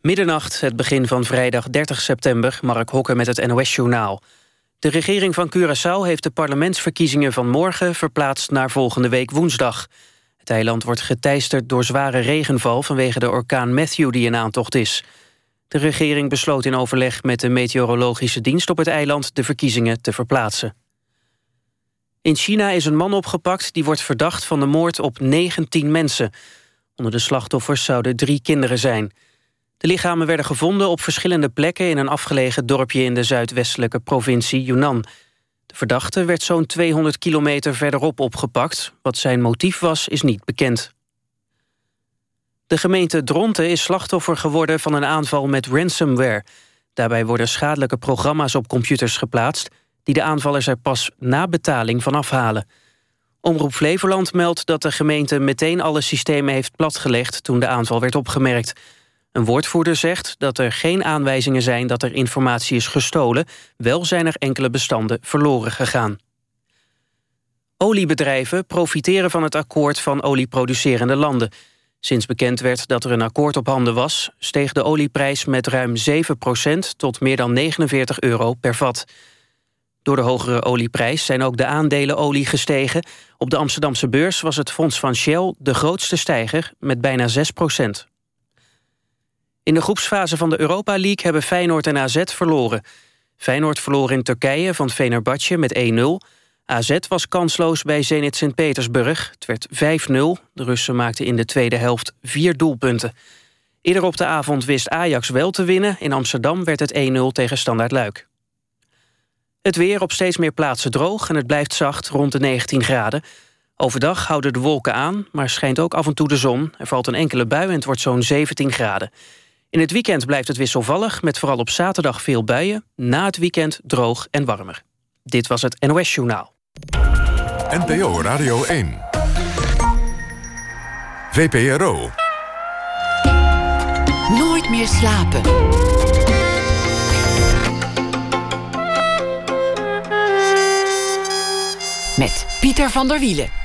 Middernacht, het begin van vrijdag 30 september, Mark Hokker met het NOS-journaal. De regering van Curaçao heeft de parlementsverkiezingen van morgen verplaatst naar volgende week woensdag. Het eiland wordt geteisterd door zware regenval vanwege de orkaan Matthew die in aantocht is. De regering besloot in overleg met de meteorologische dienst op het eiland de verkiezingen te verplaatsen. In China is een man opgepakt die wordt verdacht van de moord op 19 mensen. Onder de slachtoffers zouden drie kinderen zijn. De lichamen werden gevonden op verschillende plekken... in een afgelegen dorpje in de zuidwestelijke provincie Yunnan. De verdachte werd zo'n 200 kilometer verderop opgepakt. Wat zijn motief was, is niet bekend. De gemeente Dronten is slachtoffer geworden van een aanval met ransomware. Daarbij worden schadelijke programma's op computers geplaatst... die de aanvallers er pas na betaling van afhalen. Omroep Flevoland meldt dat de gemeente meteen alle systemen heeft platgelegd... toen de aanval werd opgemerkt... Een woordvoerder zegt dat er geen aanwijzingen zijn dat er informatie is gestolen. Wel zijn er enkele bestanden verloren gegaan. Oliebedrijven profiteren van het akkoord van olieproducerende landen. Sinds bekend werd dat er een akkoord op handen was... steeg de olieprijs met ruim 7% tot meer dan 49 euro per vat. Door de hogere olieprijs zijn ook de aandelen olie gestegen. Op de Amsterdamse beurs was het fonds van Shell de grootste stijger... met bijna 6 in de groepsfase van de Europa League hebben Feyenoord en AZ verloren. Feyenoord verloor in Turkije van Fenerbahce met 1-0. AZ was kansloos bij Zenit Sint-Petersburg. Het werd 5-0. De Russen maakten in de tweede helft vier doelpunten. Eerder op de avond wist Ajax wel te winnen. In Amsterdam werd het 1-0 tegen Standaard Luik. Het weer op steeds meer plaatsen droog en het blijft zacht rond de 19 graden. Overdag houden de wolken aan, maar schijnt ook af en toe de zon. Er valt een enkele bui en het wordt zo'n 17 graden. In het weekend blijft het wisselvallig, met vooral op zaterdag veel buien. Na het weekend droog en warmer. Dit was het NOS Journaal. NPO Radio 1. VPRO. Nooit meer slapen. Met Pieter van der Wielen.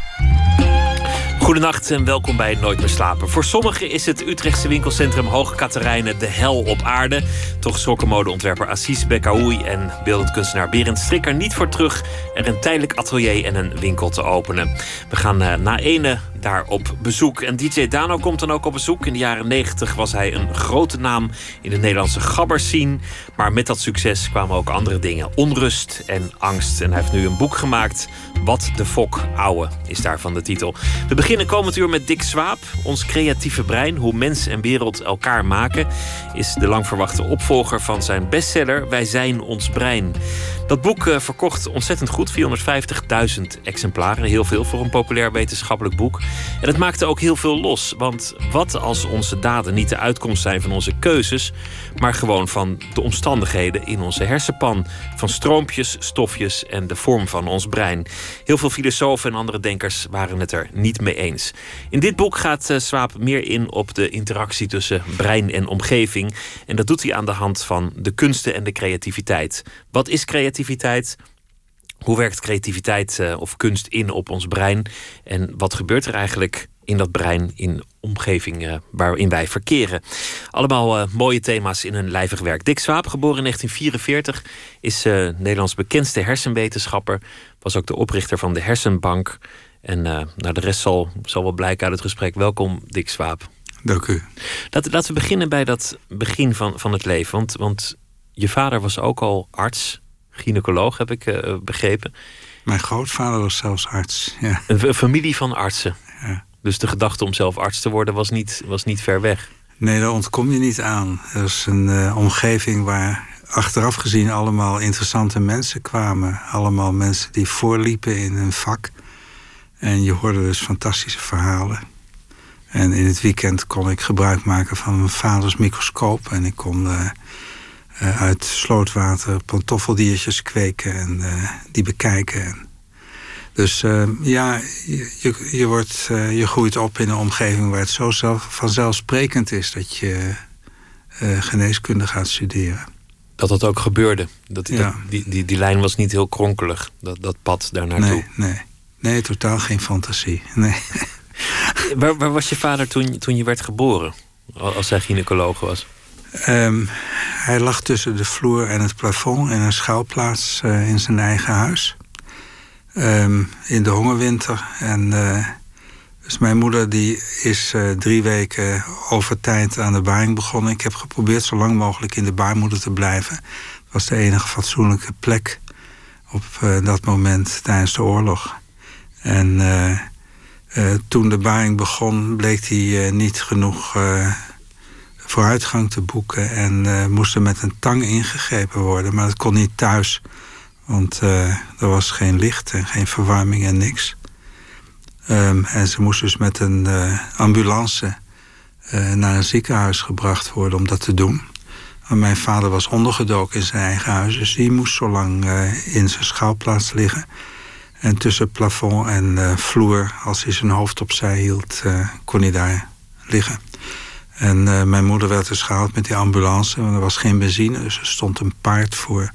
Goedenacht en welkom bij Nooit meer slapen. Voor sommigen is het Utrechtse winkelcentrum Hoge Katerijnen de hel op aarde. Toch schrokken modeontwerper Assis Bekaoui en beeldend kunstenaar Berend Strik er niet voor terug er een tijdelijk atelier en een winkel te openen. We gaan uh, na ene daar op bezoek. En DJ Dano komt dan ook op bezoek. In de jaren 90 was hij een grote naam in de Nederlandse gabberscene. Maar met dat succes kwamen ook andere dingen. Onrust en angst. En hij heeft nu een boek gemaakt. Wat de fok ouwe is daarvan de titel. We beginnen komend uur met Dick Swaap. Ons creatieve brein, hoe mens en wereld elkaar maken... is de lang verwachte opvolger van zijn bestseller Wij zijn ons brein. Dat boek uh, verkocht ontzettend goed, 450.000 exemplaren. Heel veel voor een populair wetenschappelijk boek. En het maakte ook heel veel los. Want wat als onze daden niet de uitkomst zijn van onze keuzes, maar gewoon van de omstandigheden in onze hersenpan? Van stroompjes, stofjes en de vorm van ons brein. Heel veel filosofen en andere denkers waren het er niet mee eens. In dit boek gaat uh, Swaap meer in op de interactie tussen brein en omgeving. En dat doet hij aan de hand van de kunsten en de creativiteit. Wat is creativiteit? Hoe werkt creativiteit uh, of kunst in op ons brein? En wat gebeurt er eigenlijk in dat brein in omgeving uh, waarin wij verkeren? Allemaal uh, mooie thema's in een lijvig werk. Dick Swaap, geboren in 1944, is Nederlands bekendste hersenwetenschapper. Was ook de oprichter van de Hersenbank. En nou, de rest zal, zal wel blijken uit het gesprek. Welkom, Dick Swaap. Dank u. Laten, laten we beginnen bij dat begin van, van het leven. Want, want je vader was ook al arts gynaecoloog, heb ik uh, begrepen. Mijn grootvader was zelfs arts. Ja. Een, familie van artsen. Ja. Dus de gedachte om zelf arts te worden was niet, was niet ver weg. Nee, daar ontkom je niet aan. Er is een uh, omgeving waar achteraf gezien allemaal interessante mensen kwamen. Allemaal mensen die voorliepen in hun vak. En je hoorde dus fantastische verhalen. En in het weekend kon ik gebruik maken van mijn vaders microscoop. En ik kon uh, uh, uit slootwater pantoffeldiertjes kweken en uh, die bekijken. Dus uh, ja, je, je, wordt, je groeit op in een omgeving waar het zo zelf, vanzelfsprekend is dat je geneeskunde gaat studeren. Dat dat ook gebeurde. Dat, ja. dat, die, die, die lijn was niet heel kronkelig, dat, dat pad daar naartoe. Nee, nee. nee, totaal geen fantasie. Nee. waar, waar was je vader toen, toen je werd geboren? Als hij gynaecoloog was? Ehm, hij lag tussen de vloer en het plafond in een schuilplaats uh, in zijn eigen huis. Ehm, in de hongerwinter. En uh, dus mijn moeder die is uh, drie weken over tijd aan de baring begonnen. Ik heb geprobeerd zo lang mogelijk in de baarmoeder te blijven. Dat was de enige fatsoenlijke plek op dat moment tijdens de oorlog. En toen de baring begon, bleek hij niet genoeg vooruitgang te boeken en uh, moest er met een tang ingegrepen worden. Maar dat kon niet thuis, want uh, er was geen licht en geen verwarming en niks. Um, en ze moest dus met een uh, ambulance naar een ziekenhuis gebracht worden om dat te doen. Maar mijn vader was ondergedoken in zijn eigen huis, dus die moest zo lang in zijn schouwplaats liggen. En tussen plafond en vloer, als hij zijn hoofd opzij hield, kon hij daar liggen. En uh, mijn moeder werd dus gehaald met die ambulance. Want er was geen benzine, dus er stond een paard voor.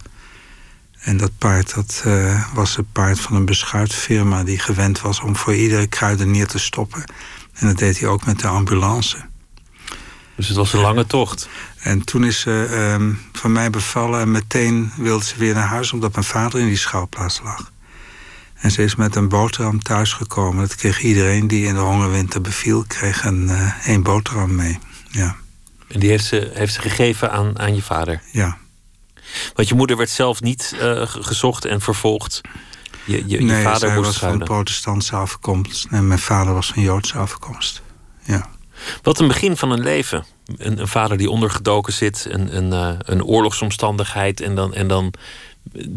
En dat paard dat, uh, was het paard van een beschuitfirma... die gewend was om voor iedere kruidenier te stoppen. En dat deed hij ook met de ambulance. Dus het was een lange tocht. En toen is ze uh, van mij bevallen en meteen wilde ze weer naar huis... omdat mijn vader in die schouwplaats lag. En ze is met een boterham thuisgekomen. Dat kreeg iedereen die in de hongerwinter beviel... kreeg een, uh, een boterham mee ja. En die heeft ze, heeft ze gegeven aan, aan je vader? Ja. Want je moeder werd zelf niet uh, gezocht en vervolgd. Je, je, nee, je vader moest was van protestantse afkomst en mijn vader was van Joodse afkomst. Ja. Wat een begin van een leven. Een, een vader die ondergedoken zit, een, een, uh, een oorlogsomstandigheid en dan, en dan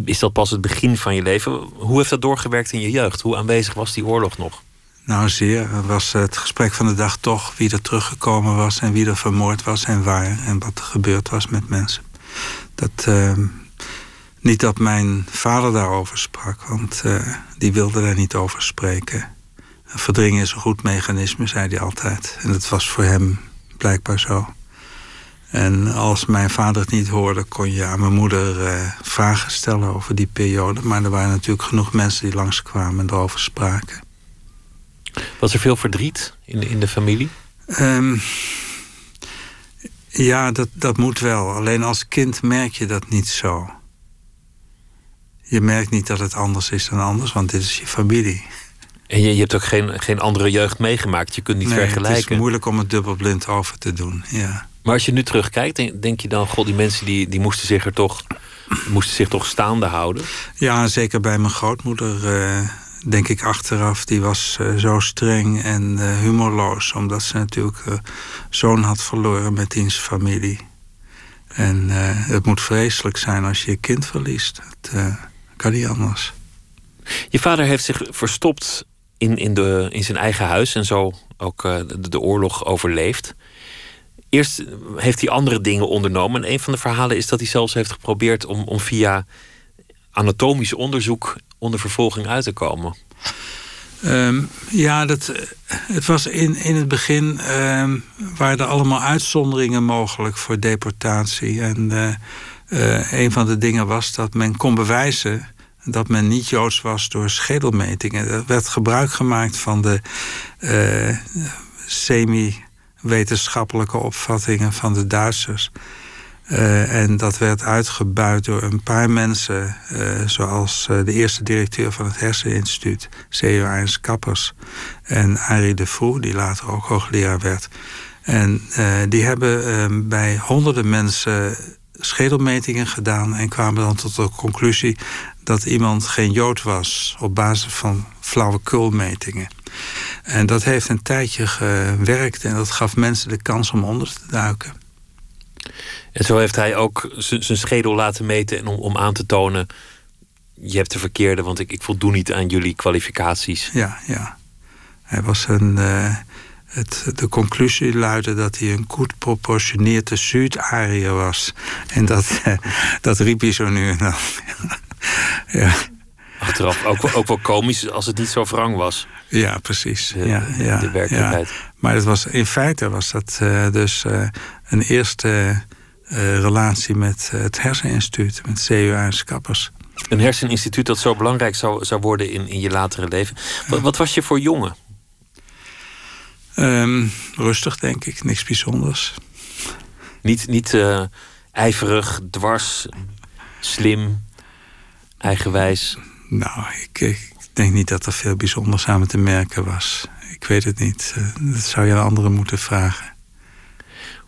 is dat pas het begin van je leven. Hoe heeft dat doorgewerkt in je jeugd? Hoe aanwezig was die oorlog nog? Nou, zeer. Was het gesprek van de dag toch wie er teruggekomen was en wie er vermoord was en waar en wat er gebeurd was met mensen. Dat, uh, niet dat mijn vader daarover sprak, want uh, die wilde daar niet over spreken. Verdringen is een goed mechanisme, zei hij altijd. En dat was voor hem blijkbaar zo. En als mijn vader het niet hoorde, kon je aan mijn moeder uh, vragen stellen over die periode. Maar er waren natuurlijk genoeg mensen die langskwamen en erover spraken. Was er veel verdriet in de, in de familie? Um, ja, dat, dat moet wel. Alleen als kind merk je dat niet zo. Je merkt niet dat het anders is dan anders, want dit is je familie. En je, je hebt ook geen, geen andere jeugd meegemaakt. Je kunt niet nee, vergelijken. Het is moeilijk om het dubbelblind over te doen. Ja. Maar als je nu terugkijkt, denk, je dan, god, die mensen die, die moesten zich er toch, moesten zich toch staande houden? Ja, zeker bij mijn grootmoeder. Uh, denk ik achteraf, die was uh, zo streng en uh, humorloos. Omdat ze natuurlijk uh, zoon had verloren met diens familie. En het moet vreselijk zijn als je je kind verliest. Het kan niet anders. Je vader heeft zich verstopt in, in, de, in zijn eigen huis en zo ook de, de oorlog overleefd. Eerst heeft hij andere dingen ondernomen. En een van de verhalen is dat hij zelfs heeft geprobeerd om, om via anatomisch onderzoek onder vervolging uit te komen? Um, ja, dat, het was in, in het begin um, waren er allemaal uitzonderingen mogelijk voor deportatie. En uh, uh, een van de dingen was dat men kon bewijzen dat men niet joods was door schedelmetingen. Er werd gebruik gemaakt van de uh, semi-wetenschappelijke opvattingen van de Duitsers. Uh, en dat werd uitgebuit door een paar mensen, uh, zoals uh, de eerste directeur van het Herseninstituut. Ernst Kappers, en Arie de Vroe, die later ook hoogleraar werd. En die hebben bij honderden mensen schedelmetingen gedaan en kwamen dan tot de conclusie dat iemand geen Jood was op basis van flauwekulmetingen. En dat heeft een tijdje gewerkt en dat gaf mensen de kans om onder te duiken. En zo heeft hij ook zijn schedel laten meten en om, om aan te tonen: je hebt de verkeerde, want ik, ik voldoe niet aan jullie kwalificaties. Ja, ja. Hij was een. Uh, het, de conclusie luidde dat hij een goed proportioneerde Zuid-Ariër was. En dat, uh, dat riep hij zo nu en dan. ja. Achteraf ook, ook wel komisch als het niet zo wrang was. Ja, precies. De, ja, ja, de werkelijkheid. Ja. Maar het was, in feite was dat uh, dus een eerste uh, relatie met het herseninstituut, met CUA en Kappers. Een herseninstituut dat zo belangrijk zou, zou worden in, in je latere leven. Wat, wat was je voor jongen? Um, rustig, denk ik. Niks bijzonders. Niet, niet uh, ijverig, dwars, slim, eigenwijs. Nou, ik, ik, denk niet dat er veel bijzonders aan te merken was. Ik weet het niet. Dat zou je aan anderen moeten vragen.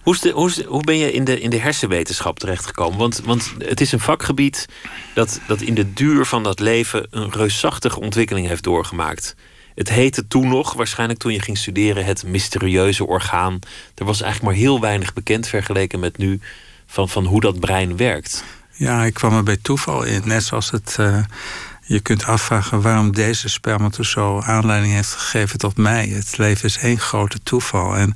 Hoe, hoe, hoe, ben je in de, in de hersenwetenschap terechtgekomen? Want, want het is een vakgebied dat, dat in de duur van dat leven een reusachtige ontwikkeling heeft doorgemaakt. Het heette toen nog, waarschijnlijk toen je ging studeren, het mysterieuze orgaan. Er was eigenlijk maar heel weinig bekend vergeleken met nu van, van hoe dat brein werkt. Ja, ik kwam er bij toeval in. Net zoals het. Uh, je kunt afvragen waarom deze spermatozoon aanleiding heeft gegeven tot mij. Het leven is één grote toeval. En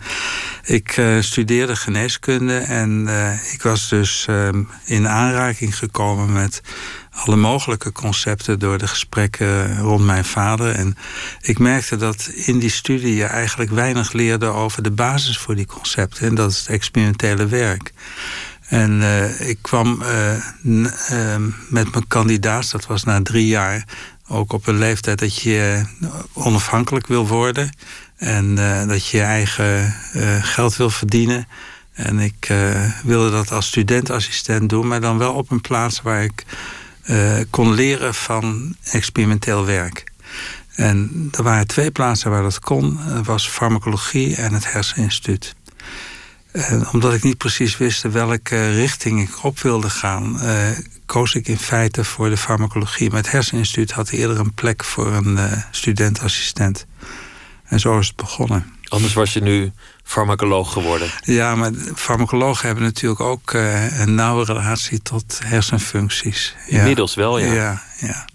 ik uh, studeerde geneeskunde en uh, ik was dus in aanraking gekomen met alle mogelijke concepten door de gesprekken rond mijn vader. En ik merkte dat in die studie je eigenlijk weinig leerde over de basis voor die concepten. En dat is het experimentele werk. En uh, ik kwam uh, uh, met mijn kandidaat, dat was na drie jaar, ook op een leeftijd dat je onafhankelijk wil worden. En dat je je eigen geld wil verdienen. En ik wilde dat als studentassistent doen, maar dan wel op een plaats waar ik kon leren van experimenteel werk. En er waren twee plaatsen waar dat kon. Dat was farmacologie en het herseninstituut. En omdat ik niet precies wist welke richting ik op wilde gaan, uh, koos ik in feite voor de farmacologie. Maar het herseninstituut had eerder een plek voor een uh, studentassistent. En zo is het begonnen. Anders was je nu farmacoloog geworden. Ja, maar farmacologen hebben natuurlijk ook uh, een nauwe relatie tot hersenfuncties. Inmiddels wel, ja. ja, ja.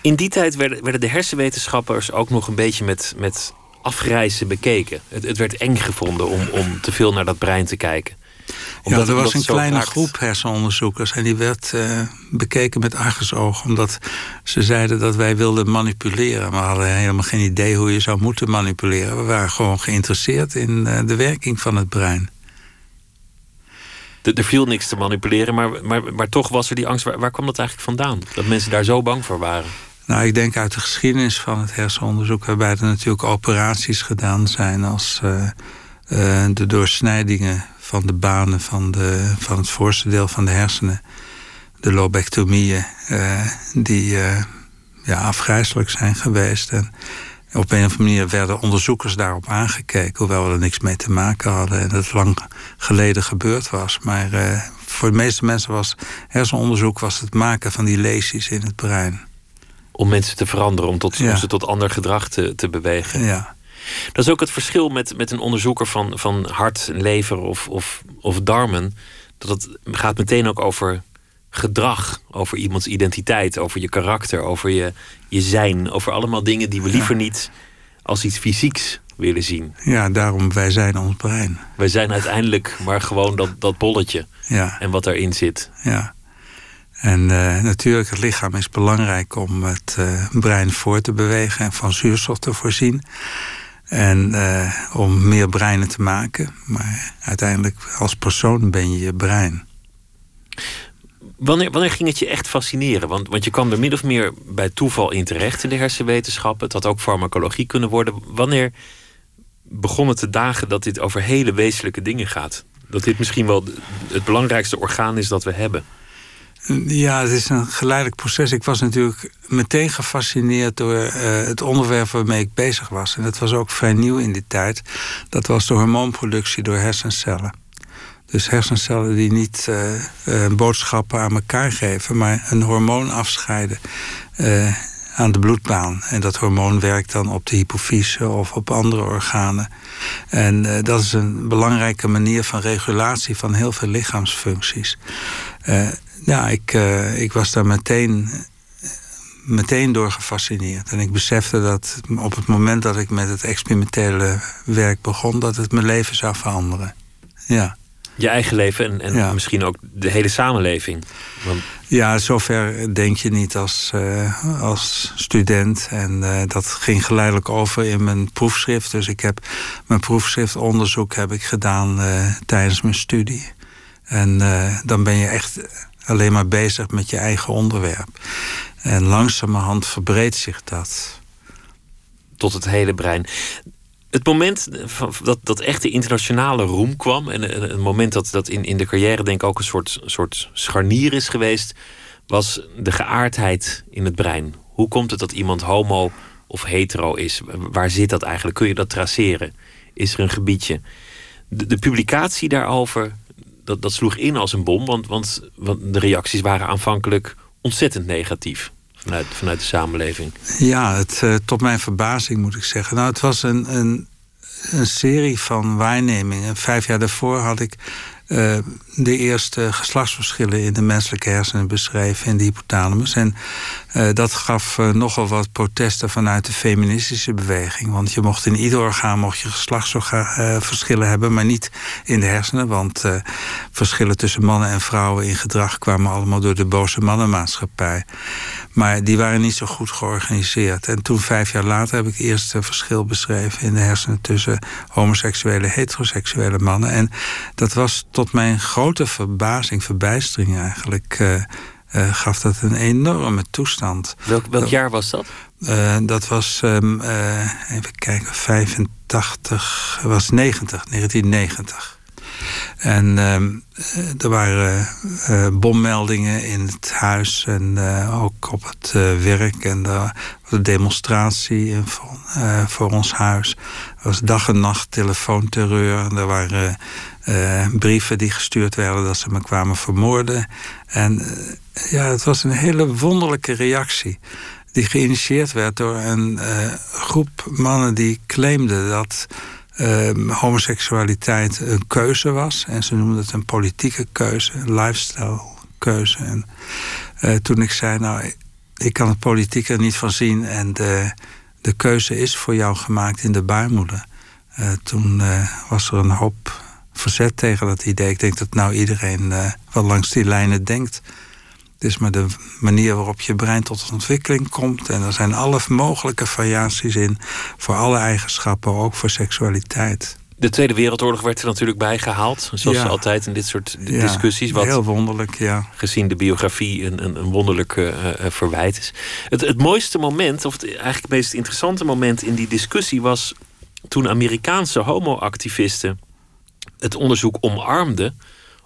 In die tijd werden, werden de hersenwetenschappers ook nog een beetje met, met afreizen bekeken. Het, het, werd eng gevonden om, om te veel naar dat brein te kijken. Omdat, ja, er was een kleine groep hersenonderzoekers en die werd uh, bekeken met argusogen. Omdat ze zeiden dat wij wilden manipuleren. Maar we hadden helemaal geen idee hoe je zou moeten manipuleren. We waren gewoon geïnteresseerd in uh, de werking van het brein. er viel niks te manipuleren, maar, maar, maar toch was er die angst. Waar, waar kwam dat eigenlijk vandaan? Dat mensen daar zo bang voor waren? Nou, ik denk uit de geschiedenis van het hersenonderzoek, waarbij er natuurlijk operaties gedaan zijn als uh, uh, de doorsnijdingen van de banen van, de, van het voorste deel van de hersenen, de lobectomieën, uh, die ja, afgrijzelijk zijn geweest. En op een of andere manier werden onderzoekers daarop aangekeken, hoewel we er niks mee te maken hadden en het lang geleden gebeurd was. Maar voor de meeste mensen was hersenonderzoek was het maken van die lesies in het brein om mensen te veranderen, om, tot, om ze tot ander gedrag te, te bewegen. Ja. Dat is ook het verschil met, met een onderzoeker van, van hart, lever of, of, of darmen. Dat het gaat meteen ook over gedrag, over iemands identiteit, over je karakter, over je, je zijn, over allemaal dingen die we liever niet als iets fysieks willen zien. Ja, daarom wij zijn ons brein. Wij zijn uiteindelijk maar gewoon dat, dat bolletje ja. en wat erin zit. Ja. En uh, natuurlijk, het lichaam is belangrijk om het uh, brein voor te bewegen en van zuurstof te voorzien. En uh, om meer breinen te maken. Maar uiteindelijk, als persoon ben je je brein. Wanneer, wanneer ging het je echt fascineren? Want, want je kwam er min of meer bij toeval in terecht in de hersenwetenschappen. Het had ook farmacologie kunnen worden. Wanneer begon het te dagen dat dit over hele wezenlijke dingen gaat? Dat dit misschien wel het belangrijkste orgaan is dat we hebben? Ja, het is een geleidelijk proces. Ik was natuurlijk meteen gefascineerd door uh, het onderwerp waarmee ik bezig was. En dat was ook vrij nieuw in die tijd. Dat was de hormoonproductie door hersencellen. Dus hersencellen die niet uh, uh, boodschappen aan elkaar geven, maar een hormoon afscheiden aan de bloedbaan. En dat hormoon werkt dan op de hypofyse of op andere organen. En dat is een belangrijke manier van regulatie van heel veel lichaamsfuncties ja, ik, uh, ik was daar meteen, meteen door gefascineerd. En ik besefte dat op het moment dat ik met het experimentele werk begon, dat het mijn leven zou veranderen. Ja. Je eigen leven en, en ja. misschien ook de hele samenleving. Want... Ja, zover denk je niet als, uh, als student. En uh, dat ging geleidelijk over in mijn proefschrift. Dus ik heb mijn proefschriftonderzoek heb ik gedaan uh, tijdens mijn studie. En dan ben je echt alleen maar bezig met je eigen onderwerp. En langzamerhand verbreedt zich dat. Tot het hele brein. Het moment dat, dat echt de internationale roem kwam... en een moment dat, dat in, in de carrière denk ik ook een soort, soort scharnier is geweest... was de geaardheid in het brein. Hoe komt het dat iemand homo of hetero is? Waar zit dat eigenlijk? Kun je dat traceren? Is er een gebiedje? De, de publicatie daarover, dat, dat sloeg in als een bom... Want, want, de reacties waren aanvankelijk ontzettend negatief vanuit, vanuit de samenleving? Ja, het, uh, tot mijn verbazing moet ik zeggen. Nou, het was een, een, een serie van waarnemingen. Vijf jaar daarvoor had ik uh, de eerste geslachtsverschillen in de menselijke hersenen beschreven in de hypothalamus. En uh, dat gaf uh, nogal wat protesten vanuit de feministische beweging. Want je mocht in ieder orgaan mocht je geslachtsverschillen hebben, maar niet in de hersenen. Want verschillen tussen mannen en vrouwen in gedrag kwamen allemaal door de boze mannenmaatschappij. Maar die waren niet zo goed georganiseerd. En toen, vijf jaar later, heb ik eerst een verschil beschreven in de hersenen tussen homoseksuele en heteroseksuele mannen. En dat was tot mijn grote verbazing, verbijstering eigenlijk. Uh, gaf dat een enorme toestand. Welk, welk jaar was dat? Uh, dat was, um, even kijken, 85, was 90, 1990. En uh, er waren uh, bommeldingen in het huis en uh, ook op het werk. En er was een demonstratie voor, ons huis. Er was dag en nacht telefoonterreur. Er waren brieven die gestuurd werden dat ze me kwamen vermoorden. En ja, het was een hele wonderlijke reactie die geïnitieerd werd door een groep mannen die claimden dat uh, homoseksualiteit een keuze was. En ze noemden het een politieke keuze, een lifestyle keuze. En uh, toen ik zei, nou, ik kan het politiek er niet van zien... en de, de keuze is voor jou gemaakt in de baarmoeder. Uh, toen was er een hoop verzet tegen dat idee. Ik denk dat nou iedereen wel langs die lijnen denkt... Is maar de manier waarop je brein tot ontwikkeling komt. En er zijn alle mogelijke variaties in voor alle eigenschappen, ook voor seksualiteit. De Tweede Wereldoorlog werd er natuurlijk bijgehaald. Zoals ja. altijd in dit soort discussies. Wat heel wonderlijk, ja. Gezien de biografie een, een, een wonderlijk uh, verwijt is. Het, het mooiste moment, of het, eigenlijk het meest interessante moment in die discussie... was toen Amerikaanse homoactivisten het onderzoek omarmden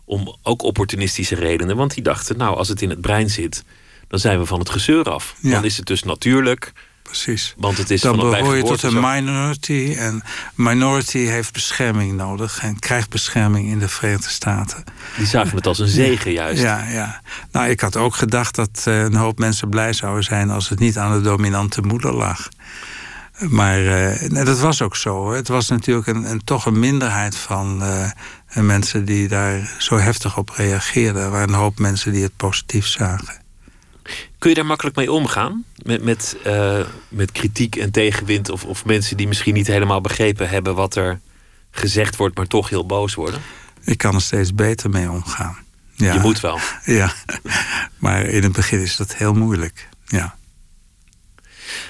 om ook opportunistische redenen. Want die dachten, nou, als het in het brein zit, dan zijn we van het gezeur af. Ja. Dan is het dus natuurlijk. Precies. Want het is dan behoor je tot een minority. En minority heeft bescherming nodig. En krijgt bescherming in de Verenigde Staten. Die zagen het als een zegen juist. Ja, ja. Nou, ik had ook gedacht dat uh, een hoop mensen blij zouden zijn... als het niet aan de dominante moeder lag. Maar uh, nee, dat was ook zo. Het was natuurlijk een, een toch een minderheid van uh, mensen die daar zo heftig op reageerden. Er waren een hoop mensen die het positief zagen. Kun je daar makkelijk mee omgaan? Met, met, uh, met kritiek en tegenwind? Of, of mensen die misschien niet helemaal begrepen hebben wat er gezegd wordt, maar toch heel boos worden? Ik kan er steeds beter mee omgaan. Ja. Je moet wel. Ja, maar in het begin is dat heel moeilijk. Ja.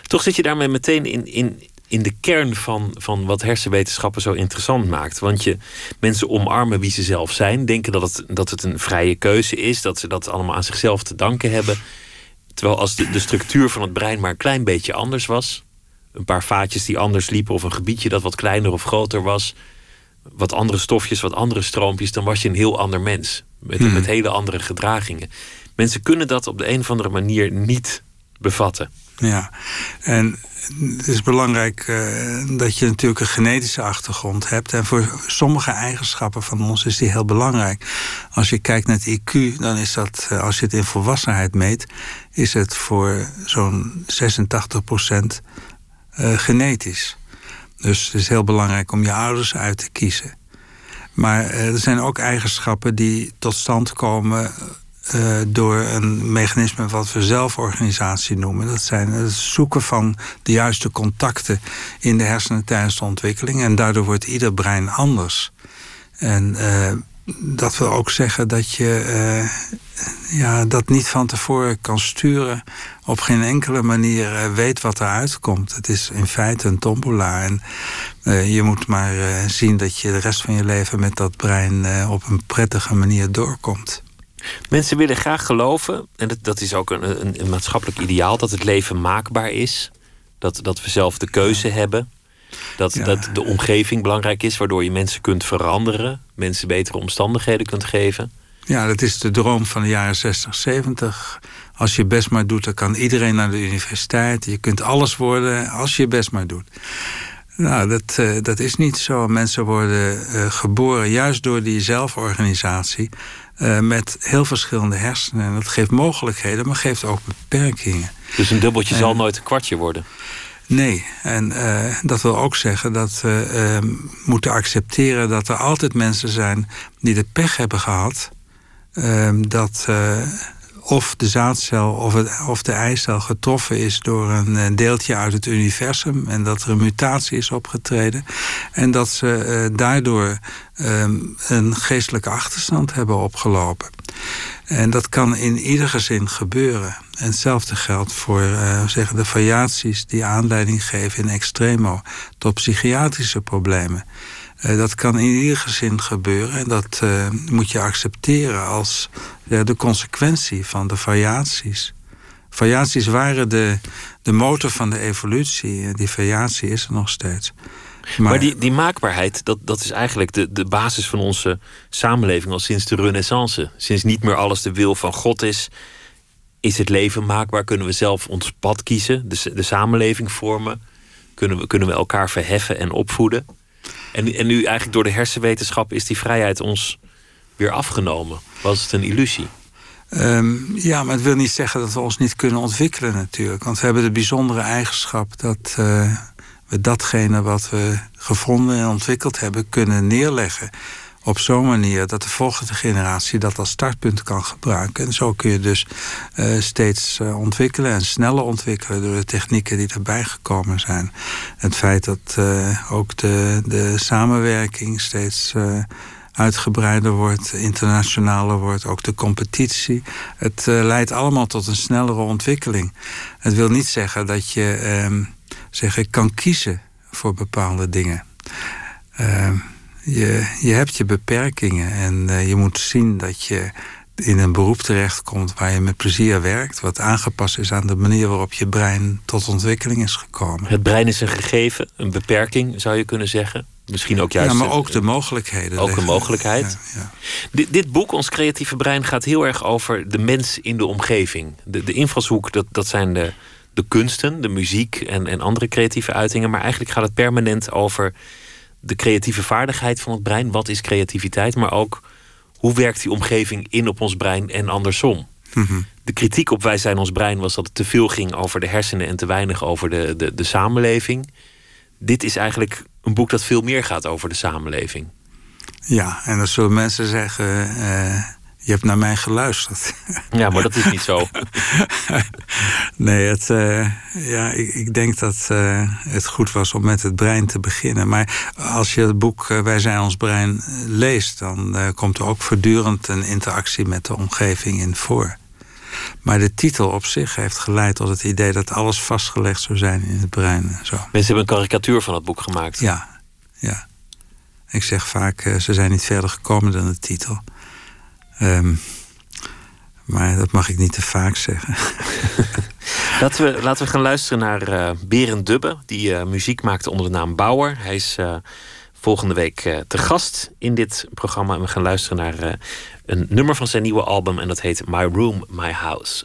Toch zit je daarmee meteen in, in, in de kern van, van wat hersenwetenschappen zo interessant maakt. Want je mensen omarmen wie ze zelf zijn, denken dat het, dat het een vrije keuze is, dat ze dat allemaal aan zichzelf te danken hebben. Terwijl als de, de structuur van het brein maar een klein beetje anders was, een paar vaatjes die anders liepen, of een gebiedje dat wat kleiner of groter was, wat andere stofjes, wat andere stroompjes, dan was je een heel ander mens. Met, hmm. met hele andere gedragingen. Mensen kunnen dat op de een of andere manier niet bevatten. Ja, en het is belangrijk uh, dat je natuurlijk een genetische achtergrond hebt. En voor sommige eigenschappen van ons is die heel belangrijk. Als je kijkt naar het IQ, dan is dat, uh, als je het in volwassenheid meet, is het voor zo'n 86 procent uh, genetisch. Dus het is heel belangrijk om je ouders uit te kiezen. Maar er zijn ook eigenschappen die tot stand komen uh, door een mechanisme wat we zelforganisatie noemen. Dat zijn het zoeken van de juiste contacten in de hersenen tijdens de ontwikkeling. En daardoor wordt ieder brein anders. En uh, dat wil ook zeggen dat je uh, ja, dat niet van tevoren kan sturen. Op geen enkele manier weet wat eruit komt. Het is in feite een tombola. En je moet maar zien dat je de rest van je leven met dat brein op een prettige manier doorkomt. Mensen willen graag geloven, en dat, dat is ook een, een, een, maatschappelijk ideaal, dat het leven maakbaar is. Dat, dat we zelf de keuze hebben. Dat, dat de omgeving belangrijk is, waardoor je mensen kunt veranderen, mensen betere omstandigheden kunt geven. Ja, dat is de droom van de jaren 60, 70. Als je best maar doet, dan kan iedereen naar de universiteit. Je kunt alles worden als je best maar doet. Nou, dat, uh, dat is niet zo. Mensen worden uh, geboren juist door die zelforganisatie. Uh, met heel verschillende hersenen. En dat geeft mogelijkheden, maar geeft ook beperkingen. Dus een dubbeltje zal nooit een kwartje worden? Nee, en dat wil ook zeggen dat we moeten accepteren dat er altijd mensen zijn die de pech hebben gehad. dat of de zaadcel of, het, of de eicel getroffen is door een deeltje uit het universum en dat er een mutatie is opgetreden en dat ze uh, daardoor um, een geestelijke achterstand hebben opgelopen. En dat kan in ieder gezin gebeuren. En hetzelfde geldt voor uh, zeggen de variaties die aanleiding geven in extremo tot psychiatrische problemen. Uh, dat kan in ieder gezin gebeuren en dat uh, moet je accepteren als de consequentie van de variaties. Variaties waren de, de motor van de evolutie. Die variatie is er nog steeds. Maar, maar, die, die maakbaarheid, dat, dat is eigenlijk de, de basis van onze samenleving al sinds de Renaissance. Sinds niet meer alles de wil van God is, is het leven maakbaar. Kunnen we zelf ons pad kiezen, de, de samenleving vormen. Kunnen we, kunnen we elkaar verheffen en opvoeden. En, en nu eigenlijk door de hersenwetenschap is die vrijheid ons weer afgenomen. Was het een illusie? Um, ja, maar het wil niet zeggen dat we ons niet kunnen ontwikkelen natuurlijk. Want we hebben de bijzondere eigenschap dat uh, we datgene wat we gevonden en ontwikkeld hebben... kunnen neerleggen op zo'n manier dat de volgende generatie dat als startpunt kan gebruiken. En zo kun je dus uh, steeds uh, ontwikkelen en sneller ontwikkelen door de technieken die erbij gekomen zijn. Het feit dat uh, ook de, de samenwerking steeds uitgebreider wordt, internationaler wordt, ook de competitie. Het leidt allemaal tot een snellere ontwikkeling. Het wil niet zeggen dat je uh, zeg kan kiezen voor bepaalde dingen. Uh, je, je hebt je beperkingen en eh, je moet zien dat je in een beroep terechtkomt waar je met plezier werkt, wat aangepast is aan de manier waarop je brein tot ontwikkeling is gekomen. Het brein is een gegeven, een beperking zou je kunnen zeggen. Misschien ook juist. Ja, maar ook de mogelijkheden. Ook een mogelijkheid. Ja, ja. Dit, dit, boek, Ons Creatieve Brein, gaat heel erg over de mens in de omgeving. De, de invalshoek, dat, dat zijn de, de kunsten, de muziek en, en andere creatieve uitingen. Maar eigenlijk gaat het permanent over de creatieve vaardigheid van het brein. Wat is creativiteit? Maar ook hoe werkt die omgeving in op ons brein en andersom. Mhm. De kritiek op Wij zijn ons brein was dat het te veel ging over de hersenen en te weinig over de, de, de samenleving. Dit is eigenlijk een boek dat veel meer gaat over de samenleving. Ja, en dan zullen mensen zeggen: uh, Je hebt naar mij geluisterd. Ja, maar dat is niet zo. nee, het, uh, ja, ik, ik, denk dat uh, het goed was om met het brein te beginnen. Maar als je het boek Wij zijn ons brein leest, dan komt er ook voortdurend een interactie met de omgeving in voor. Maar de titel op zich heeft geleid tot het idee dat alles vastgelegd zou zijn in het brein. En zo. Mensen hebben een karikatuur van het boek gemaakt. Ja, ja. Ik zeg vaak, ze zijn niet verder gekomen dan de titel. Um, maar dat mag ik niet te vaak zeggen. laten, we, laten we gaan luisteren naar uh, Berend Dubbe, die uh, muziek maakte onder de naam Bauer. Hij is volgende week te gast in dit programma. En we gaan luisteren naar een nummer van zijn nieuwe album en dat heet My Room, My House.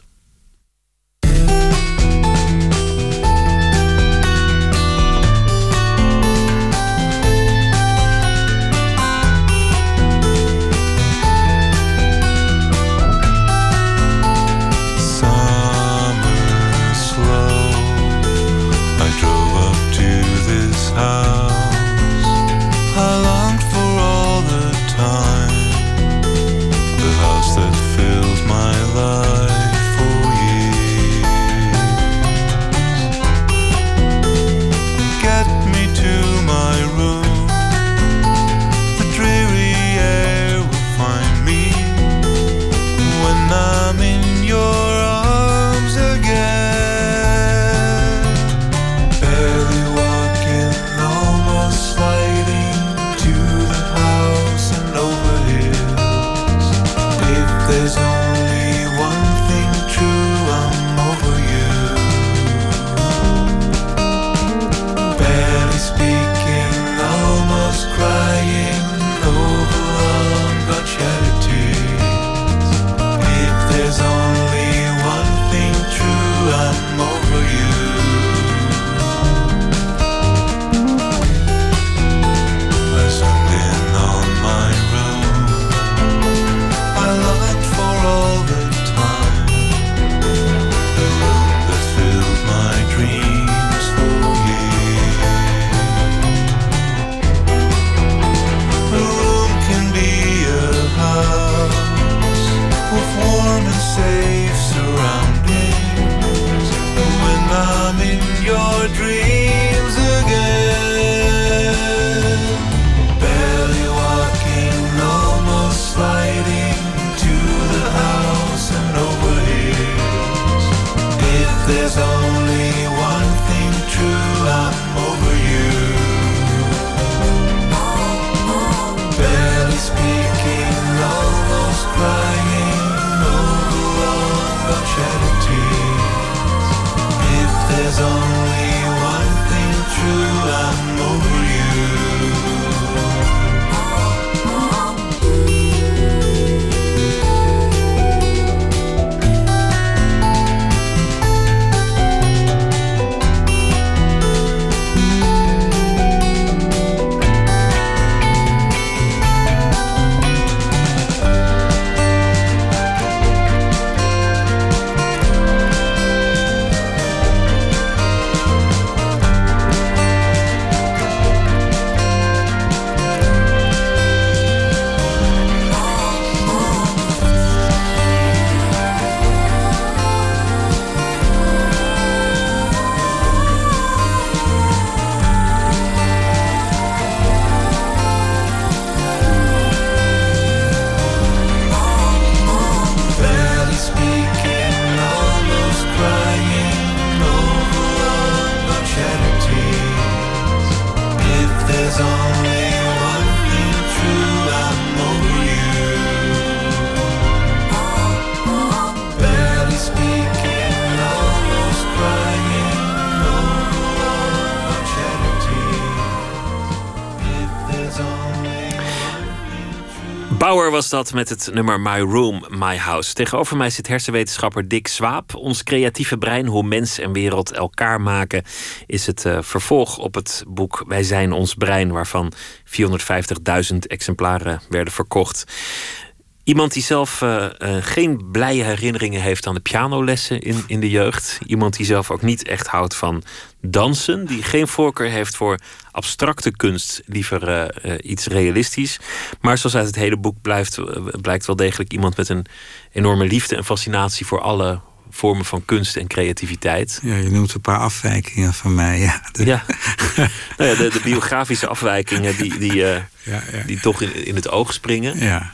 Dat met het nummer My Room, My House. Tegenover mij zit hersenwetenschapper Dick Swaap. Ons creatieve brein, hoe mens en wereld elkaar maken, is het uh, vervolg op het boek Wij zijn ons brein, waarvan 450.000 exemplaren werden verkocht. Iemand die zelf uh, uh, geen blije herinneringen heeft aan de pianolessen in, in de jeugd. Iemand die zelf ook niet echt houdt van dansen. Die geen voorkeur heeft voor abstracte kunst, liever uh, iets realistisch. Maar zoals uit het hele boek blijft, blijkt wel degelijk iemand met een enorme liefde en fascinatie voor alle vormen van kunst en creativiteit. Ja, je noemt een paar afwijkingen van mij. Ja, de... ja. nou ja de, de, biografische afwijkingen die, die, ja, ja. die toch in, in het oog springen. Ja.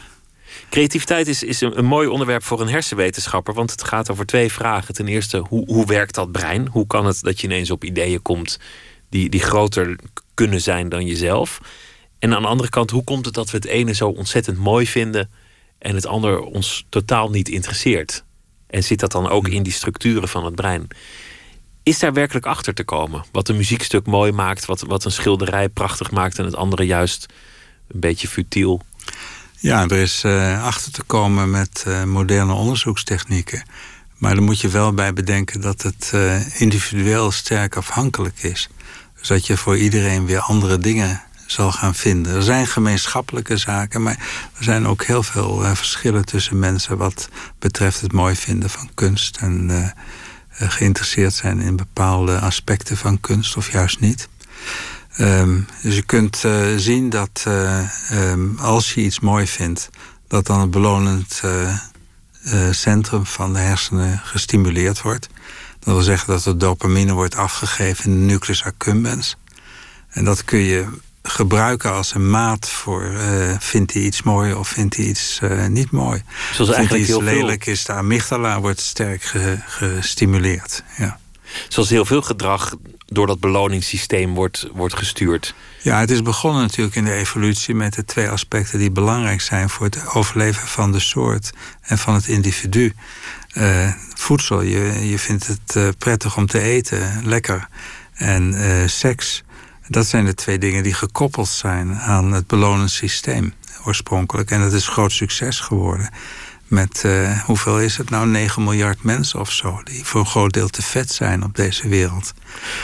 Creativiteit is, is een, mooi onderwerp voor een hersenwetenschapper, want het gaat over twee vragen. Ten eerste, hoe, hoe werkt dat brein? Hoe kan het dat je ineens op ideeën komt die, die groter kunnen zijn dan jezelf? En aan de andere kant, hoe komt het dat we het ene zo ontzettend mooi vinden en het ander ons totaal niet interesseert? En zit dat dan ook in die structuren van het brein? Is daar werkelijk achter te komen? Wat een muziekstuk mooi maakt, wat, wat een schilderij prachtig maakt en het andere juist een beetje futiel? Ja, er is uh, achter te komen met uh, moderne onderzoekstechnieken. Maar dan moet je wel bij bedenken dat het uh, individueel sterk afhankelijk is. Dus dat je voor iedereen weer andere dingen zal gaan vinden. Er zijn gemeenschappelijke zaken, maar er zijn ook heel veel verschillen tussen mensen wat betreft het mooi vinden van kunst en geïnteresseerd zijn in bepaalde aspecten van kunst of juist niet. Um, dus je kunt uh, zien dat uh, um, als je iets mooi vindt, dat dan het belonend uh, centrum van de hersenen gestimuleerd wordt. Dat wil zeggen dat er dopamine wordt afgegeven in de nucleus accumbens. En dat kun je gebruiken als een maat voor vindt hij iets mooi of vindt hij iets niet mooi. Zoals vindt hij iets lelijk is de amygdala wordt sterk ge, gestimuleerd. Ja. Zoals heel veel gedrag door dat beloningssysteem wordt, wordt gestuurd. Ja, het is begonnen natuurlijk in de evolutie met de twee aspecten die belangrijk zijn voor het overleven van de soort en van het individu. Uh, voedsel, je, je vindt het uh, prettig om te eten, lekker. En uh, seks, dat zijn de twee dingen die gekoppeld zijn aan het beloningssysteem oorspronkelijk. En dat is groot succes geworden. Met uh, hoeveel is het nou? 9 miljard mensen of zo. Die voor een groot deel te vet zijn op deze wereld.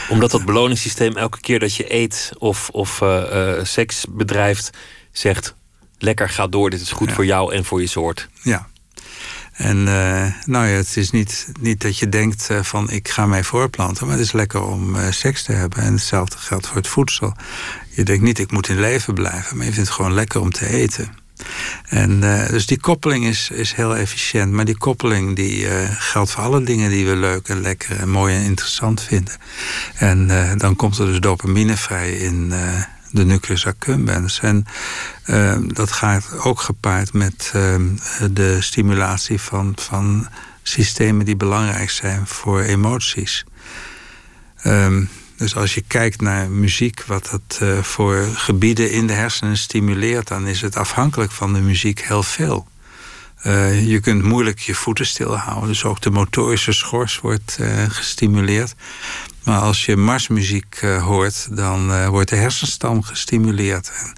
Omdat dat beloningssysteem elke keer dat je eet of, of uh, uh, seks bedrijft, zegt: lekker ga door, dit is goed ja. voor jou en voor je soort. Ja. En nou ja, het is niet, niet dat je denkt van ik ga mij voorplanten, maar het is lekker om seks te hebben. En hetzelfde geldt voor het voedsel. Je denkt niet ik moet in leven blijven, maar je vindt het gewoon lekker om te eten. En, uh, dus die koppeling is, is heel efficiënt. Maar die koppeling die, uh, geldt voor alle dingen die we leuk en lekker en mooi en interessant vinden. En uh, dan komt er dus dopamine vrij in de nucleus accumbens. En dat gaat ook gepaard met de stimulatie van, van systemen die belangrijk zijn voor emoties. Um, dus als je kijkt naar muziek, wat dat uh, voor gebieden in de hersenen stimuleert, dan is het afhankelijk van de muziek heel veel. Uh, je kunt moeilijk je voeten stilhouden, dus ook de motorische schors wordt uh, gestimuleerd. Maar als je marsmuziek hoort, dan wordt de hersenstam gestimuleerd. En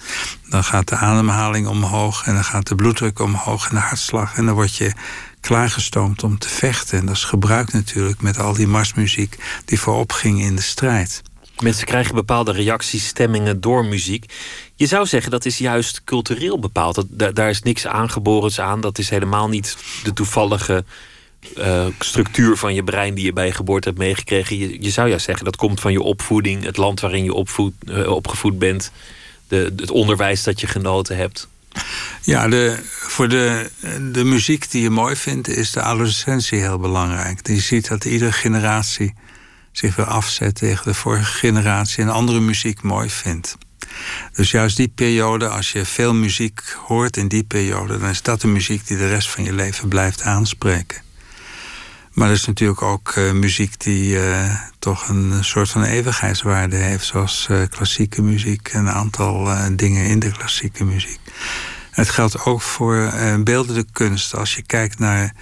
dan gaat de ademhaling omhoog en dan gaat de bloeddruk omhoog en de hartslag. En dan word je klaargestoomd om te vechten. En dat is gebruikt natuurlijk met al die marsmuziek die voorop ging in de strijd. Mensen krijgen bepaalde reacties, stemmingen door muziek. Je zou zeggen dat is juist cultureel bepaald. Daar is niks aangeboren aan. Dat is helemaal niet de toevallige uh, structuur van je brein die je bij je geboorte hebt meegekregen. Je, zou juist zeggen dat komt van je opvoeding, het land waarin je opvoed, uh, opgevoed bent, de, het onderwijs dat je genoten hebt. Ja, de, voor de, de muziek die je mooi vindt, is de adolescentie heel belangrijk. Je ziet dat iedere generatie zich weer afzet tegen de vorige generatie en andere muziek mooi vindt. Dus juist die periode, als je veel muziek hoort in die periode, dan is dat de muziek die de rest van je leven blijft aanspreken. Maar er is natuurlijk ook uh, muziek die uh, toch een soort van eeuwigheidswaarde heeft, zoals uh, klassieke muziek, een aantal dingen in de klassieke muziek. Het geldt ook voor beeldende kunst. Als je kijkt naar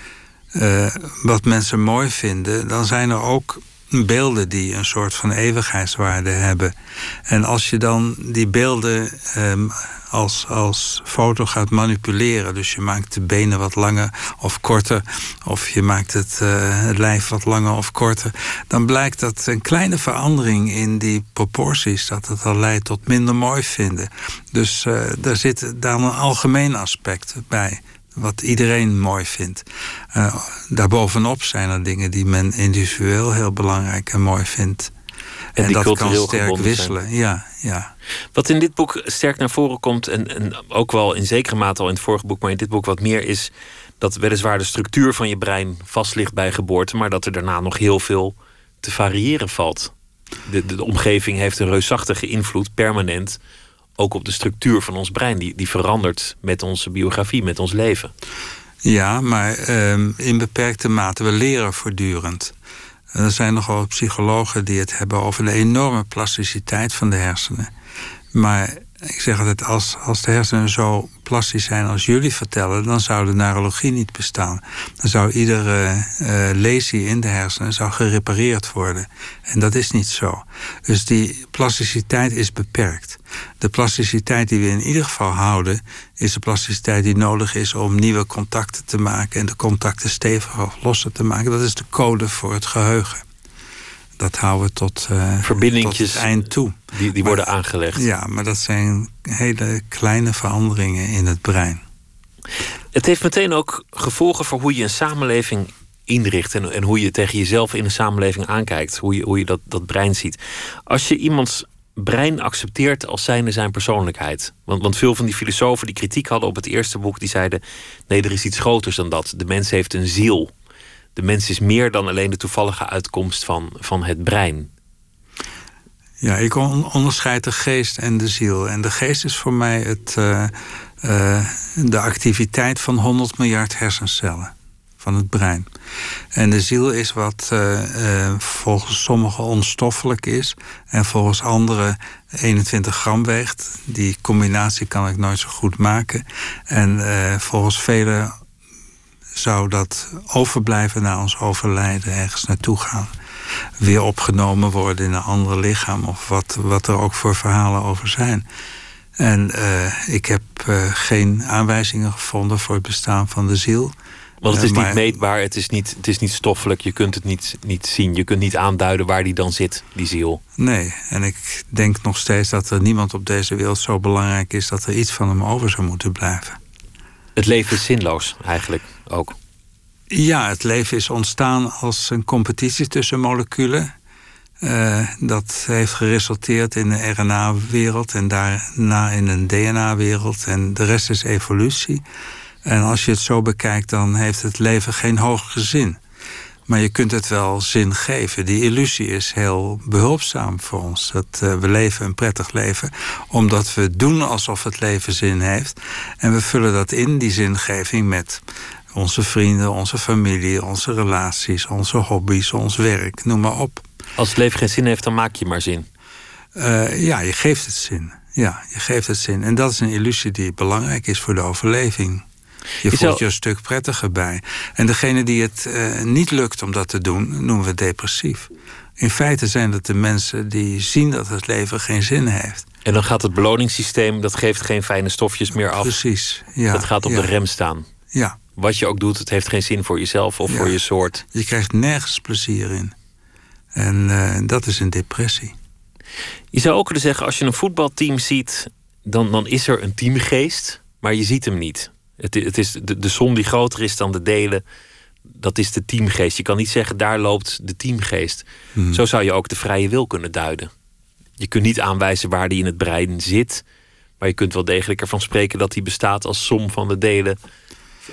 wat mensen mooi vinden, dan zijn er ook beelden die een soort van eeuwigheidswaarde hebben. En als je dan die beelden ehm, als, als foto gaat manipuleren, dus je maakt de benen wat langer of korter, of je maakt het, uh, het lijf wat langer of korter, dan blijkt dat een kleine verandering in die proporties, dat het al leidt tot minder mooi vinden. Dus uh, daar zit dan een algemeen aspect bij wat iedereen mooi vindt. Uh, daarbovenop zijn er dingen die men individueel heel belangrijk en mooi vindt. En, en dat kan sterk wisselen. Ja, ja. Wat in dit boek sterk naar voren komt, en, en ook wel in zekere mate al in het vorige boek, maar in dit boek wat meer, is dat weliswaar de structuur van je brein vast ligt bij geboorte, maar dat er daarna nog heel veel te variëren valt. De, de, de omgeving heeft een reusachtige invloed, permanent, ook op de structuur van ons brein. Die, die verandert met onze biografie, met ons leven. Ja, maar um, in beperkte mate. We leren voortdurend. Er zijn nogal psychologen die het hebben over de enorme plasticiteit van de hersenen. Maar ik zeg altijd, als, als de hersenen zo plastisch zijn als jullie vertellen, dan zou de neurologie niet bestaan. Dan zou iedere uh, lesie in de hersenen zou gerepareerd worden. En dat is niet zo. Dus die plasticiteit is beperkt. De plasticiteit die we in ieder geval houden, is de plasticiteit die nodig is om nieuwe contacten te maken en de contacten steviger of losser te maken. Dat is de code voor het geheugen dat houden we tot, uh, Verbindingjes tot het eind toe. Die, die worden aangelegd. Ja, maar dat zijn hele kleine veranderingen in het brein. Het heeft meteen ook gevolgen voor hoe je een samenleving inricht en, en hoe je tegen jezelf in een samenleving aankijkt. Hoe je, hoe je dat, dat brein ziet. Als je iemands brein accepteert als zijnde zijn persoonlijkheid. Want, want veel van die filosofen die kritiek hadden op het eerste boek, die zeiden: nee, er is iets groters dan dat. De mens heeft een ziel de mens is meer dan alleen de toevallige uitkomst van, van het brein. Ja, ik onderscheid de geest en de ziel. En de geest is voor mij het, uh, uh, de activiteit van 100 miljard hersencellen van het brein. En de ziel is wat uh, volgens sommigen onstoffelijk is en volgens anderen 21 gram weegt. Die combinatie kan ik nooit zo goed maken. En volgens velen zou dat overblijven na ons overlijden ergens naartoe gaan. Weer opgenomen worden in een ander lichaam of wat, wat er ook voor verhalen over zijn. En uh, ik heb uh, geen aanwijzingen gevonden voor het bestaan van de ziel. Want het is uh, maar... niet meetbaar, het is niet, het is niet stoffelijk, je kunt het niet, niet zien. Je kunt niet aanduiden waar die dan zit, die ziel. Nee, en ik denk nog steeds dat er niemand op deze wereld zo belangrijk is dat er iets van hem over zou moeten blijven. Het leven is zinloos, eigenlijk ook. Ja, het leven is ontstaan als een competitie tussen moleculen. Uh, dat heeft geresulteerd in de RNA-wereld en daarna in een DNA-wereld. En de rest is evolutie. En als je het zo bekijkt, dan heeft het leven geen hogere zin. Maar je kunt het wel zin geven. Die illusie is heel behulpzaam voor ons. Dat uh, we leven een prettig leven, omdat we doen alsof het leven zin heeft. En we vullen dat in, die zingeving, met onze vrienden, onze familie, onze relaties, onze hobby's, ons werk, noem maar op. Als het leven geen zin heeft, dan maak je maar zin. Uh, ja, je geeft het zin. Ja, je geeft het zin. En dat is een illusie die belangrijk is voor de overleving. Je, voelt je een stuk prettiger bij. En degene die het uh, niet lukt om dat te doen, noemen we depressief. In feite zijn het de mensen die zien dat het leven geen zin heeft. En dan gaat het beloningssysteem, dat geeft geen fijne stofjes meer af. Precies, ja. Dat gaat op ja. de rem staan. Ja. Wat je ook doet, het heeft geen zin voor jezelf of ja. voor je soort. Je krijgt nergens plezier in. En uh, dat is een depressie. Je zou ook kunnen zeggen, als je een voetbalteam ziet, dan, dan is er een teamgeest, maar je ziet hem niet. Het, het is de, de som die groter is dan de delen, dat is de teamgeest. Je kan niet zeggen, daar loopt de teamgeest. Hmm. Zo zou je ook de vrije wil kunnen duiden. Je kunt niet aanwijzen waar die in het brein zit, maar je kunt wel degelijk ervan spreken dat die bestaat als som van de delen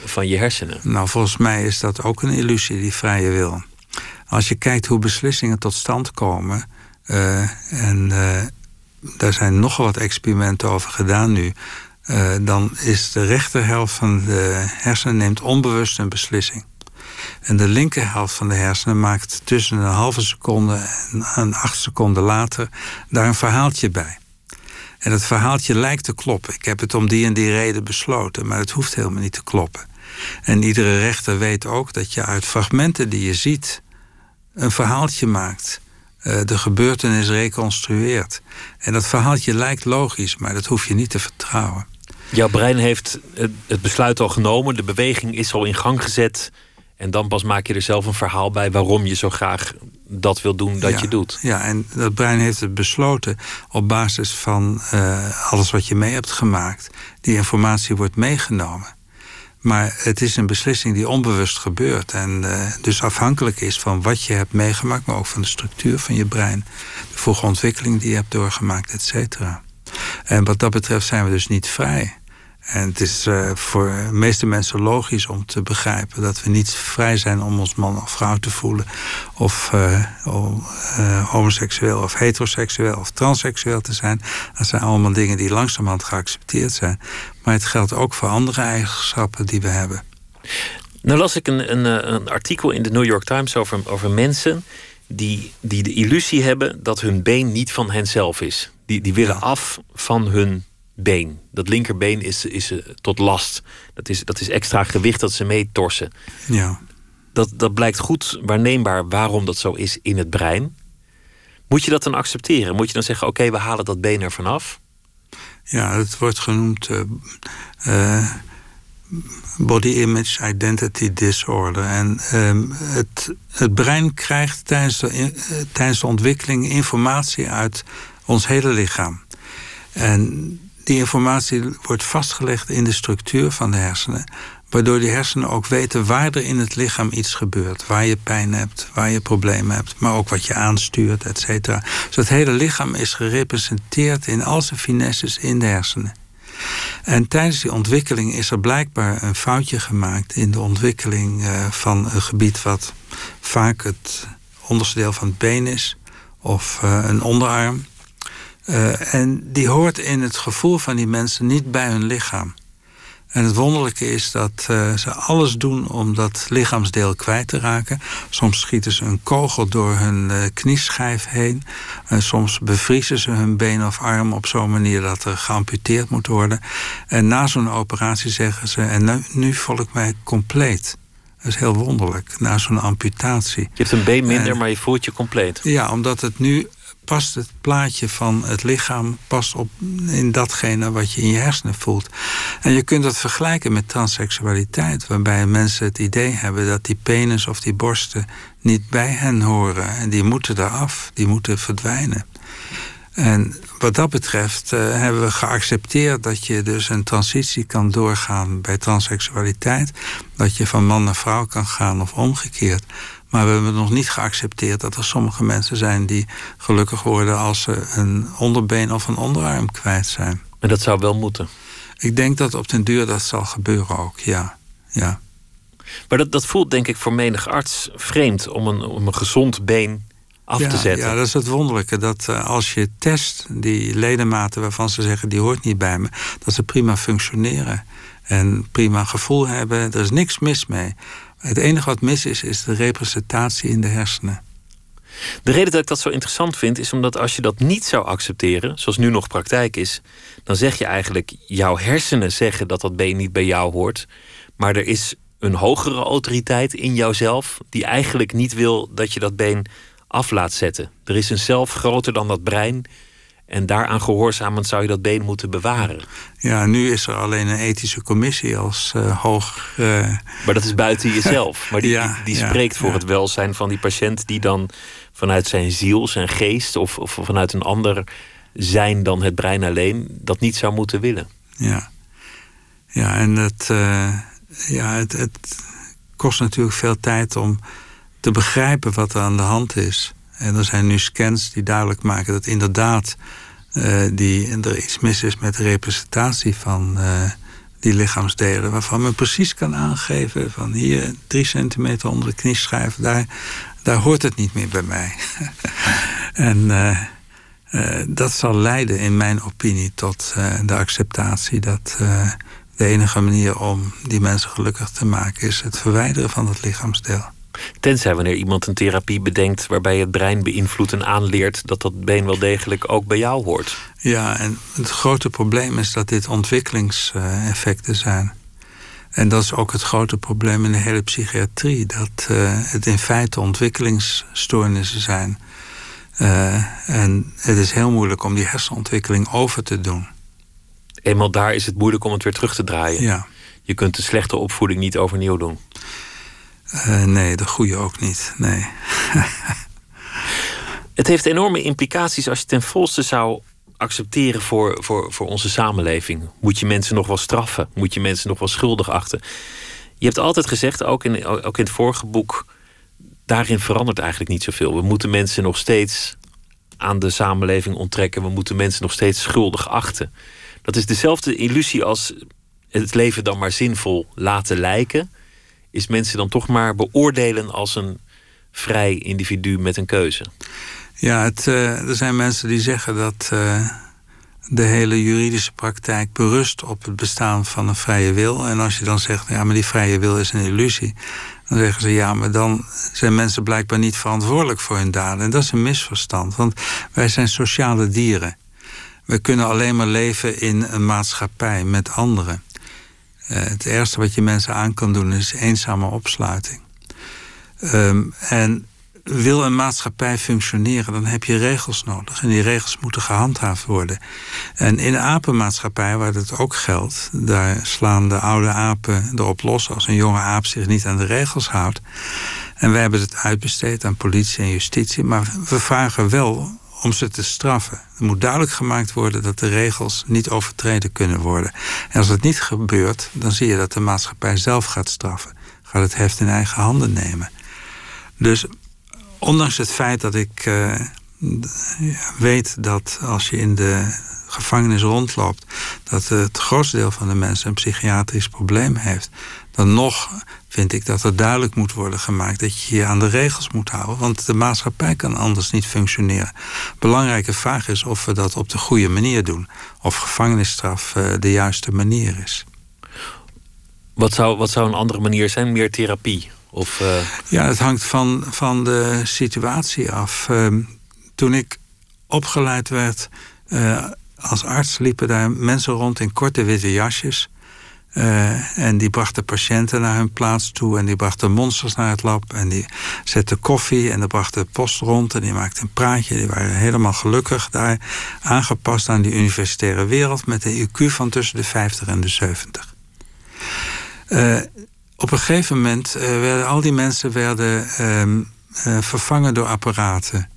van je hersenen. Nou, volgens mij is dat ook een illusie, die vrije wil. Als je kijkt hoe beslissingen tot stand komen, uh, en uh, daar zijn nogal wat experimenten over gedaan nu, uh, dan is de rechterhelft van de hersenen neemt onbewust een beslissing. En de linkerhelft van de hersenen maakt tussen een halve seconde en een acht seconden later daar een verhaaltje bij. En het verhaaltje lijkt te kloppen. Ik heb het om die en die reden besloten, maar het hoeft helemaal niet te kloppen. En iedere rechter weet ook dat je uit fragmenten die je ziet, een verhaaltje maakt. Uh, de gebeurtenis reconstrueert. En dat verhaaltje lijkt logisch, maar dat hoef je niet te vertrouwen. Jouw brein heeft het besluit al genomen, de beweging is al in gang gezet. En dan pas maak je er zelf een verhaal bij waarom je zo graag dat wil doen dat je doet. Ja, en dat brein heeft het besloten op basis van uh, alles wat je mee hebt gemaakt. Die informatie wordt meegenomen. Maar het is een beslissing die onbewust gebeurt. En uh, dus afhankelijk is van wat je hebt meegemaakt, maar ook van de structuur van je brein. De vroege ontwikkeling die je hebt doorgemaakt, et cetera. En wat dat betreft zijn we dus niet vrij. En het is uh, voor de meeste mensen logisch om te begrijpen dat we niet vrij zijn om ons man of vrouw te voelen, of uh, uh, homoseksueel of heteroseksueel of transseksueel te zijn. Dat zijn allemaal dingen die langzamerhand geaccepteerd zijn. Maar het geldt ook voor andere eigenschappen die we hebben. Nou las ik een, een, een artikel in de New York Times over, over mensen die, die de illusie hebben dat hun been niet van henzelf is. Die, die willen af van hun been. Dat linkerbeen is, is uh, tot last. Dat is, dat is extra gewicht dat ze mee torsen. Ja. Dat, dat blijkt goed waarneembaar waarom dat zo is in het brein. Moet je dat dan accepteren? Moet je dan zeggen: oké, we halen dat been er vanaf? Ja, het wordt genoemd uh, uh, Body Image Identity Disorder. En ehm, het, het brein krijgt tijdens de, tijdens de ontwikkeling informatie uit ons hele lichaam. En die informatie wordt vastgelegd in de structuur van de hersenen. Waardoor die hersenen ook weten waar er in het lichaam iets gebeurt. Waar je pijn hebt, waar je problemen hebt. Maar ook wat je aanstuurt, et cetera. Dus het hele lichaam is gerepresenteerd in al zijn finesses in de hersenen. En tijdens die ontwikkeling is er blijkbaar een foutje gemaakt in de ontwikkeling uh, van een gebied wat vaak het onderste deel van het been is, of uh, een onderarm. Uh, en die hoort in het gevoel van die mensen niet bij hun lichaam. En het wonderlijke is dat uh, ze alles doen om dat lichaamsdeel kwijt te raken. Soms schieten ze een kogel door hun uh, knieschijf heen. En soms bevriezen ze hun been of arm op zo'n manier dat er geamputeerd moet worden. En na zo'n operatie zeggen ze: En nu, nu voel ik mij compleet. Dat is heel wonderlijk, na zo'n amputatie. Je hebt een been minder, en, maar je voelt je compleet. Ja, omdat het nu past het plaatje van het lichaam past op in datgene wat je in je hersenen voelt. En je kunt dat vergelijken met transseksualiteit, waarbij mensen het idee hebben dat die penis of die borsten niet bij hen horen en die moeten eraf, die moeten verdwijnen. En wat dat betreft uh, hebben we geaccepteerd dat je dus een transitie kan doorgaan bij transseksualiteit. Dat je van man naar vrouw kan gaan of omgekeerd. Maar we hebben nog niet geaccepteerd dat er sommige mensen zijn die gelukkig worden als ze een onderbeen of een onderarm kwijt zijn. En dat zou wel moeten. Ik denk dat op den duur dat zal gebeuren ook, ja. ja. Maar dat, dat voelt denk ik voor menig arts vreemd om een, om een gezond been af ja, te zetten. Ja, dat is het wonderlijke. Dat uh, als je test die ledematen waarvan ze zeggen die hoort niet bij me, dat ze prima functioneren en prima gevoel hebben. Er is niks mis mee. Het enige wat mis is, is de representatie in de hersenen. De reden dat ik dat zo interessant vind, is omdat als je dat niet zou accepteren, zoals nu nog praktijk is, dan zeg je eigenlijk: jouw hersenen zeggen dat dat been niet bij jou hoort, maar er is een hogere autoriteit in jouzelf die eigenlijk niet wil dat je dat been af laat zetten. Er is een zelf groter dan dat brein en daaraan gehoorzamend zou je dat been moeten bewaren. Ja, nu is er alleen een ethische commissie als uh, hoog. Uh... Maar dat is buiten jezelf. Maar die, ja, die, die spreekt ja, voor ja. het welzijn van die patiënt die dan vanuit zijn ziel, zijn geest of, of vanuit een ander zijn dan het brein alleen, dat niet zou moeten willen. Ja, ja en het, uh, ja, het, het kost natuurlijk veel tijd om te begrijpen wat er aan de hand is. En er zijn nu scans die duidelijk maken dat inderdaad uh, die, er iets mis is met de representatie van uh, die lichaamsdelen. Waarvan men precies kan aangeven van hier drie centimeter onder de knieschijf, daar, daar hoort het niet meer bij mij. en uh, dat zal leiden, in mijn opinie, tot de acceptatie dat de enige manier om die mensen gelukkig te maken is het verwijderen van het lichaamsdeel. Tenzij wanneer iemand een therapie bedenkt waarbij het brein beïnvloedt en aanleert dat dat been wel degelijk ook bij jou hoort. Ja, en het grote probleem is dat dit ontwikkelingseffecten zijn. En dat is ook het grote probleem in de hele psychiatrie. Dat uh, het in feite ontwikkelingsstoornissen zijn. Uh, en het is heel moeilijk om die hersenontwikkeling over te doen. Eenmaal daar is het moeilijk om het weer terug te draaien. Ja. Je kunt de slechte opvoeding niet overnieuw doen. Uh, nee, de goede ook niet. Nee. het heeft enorme implicaties als je ten volste zou accepteren voor, voor, voor onze samenleving? Moet je mensen nog wel straffen? Moet je mensen nog wel schuldig achten? Je hebt altijd gezegd, ook in, ook in het vorige boek, daarin verandert eigenlijk niet zoveel. We moeten mensen nog steeds aan de samenleving onttrekken. We moeten mensen nog steeds schuldig achten. Dat is dezelfde illusie als het leven dan maar zinvol laten lijken. Is mensen dan toch maar beoordelen als een vrij individu met een keuze? Ja, het, uh, er zijn mensen die zeggen dat uh, de hele juridische praktijk berust op het bestaan van een vrije wil. En als je dan zegt, ja, maar die vrije wil is een illusie. Dan zeggen ze, ja, maar dan zijn mensen blijkbaar niet verantwoordelijk voor hun daden. En dat is een misverstand, want wij zijn sociale dieren. We kunnen alleen maar leven in een maatschappij met anderen. Uh, het ergste wat je mensen aan kan doen is eenzame opsluiting. Um, en wil een maatschappij functioneren, dan heb je regels nodig. En die regels moeten gehandhaafd worden. En in apenmaatschappij, waar dat ook geldt, daar slaan de oude apen erop los als een jonge aap zich niet aan de regels houdt. En wij hebben het uitbesteed aan politie en justitie, maar we vragen wel om ze te straffen. Er moet duidelijk gemaakt worden dat de regels niet overtreden kunnen worden. En als dat niet gebeurt, dan zie je dat de maatschappij zelf gaat straffen. Gaat het heft in eigen handen nemen. Dus ondanks het feit dat ik uh, weet dat als je in de gevangenis rondloopt, dat het grootste deel van de mensen een psychiatrisch probleem heeft, dan nog vind ik dat er duidelijk moet worden gemaakt dat je je aan de regels moet houden, want de maatschappij kan anders niet functioneren. Belangrijke vraag is of we dat op de goede manier doen, of gevangenisstraf uh, de juiste manier is. Wat zou, wat zou een andere manier zijn? Meer therapie? Of, uh... Ja, het hangt van, van de situatie af. Uh, toen ik opgeleid werd uh, als arts, liepen daar mensen rond in korte witte jasjes. Uh, en die brachten patiënten naar hun plaats toe. En die brachten monsters naar het lab. En die zetten koffie. En dan brachten post rond. En die maakten een praatje. Die waren helemaal gelukkig daar. Aangepast aan die universitaire wereld. Met een IQ van tussen de 50 en de 70. Uh, op een gegeven moment uh, werden al die mensen werden, uh, vervangen door apparaten.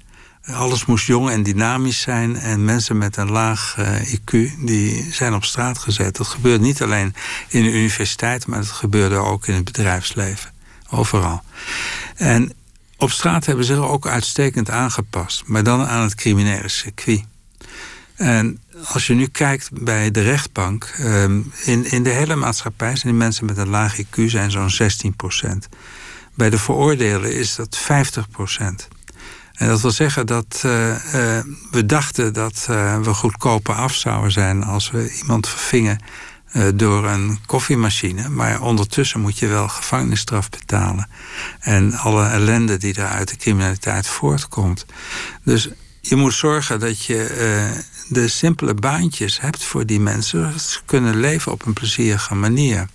Alles moest jong en dynamisch zijn. En mensen met een laag uh, IQ die zijn op straat gezet. Dat gebeurt niet alleen in de universiteit, maar dat gebeurde ook in het bedrijfsleven. Overal. En op straat hebben ze zich ook uitstekend aangepast. Maar dan aan het criminele circuit. En als je nu kijkt bij de rechtbank, ehm, in, in de hele maatschappij zijn die mensen met een laag IQ zijn zo'n 16% Bij de veroordelen is dat 50 En dat wil zeggen dat uh, uh, we dachten dat uh, we goedkoper af zouden zijn als we iemand vervingen door een koffiemachine. Maar ondertussen moet je wel gevangenisstraf betalen. En alle ellende die daar uit de criminaliteit voortkomt. Dus je moet zorgen dat je de simpele baantjes hebt voor die mensen. Ze kunnen leven op een plezierige manier.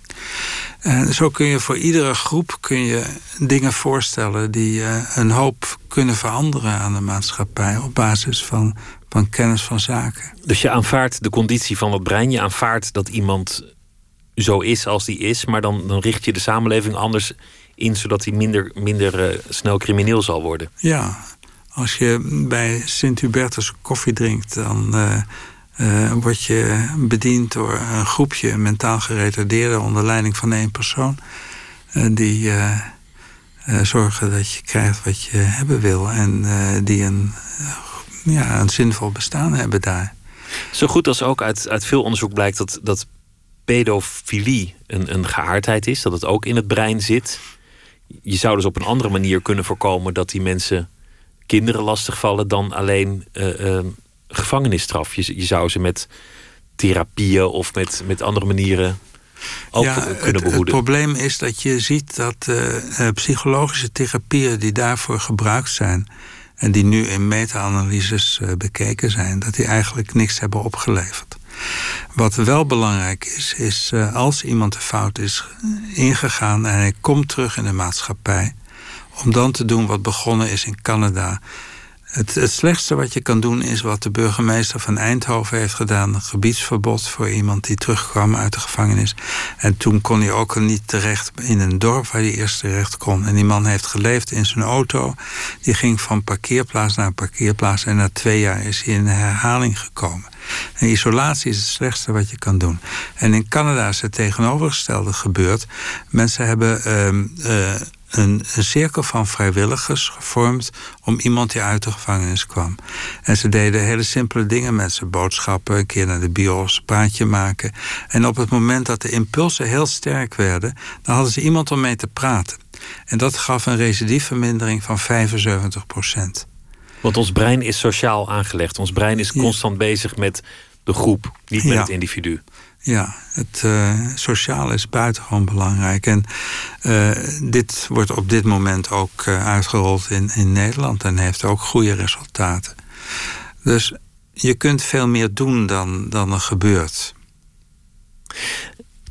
En zo kun je voor iedere groep kun je dingen voorstellen die uh, een hoop kunnen veranderen aan de maatschappij op basis van, van kennis van zaken. Dus je aanvaardt de conditie van het brein, je aanvaardt dat iemand zo is als die is, maar dan, dan richt je de samenleving anders in zodat hij minder, minder uh, snel crimineel zal worden. Ja, als je bij Sint-Hubertus koffie drinkt, dan uh, uh, word je bediend door een groepje mentaal geretardeerden onder leiding van één persoon. Uh, die zorgen dat je krijgt wat je hebben wil en die een, ja, een zinvol bestaan hebben daar. Zo goed als ook uit, uit veel onderzoek blijkt dat, dat pedofilie een, een geaardheid is, dat het ook in het brein zit. Je zou dus op een andere manier kunnen voorkomen dat die mensen kinderen lastigvallen dan alleen uh, uh, gevangenisstraf. Je, je, zou ze met therapieën of met, met andere manieren ook ja, kunnen het, behoeden. Het probleem is dat je ziet dat uh, psychologische therapieën die daarvoor gebruikt zijn en die nu in meta-analyses bekeken zijn, dat die eigenlijk niks hebben opgeleverd. Wat wel belangrijk is, is als iemand de fout is ingegaan en hij komt terug in de maatschappij, om dan te doen wat begonnen is in Canada. Het, het, slechtste wat je kan doen is wat de burgemeester van Eindhoven heeft gedaan: een gebiedsverbod voor iemand die terugkwam uit de gevangenis. En toen kon hij ook niet terecht in een dorp waar hij eerst terecht kon. En die man heeft geleefd in zijn auto. Die ging van parkeerplaats naar parkeerplaats. En na twee jaar is hij in herhaling gekomen. En isolatie is het slechtste wat je kan doen. En in Canada is het tegenovergestelde gebeurd. Mensen hebben. Uh, een, een, cirkel van vrijwilligers gevormd om iemand die uit de gevangenis kwam. En ze deden hele simpele dingen met ze: boodschappen, een keer naar de bios, een praatje maken. En op het moment dat de impulsen heel sterk werden, dan hadden ze iemand om mee te praten. En dat gaf een recidiefvermindering van 75 procent. Want ons brein is sociaal aangelegd. Ons brein is constant bezig met de groep, niet met het individu. Ja, het uh, sociale is buitengewoon belangrijk. En uh, dit wordt op dit moment ook uh, uitgerold in, in Nederland en heeft ook goede resultaten. Dus je kunt veel meer doen dan, dan er gebeurt.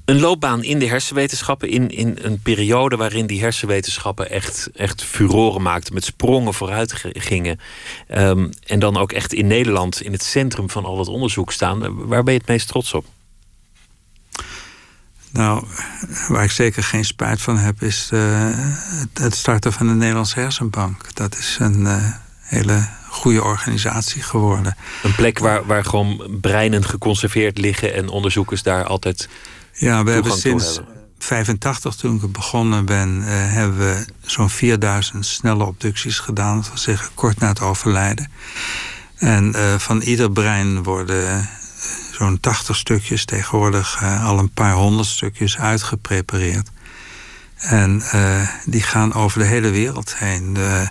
Een loopbaan in de hersenwetenschappen, in, in een periode waarin die hersenwetenschappen echt, echt furoren maakten, met sprongen vooruit gingen. Um, en dan ook echt in Nederland in het centrum van al het onderzoek staan. Waar ben je het meest trots op? Nou, waar ik zeker geen spijt van heb, is uh, het starten van de Nederlandse Hersenbank. Dat is een uh, hele goede organisatie geworden. Een plek waar, waar gewoon breinen geconserveerd liggen en onderzoekers daar altijd. Ja, we hebben sinds 85, toen ik begonnen ben, uh, hebben we zo'n 4000 snelle obducties gedaan. Dat wil zeggen kort na het overlijden. En van ieder brein worden zo'n 80 stukjes, tegenwoordig uh, al een paar honderd stukjes uitgeprepareerd. En uh, die gaan over de hele wereld heen. We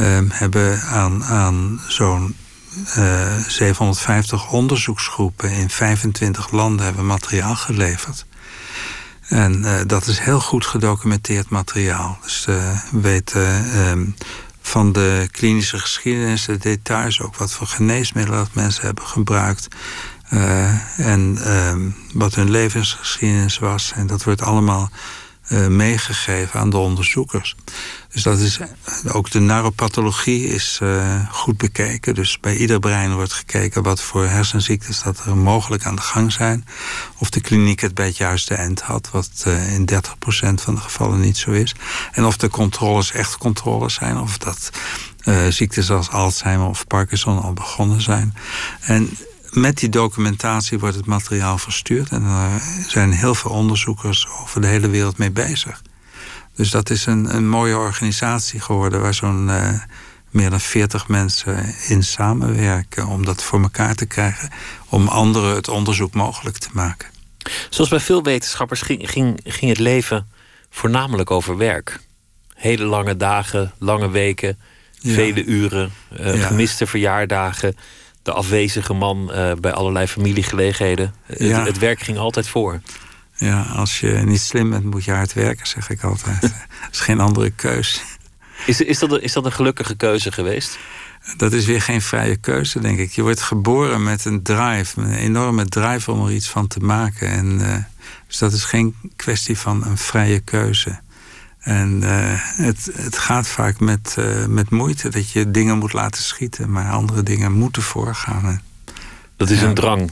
uh, hebben aan, aan zo'n 750 onderzoeksgroepen in 25 landen hebben materiaal geleverd. En dat is heel goed gedocumenteerd materiaal. Dus we weten um, van de klinische geschiedenis, de details, ook wat voor geneesmiddelen dat mensen hebben gebruikt. Uh, en uh, wat hun levensgeschiedenis was. En dat wordt allemaal uh, meegegeven aan de onderzoekers. Dus dat is ook de neuropathologie is goed bekeken. Dus bij ieder brein wordt gekeken wat voor hersenziektes dat er mogelijk aan de gang zijn. Of de kliniek het bij het juiste eind had, wat in 30% van de gevallen niet zo is. En of de controles echt controles zijn, of dat ziektes als Alzheimer of Parkinson al begonnen zijn. En met die documentatie wordt het materiaal verstuurd. En er zijn heel veel onderzoekers over de hele wereld mee bezig. Dus dat is een, een mooie organisatie geworden waar zo'n uh, meer dan 40 mensen in samenwerken om dat voor elkaar te krijgen, om anderen het onderzoek mogelijk te maken. Zoals bij veel wetenschappers ging, ging, ging het leven voornamelijk over werk. Hele lange dagen, lange weken, vele uren, uh, ja. gemiste verjaardagen de afwezige man uh, bij allerlei familiegelegenheden. Ja. Het, het, werk ging altijd voor. Ja, als je niet slim bent, moet je hard werken, zeg ik altijd. Dat is geen andere keus. Is, is, dat, is dat een gelukkige keuze geweest? Dat is weer geen vrije keuze, denk ik. Je wordt geboren met een drive, een enorme drive om er iets van te maken. En, uh, dus dat is geen kwestie van een vrije keuze. En uh, het, het gaat vaak met, uh, met moeite dat je dingen moet laten schieten, maar andere dingen moeten voorgaan. Dat is ja. een drang,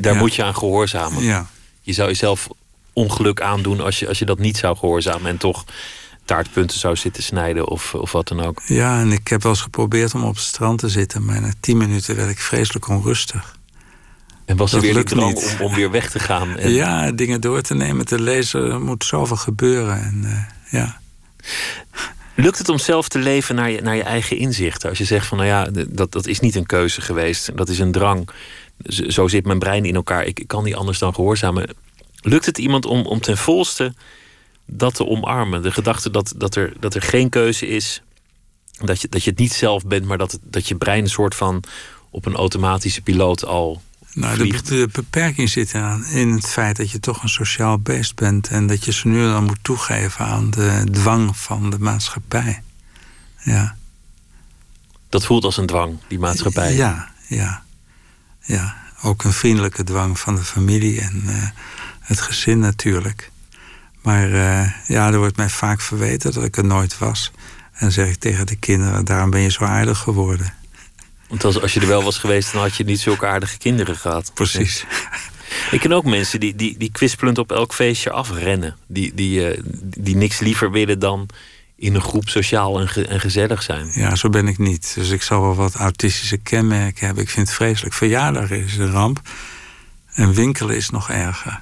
daar ja. moet je aan gehoorzamen. Ja. Je zou jezelf ongeluk aandoen als je, als je dat niet zou gehoorzamen en toch taartpunten zou zitten snijden of, of wat dan ook. Ja, en ik heb wel eens geprobeerd om op het strand te zitten, maar na tien minuten werd ik vreselijk onrustig. En was er weer de drang om, om, weer weg te gaan? En... Ja, dingen door te nemen, te lezen, er moet zoveel gebeuren. En, uh, ja. Lukt het om zelf te leven naar je, naar je eigen inzichten? Als je zegt van nou ja, dat, dat is niet een keuze geweest, dat is een drang. Zo zit mijn brein in elkaar, ik, ik kan niet anders dan gehoorzamen. Lukt het iemand om, om ten volste dat te omarmen? De gedachte dat, dat, er, dat er geen keuze is, dat je, dat je het niet zelf bent, maar dat, dat je brein een soort van op een automatische piloot al nou, de, de, beperking zit aan in het feit dat je toch een sociaal beest bent en dat je ze nu dan moet toegeven aan de dwang van de maatschappij. Ja. Dat voelt als een dwang, die maatschappij. Ja, ja, ja. ook een vriendelijke dwang van de familie en het gezin natuurlijk. Maar ja, er wordt mij vaak verweten dat ik er nooit was. En dan zeg ik tegen de kinderen, daarom ben je zo aardig geworden. Want als, als je er wel was geweest, dan had je niet zulke aardige kinderen gehad. Precies. Ik ken ook mensen die, die, die kwispelend op elk feestje afrennen. Die, die, uh, die niks liever willen dan in een groep sociaal en, ge, en, gezellig zijn. Ja, zo ben ik niet. Dus ik zal wel wat autistische kenmerken hebben. Ik vind het vreselijk. Verjaardag is een ramp. En winkelen is nog erger.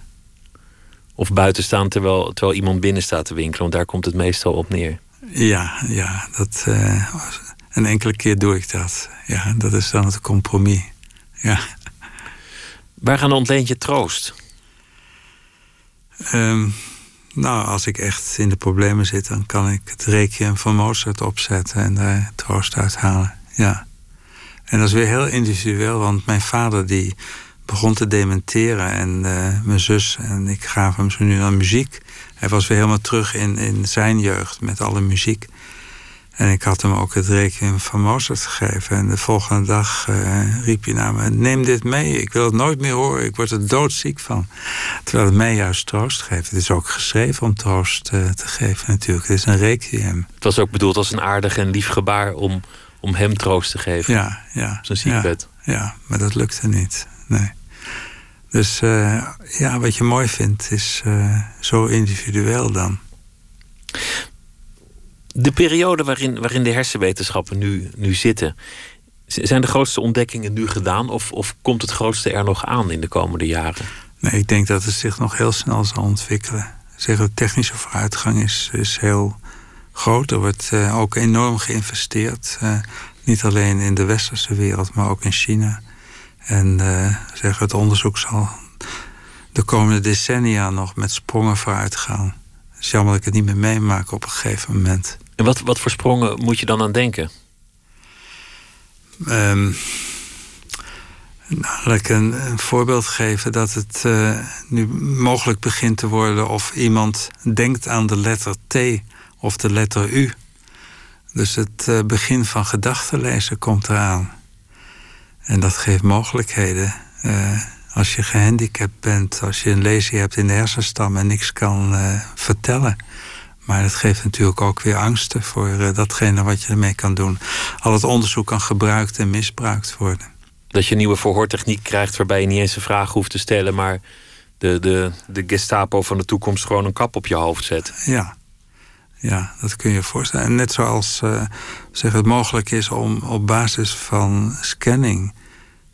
Of buiten staan terwijl, terwijl iemand binnen staat te winkelen. Want daar komt het meestal op neer. Ja, ja dat, uh, een enkele keer doe ik dat. Ja, dat is dan het compromis. Ja. Waar gaan ontleent je troost? Um, nou, als ik echt in de problemen zit, dan kan ik het requiem van Mozart opzetten en daar troost uit halen. Ja. En dat is weer heel individueel, want mijn vader die begon te dementeren en uh, mijn zus en ik gaven hem zo nu aan muziek. Hij was weer helemaal terug in, in zijn jeugd met alle muziek. En ik had hem ook het rekening van Mozart gegeven. En de volgende dag uh, riep hij naar me: Neem dit mee, ik wil het nooit meer horen, ik word er doodziek van. Terwijl het mij juist troost geeft. Het is ook geschreven om troost uh, te geven, natuurlijk. Het is een requiem. Het was ook bedoeld als een aardig en lief gebaar om, om hem troost te geven. Ja, ja. Zijn ziekbed. Ja, ja, maar dat lukte niet. Nee. Dus uh, ja, wat je mooi vindt, is zo individueel dan de periode waarin, waarin de hersenwetenschappen nu, nu zitten. Zijn de grootste ontdekkingen nu gedaan of, of komt het grootste er nog aan in de komende jaren? Nee, ik denk dat het zich nog heel snel zal ontwikkelen. Zeggen, de technische vooruitgang is, is heel groot. Er wordt uh, ook enorm geïnvesteerd. Uh, niet alleen in de westerse wereld, maar ook in China. En uh, het onderzoek zal de komende decennia nog met sprongen vooruit gaan. Het is jammer dat ik het niet meer meemaak op een gegeven moment. En wat, wat voor sprongen moet je dan aan denken? Um, nou, laat ik een, een, voorbeeld geven dat het uh, nu mogelijk begint te worden of iemand denkt aan de letter T of de letter U. Dus het uh, begin van gedachtenlezen komt eraan. En dat geeft mogelijkheden. Uh, als je gehandicapt bent, als je een lesie hebt in de hersenstam en niks kan vertellen maar het geeft natuurlijk ook weer angsten voor uh, datgene wat je ermee kan doen. Al het onderzoek kan gebruikt en misbruikt worden. Dat je een nieuwe verhoortechniek krijgt waarbij je niet eens een vraag hoeft te stellen, maar de, de, de Gestapo van de toekomst gewoon een kap op je hoofd zet. Ja, ja dat kun je je voorstellen. En net zoals uh, zeg, het mogelijk is om op basis van scanning.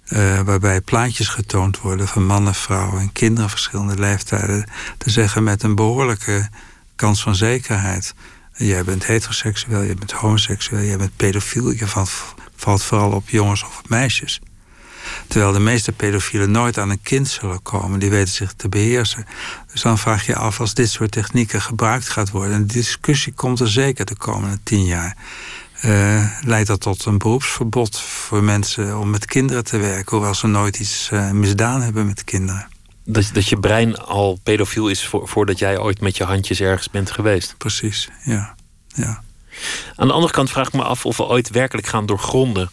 Uh, waarbij plaatjes getoond worden van mannen, vrouwen en kinderen verschillende leeftijden. te zeggen met een behoorlijke kans van zekerheid. Jij bent heteroseksueel, je bent homoseksueel, jij bent pedofiel. Je valt, vooral op jongens of meisjes. Terwijl de meeste pedofielen nooit aan een kind zullen komen. Die weten zich te beheersen. Dus dan vraag je af als dit soort technieken gebruikt gaat worden. En die discussie komt er zeker de komende tien jaar. Uh, leidt dat tot een beroepsverbod voor mensen om met kinderen te werken. Hoewel ze nooit iets uh, misdaan hebben met kinderen dat, dat je brein al pedofiel is voordat jij ooit met je handjes ergens bent geweest. Precies, ja. ja. Aan de andere kant vraag ik me af of we ooit werkelijk gaan doorgronden.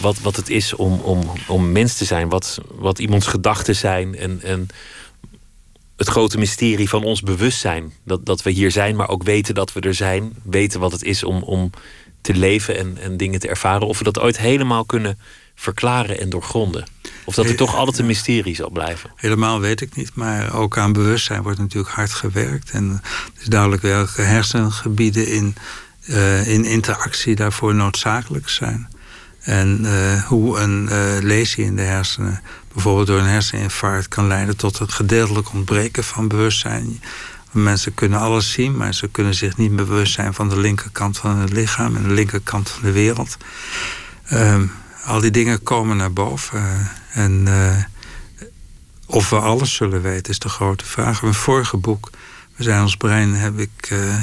Wat, wat het is om, om, om mens te zijn. Wat, wat iemands gedachten zijn. En, en het grote mysterie van ons bewustzijn. Dat, dat we hier zijn, maar ook weten dat we er zijn. Weten wat het is om, om te leven en, en dingen te ervaren. Of we dat ooit helemaal kunnen verklaren en doorgronden. Of dat het toch altijd een mysterie zal blijven? Helemaal weet ik niet, maar ook aan bewustzijn wordt natuurlijk hard gewerkt. En het is duidelijk welke hersengebieden in, uh, in interactie daarvoor noodzakelijk zijn. En uh, hoe een uh, lesie in de hersenen bijvoorbeeld door een herseninfarct kan leiden tot het gedeeltelijk ontbreken van bewustzijn. Mensen kunnen alles zien, maar ze kunnen zich niet bewust zijn van de linkerkant van het lichaam en de linkerkant van de wereld. Um, al die dingen komen naar boven. En uh, of we alles zullen weten is de grote vraag. Mijn vorige boek, We zijn ons brein, heb ik. Uh,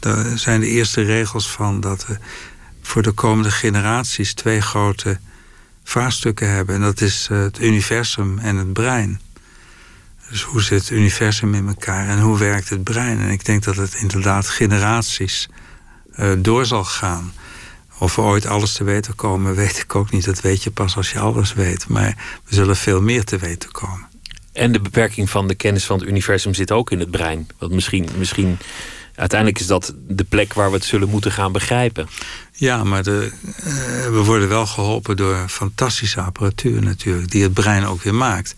daar zijn de eerste regels van dat we voor de komende generaties twee grote vraagstukken hebben. En dat is het universum en het brein. Dus hoe zit het universum in elkaar en hoe werkt het brein? En ik denk dat het inderdaad generaties door zal gaan Of we ooit alles te weten komen, weet ik ook niet. Dat weet je pas als je alles weet. Maar we zullen veel meer te weten komen. En de beperking van de kennis van het universum zit ook in het brein. Want misschien, misschien uiteindelijk is dat de plek waar we het zullen moeten gaan begrijpen. Ja, maar de, uh, we worden wel geholpen door fantastische apparatuur natuurlijk, die het brein ook weer maakt.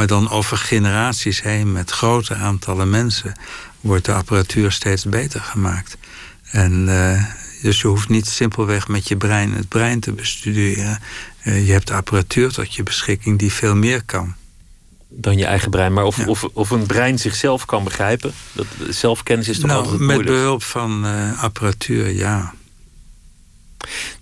Maar dan over generaties heen met grote aantallen mensen wordt de apparatuur steeds beter gemaakt. En uh, dus je hoeft niet simpelweg met je brein het brein te bestuderen. Uh, je hebt apparatuur tot je beschikking die veel meer kan dan je eigen brein. Maar of, of, of een brein zichzelf kan begrijpen, dat, zelfkennis is toch nou, altijd moeilijk? Met behulp van uh, apparatuur, ja.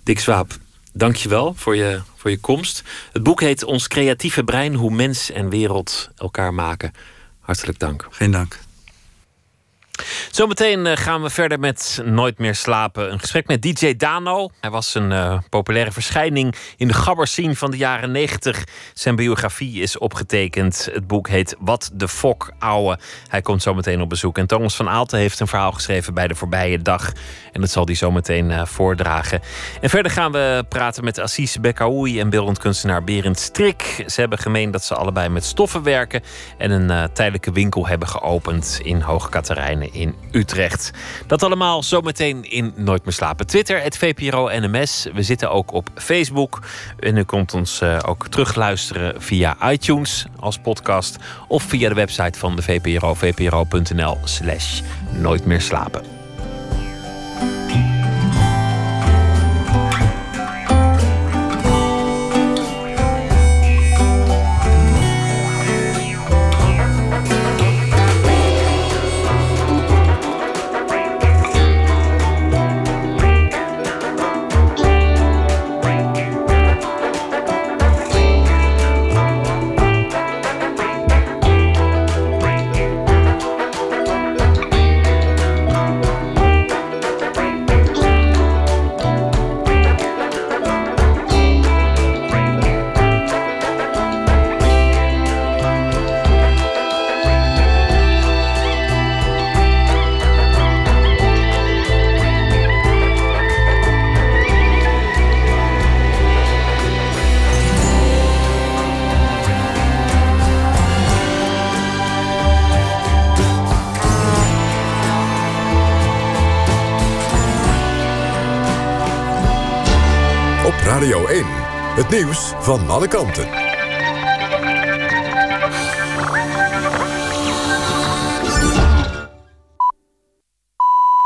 Dick Swaap, dank je wel voor je, voor je komst. Het boek heet Ons creatieve brein, hoe mens en wereld elkaar maken. Hartelijk dank. Geen dank. Zometeen eh, gaan we verder met Nooit meer slapen. Een gesprek met DJ Dano. Hij was een uh, populaire verschijning in de gabberscene van de jaren 90. Zijn biografie is opgetekend. Het boek heet Wat de Fok, ouwe. Hij komt zometeen op bezoek. En Thomas van Aalten heeft een verhaal geschreven bij de voorbije dag. En dat zal hij zometeen uh, voordragen. En verder gaan we praten met Assis Bekaoui en beeldend kunstenaar Berend Strik. Ze hebben gemeen dat ze allebei met stoffen werken. En een tijdelijke winkel hebben geopend in Hoog In Utrecht. Dat allemaal zometeen in Nooit meer slapen. Twitter, het VPRO NMS. We zitten ook op Facebook. En u kunt ons uh, ook terugluisteren via iTunes als podcast. Of via de website van de VPRO, vpro.nl slash Nooit meer slapen. Het nieuws van alle kanten.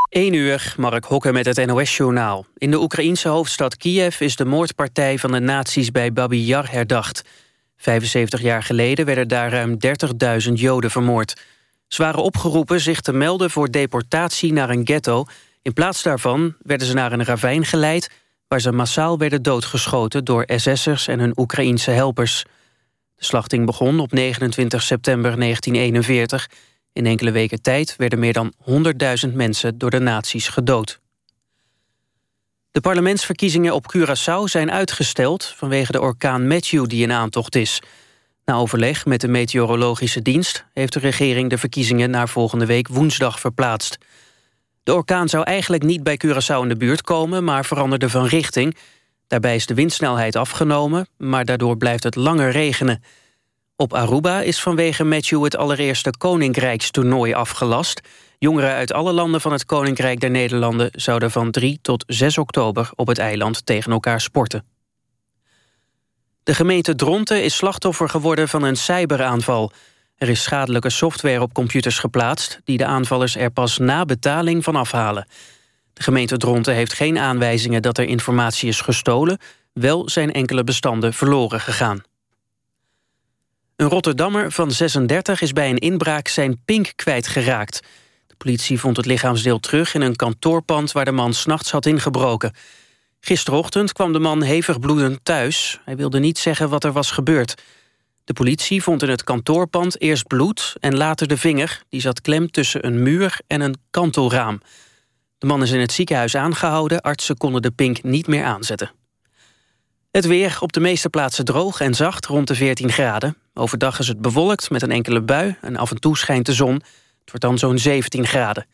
1 uur, Mark Hokke met het NOS-journaal. In de Oekraïense hoofdstad Kiev is de moordpartij van de nazi's bij Babi Yar herdacht. 75 jaar geleden werden daar ruim 30.000 Joden vermoord. Ze waren opgeroepen zich te melden voor deportatie naar een ghetto. In plaats daarvan werden ze naar een ravijn geleid waar ze massaal werden doodgeschoten door SS'ers en hun Oekraïense helpers. De slachting begon op 29 september 1941. In enkele weken tijd werden meer dan 100.000 mensen door de nazi's gedood. De parlementsverkiezingen op Curaçao zijn uitgesteld... vanwege de orkaan Matthew die in aantocht is. Na overleg met de meteorologische dienst... heeft de regering de verkiezingen naar volgende week woensdag verplaatst. De orkaan zou eigenlijk niet bij Curaçao in de buurt komen... maar veranderde van richting. Daarbij is de windsnelheid afgenomen... maar daardoor blijft het langer regenen. Op Aruba is vanwege Matthew het allereerste Koninkrijkstoernooi afgelast. Jongeren uit alle landen van het Koninkrijk der Nederlanden... zouden van 3 tot 6 oktober op het eiland tegen elkaar sporten. De gemeente Dronten is slachtoffer geworden van een cyberaanval... Er is schadelijke software op computers geplaatst... die de aanvallers er pas na betaling van afhalen. De gemeente Dronten heeft geen aanwijzingen dat er informatie is gestolen. Wel zijn enkele bestanden verloren gegaan. Een Rotterdammer van 36 is bij een inbraak zijn pink kwijtgeraakt. De politie vond het lichaamsdeel terug in een kantoorpand... waar de man s'nachts had ingebroken. Gisterochtend kwam de man hevig bloedend thuis. Hij wilde niet zeggen wat er was gebeurd... De politie vond in het kantoorpand eerst bloed en later de vinger. Die zat klem tussen een muur en een kantelraam. De man is in het ziekenhuis aangehouden. Artsen konden de pink niet meer aanzetten. Het weer op de meeste plaatsen droog en zacht, rond de 14 graden. Overdag is het bewolkt met een enkele bui en af en toe schijnt de zon. Het wordt dan zo'n 17 graden.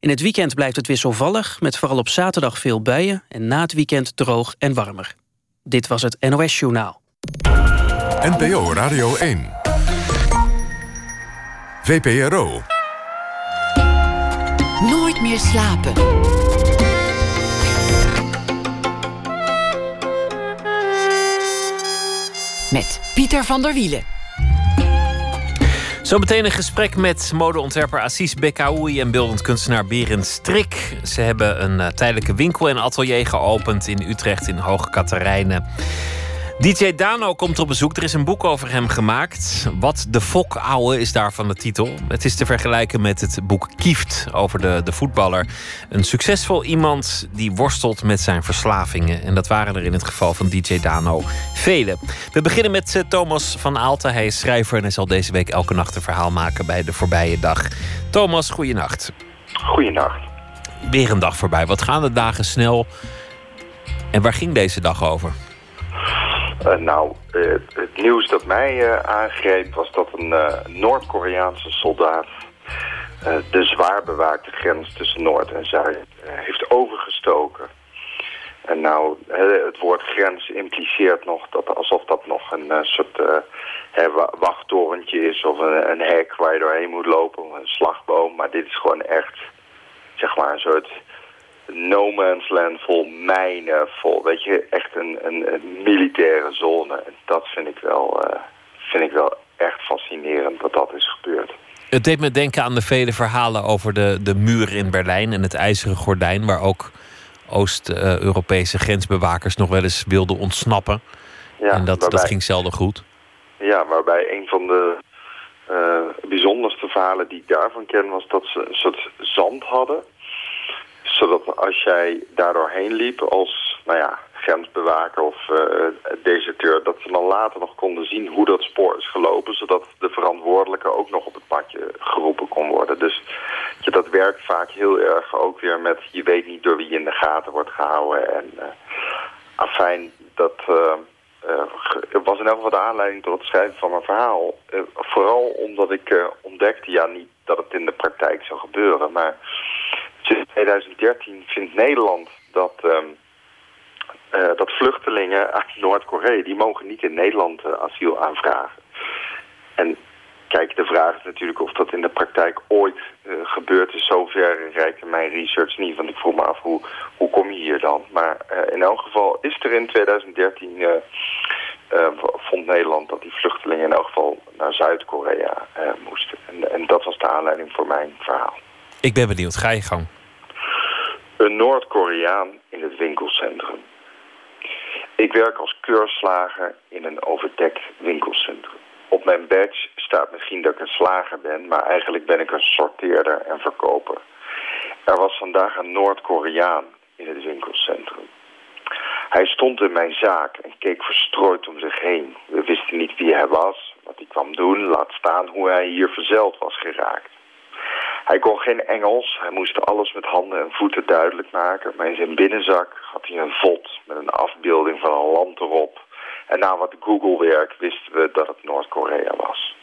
In het weekend blijft het wisselvallig, met vooral op zaterdag veel buien... en na het weekend droog en warmer. Dit was het NOS Journaal. NPO Radio 1. VPRO. Nooit meer slapen. Met Pieter van der Wielen. Zometeen een gesprek met modeontwerper Assis Bekaoui en beeldend kunstenaar Berend Strik. Ze hebben een uh, tijdelijke winkel en atelier geopend in Utrecht in Hoge Katerijnen. DJ Dano komt op bezoek. Er is een boek over hem gemaakt. Wat de fok ouwe is daarvan de titel. Het is te vergelijken met het boek Kieft over de, de voetballer. Een succesvol iemand die worstelt met zijn verslavingen. En dat waren er in het geval van DJ Dano vele. We beginnen met uh, Thomas van Aalten. Hij is schrijver en hij zal deze week elke nacht een verhaal maken bij de voorbije dag. Thomas, goeienacht. Goeienacht. Weer een dag voorbij. Wat gaan de dagen snel? En waar ging deze dag over? Uh, nou, uh, het nieuws dat mij uh, aangreep was dat een Noord-Koreaanse soldaat de zwaar bewaakte grens tussen Noord en Zuid heeft overgestoken. En nou, het woord grens impliceert nog dat alsof dat nog een soort wachttorentje is of een, een, hek waar je doorheen moet lopen, een slagboom. Maar dit is gewoon echt, zeg maar, een soort no man's land vol mijnen, vol, weet je, echt een, een, een militaire zone. En dat vind ik, wel, uh, vind ik wel echt fascinerend dat dat is gebeurd. Het deed me denken aan de vele verhalen over de, de muur in Berlijn en het ijzeren gordijn, waar ook Oost-Europese grensbewakers nog wel eens wilden ontsnappen. Ja, en dat, waarbij, dat ging zelden goed. Ja, waarbij een van de uh, bijzonderste verhalen die ik daarvan ken was dat ze een soort zand hadden zodat als jij daardoorheen liep als nou ja, grensbewaker of uh, deserteur... dat ze dan later nog konden zien hoe dat spoor is gelopen... zodat de verantwoordelijke ook nog op het padje geroepen kon worden. Dus je, dat werkt vaak heel erg ook weer met... je weet niet door wie je in de gaten wordt gehouden. En uh, afijn, dat... Uh, was in elk geval de aanleiding tot het schrijven van mijn verhaal. vooral omdat ik ontdekte, ja niet dat het in de praktijk zou gebeuren... maar Sinds 2013 vindt Nederland dat, um, uh, dat vluchtelingen uit Noord-Korea... die mogen niet in Nederland uh, asiel aanvragen. En kijk, de vraag is natuurlijk of dat in de praktijk ooit uh, gebeurt. Dus zover reikt mijn research niet, want ik vroeg me af hoe, hoe kom je hier dan. Maar in elk geval is er in 2013... vond Nederland dat die vluchtelingen in elk geval naar Zuid-Korea moesten. En, en dat was de aanleiding voor mijn verhaal. Ik ben benieuwd. Ga je gang. Een Noord-Koreaan in het winkelcentrum. Ik werk als keurslager in een overdekt winkelcentrum. Op mijn badge staat misschien dat ik een slager ben, maar eigenlijk ben ik een sorteerder en verkoper. Er was vandaag een Noord-Koreaan in het winkelcentrum. Hij stond in mijn zaak en keek verstrooid om zich heen. We wisten niet wie hij was, wat hij kwam doen, laat staan hoe hij hier verzeld was geraakt. Hij kon geen Engels, hij moest alles met handen en voeten duidelijk maken. Maar in zijn binnenzak had hij een vod met een afbeelding van een land erop. En na wat Google-werk wisten we dat het Noord-Korea was.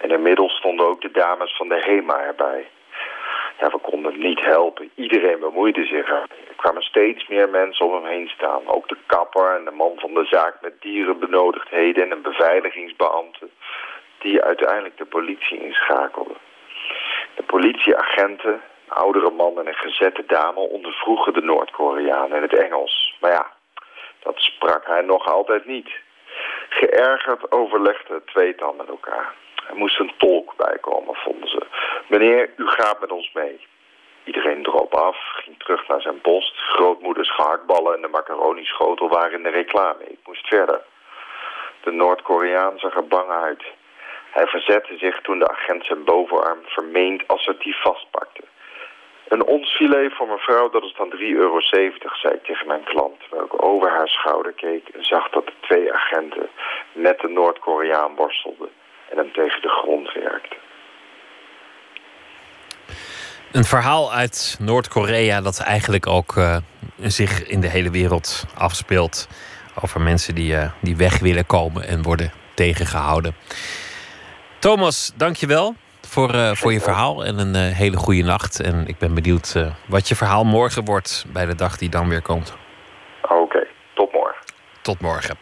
En inmiddels stonden ook de dames van de HEMA erbij. Ja, we konden hem niet helpen. Iedereen bemoeide zich. Er kwamen steeds meer mensen om hem heen staan. Ook de kapper en de man van de zaak met dierenbenodigdheden en een beveiligingsbeambte... die uiteindelijk de politie inschakelde. De politieagenten, oudere man en een gezette dame ondervroegen de Noord-Koreaan in het Engels. Maar ja, dat sprak hij nog altijd niet. Geërgerd overlegde het tweetal met elkaar. Er moest een tolk bijkomen, vonden ze. Meneer, u gaat met ons mee. Iedereen droop af, ging terug naar zijn post. Grootmoeders gehaktballen en de macaroni-schotel waren in de reclame. Ik moest verder. De Noord-Koreaan zag er bang uit. Hij verzette zich toen de agent zijn bovenarm vermeend assertief vastpakte. Een ons filet voor mevrouw, dat is dan 3,70 euro, zei ik tegen mijn klant. Terwijl ik over haar schouder keek en zag dat de twee agenten met de Noord-Koreaan worstelden en hem tegen de grond werkten. Een verhaal uit Noord-Korea dat eigenlijk ook uh, zich in de hele wereld afspeelt. Over mensen die, uh, die weg willen komen en worden tegengehouden. Thomas, dankjewel. voor, uh, voor je verhaal en een uh, hele goede nacht. En ik ben benieuwd uh, wat je verhaal morgen wordt bij de dag die dan weer komt. Tot morgen.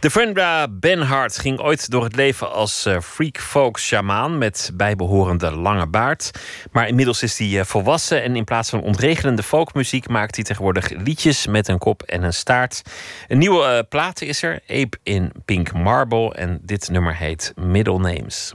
De Frenda Benhart ging ooit door het leven als freak folk shamaan met bijbehorende lange baard. Maar inmiddels is hij volwassen en in plaats van ontregelende folkmuziek maakt hij tegenwoordig liedjes met een kop en een staart. Een nieuwe plaat is er, Ape in Pink Marble. En dit nummer heet Middle Names.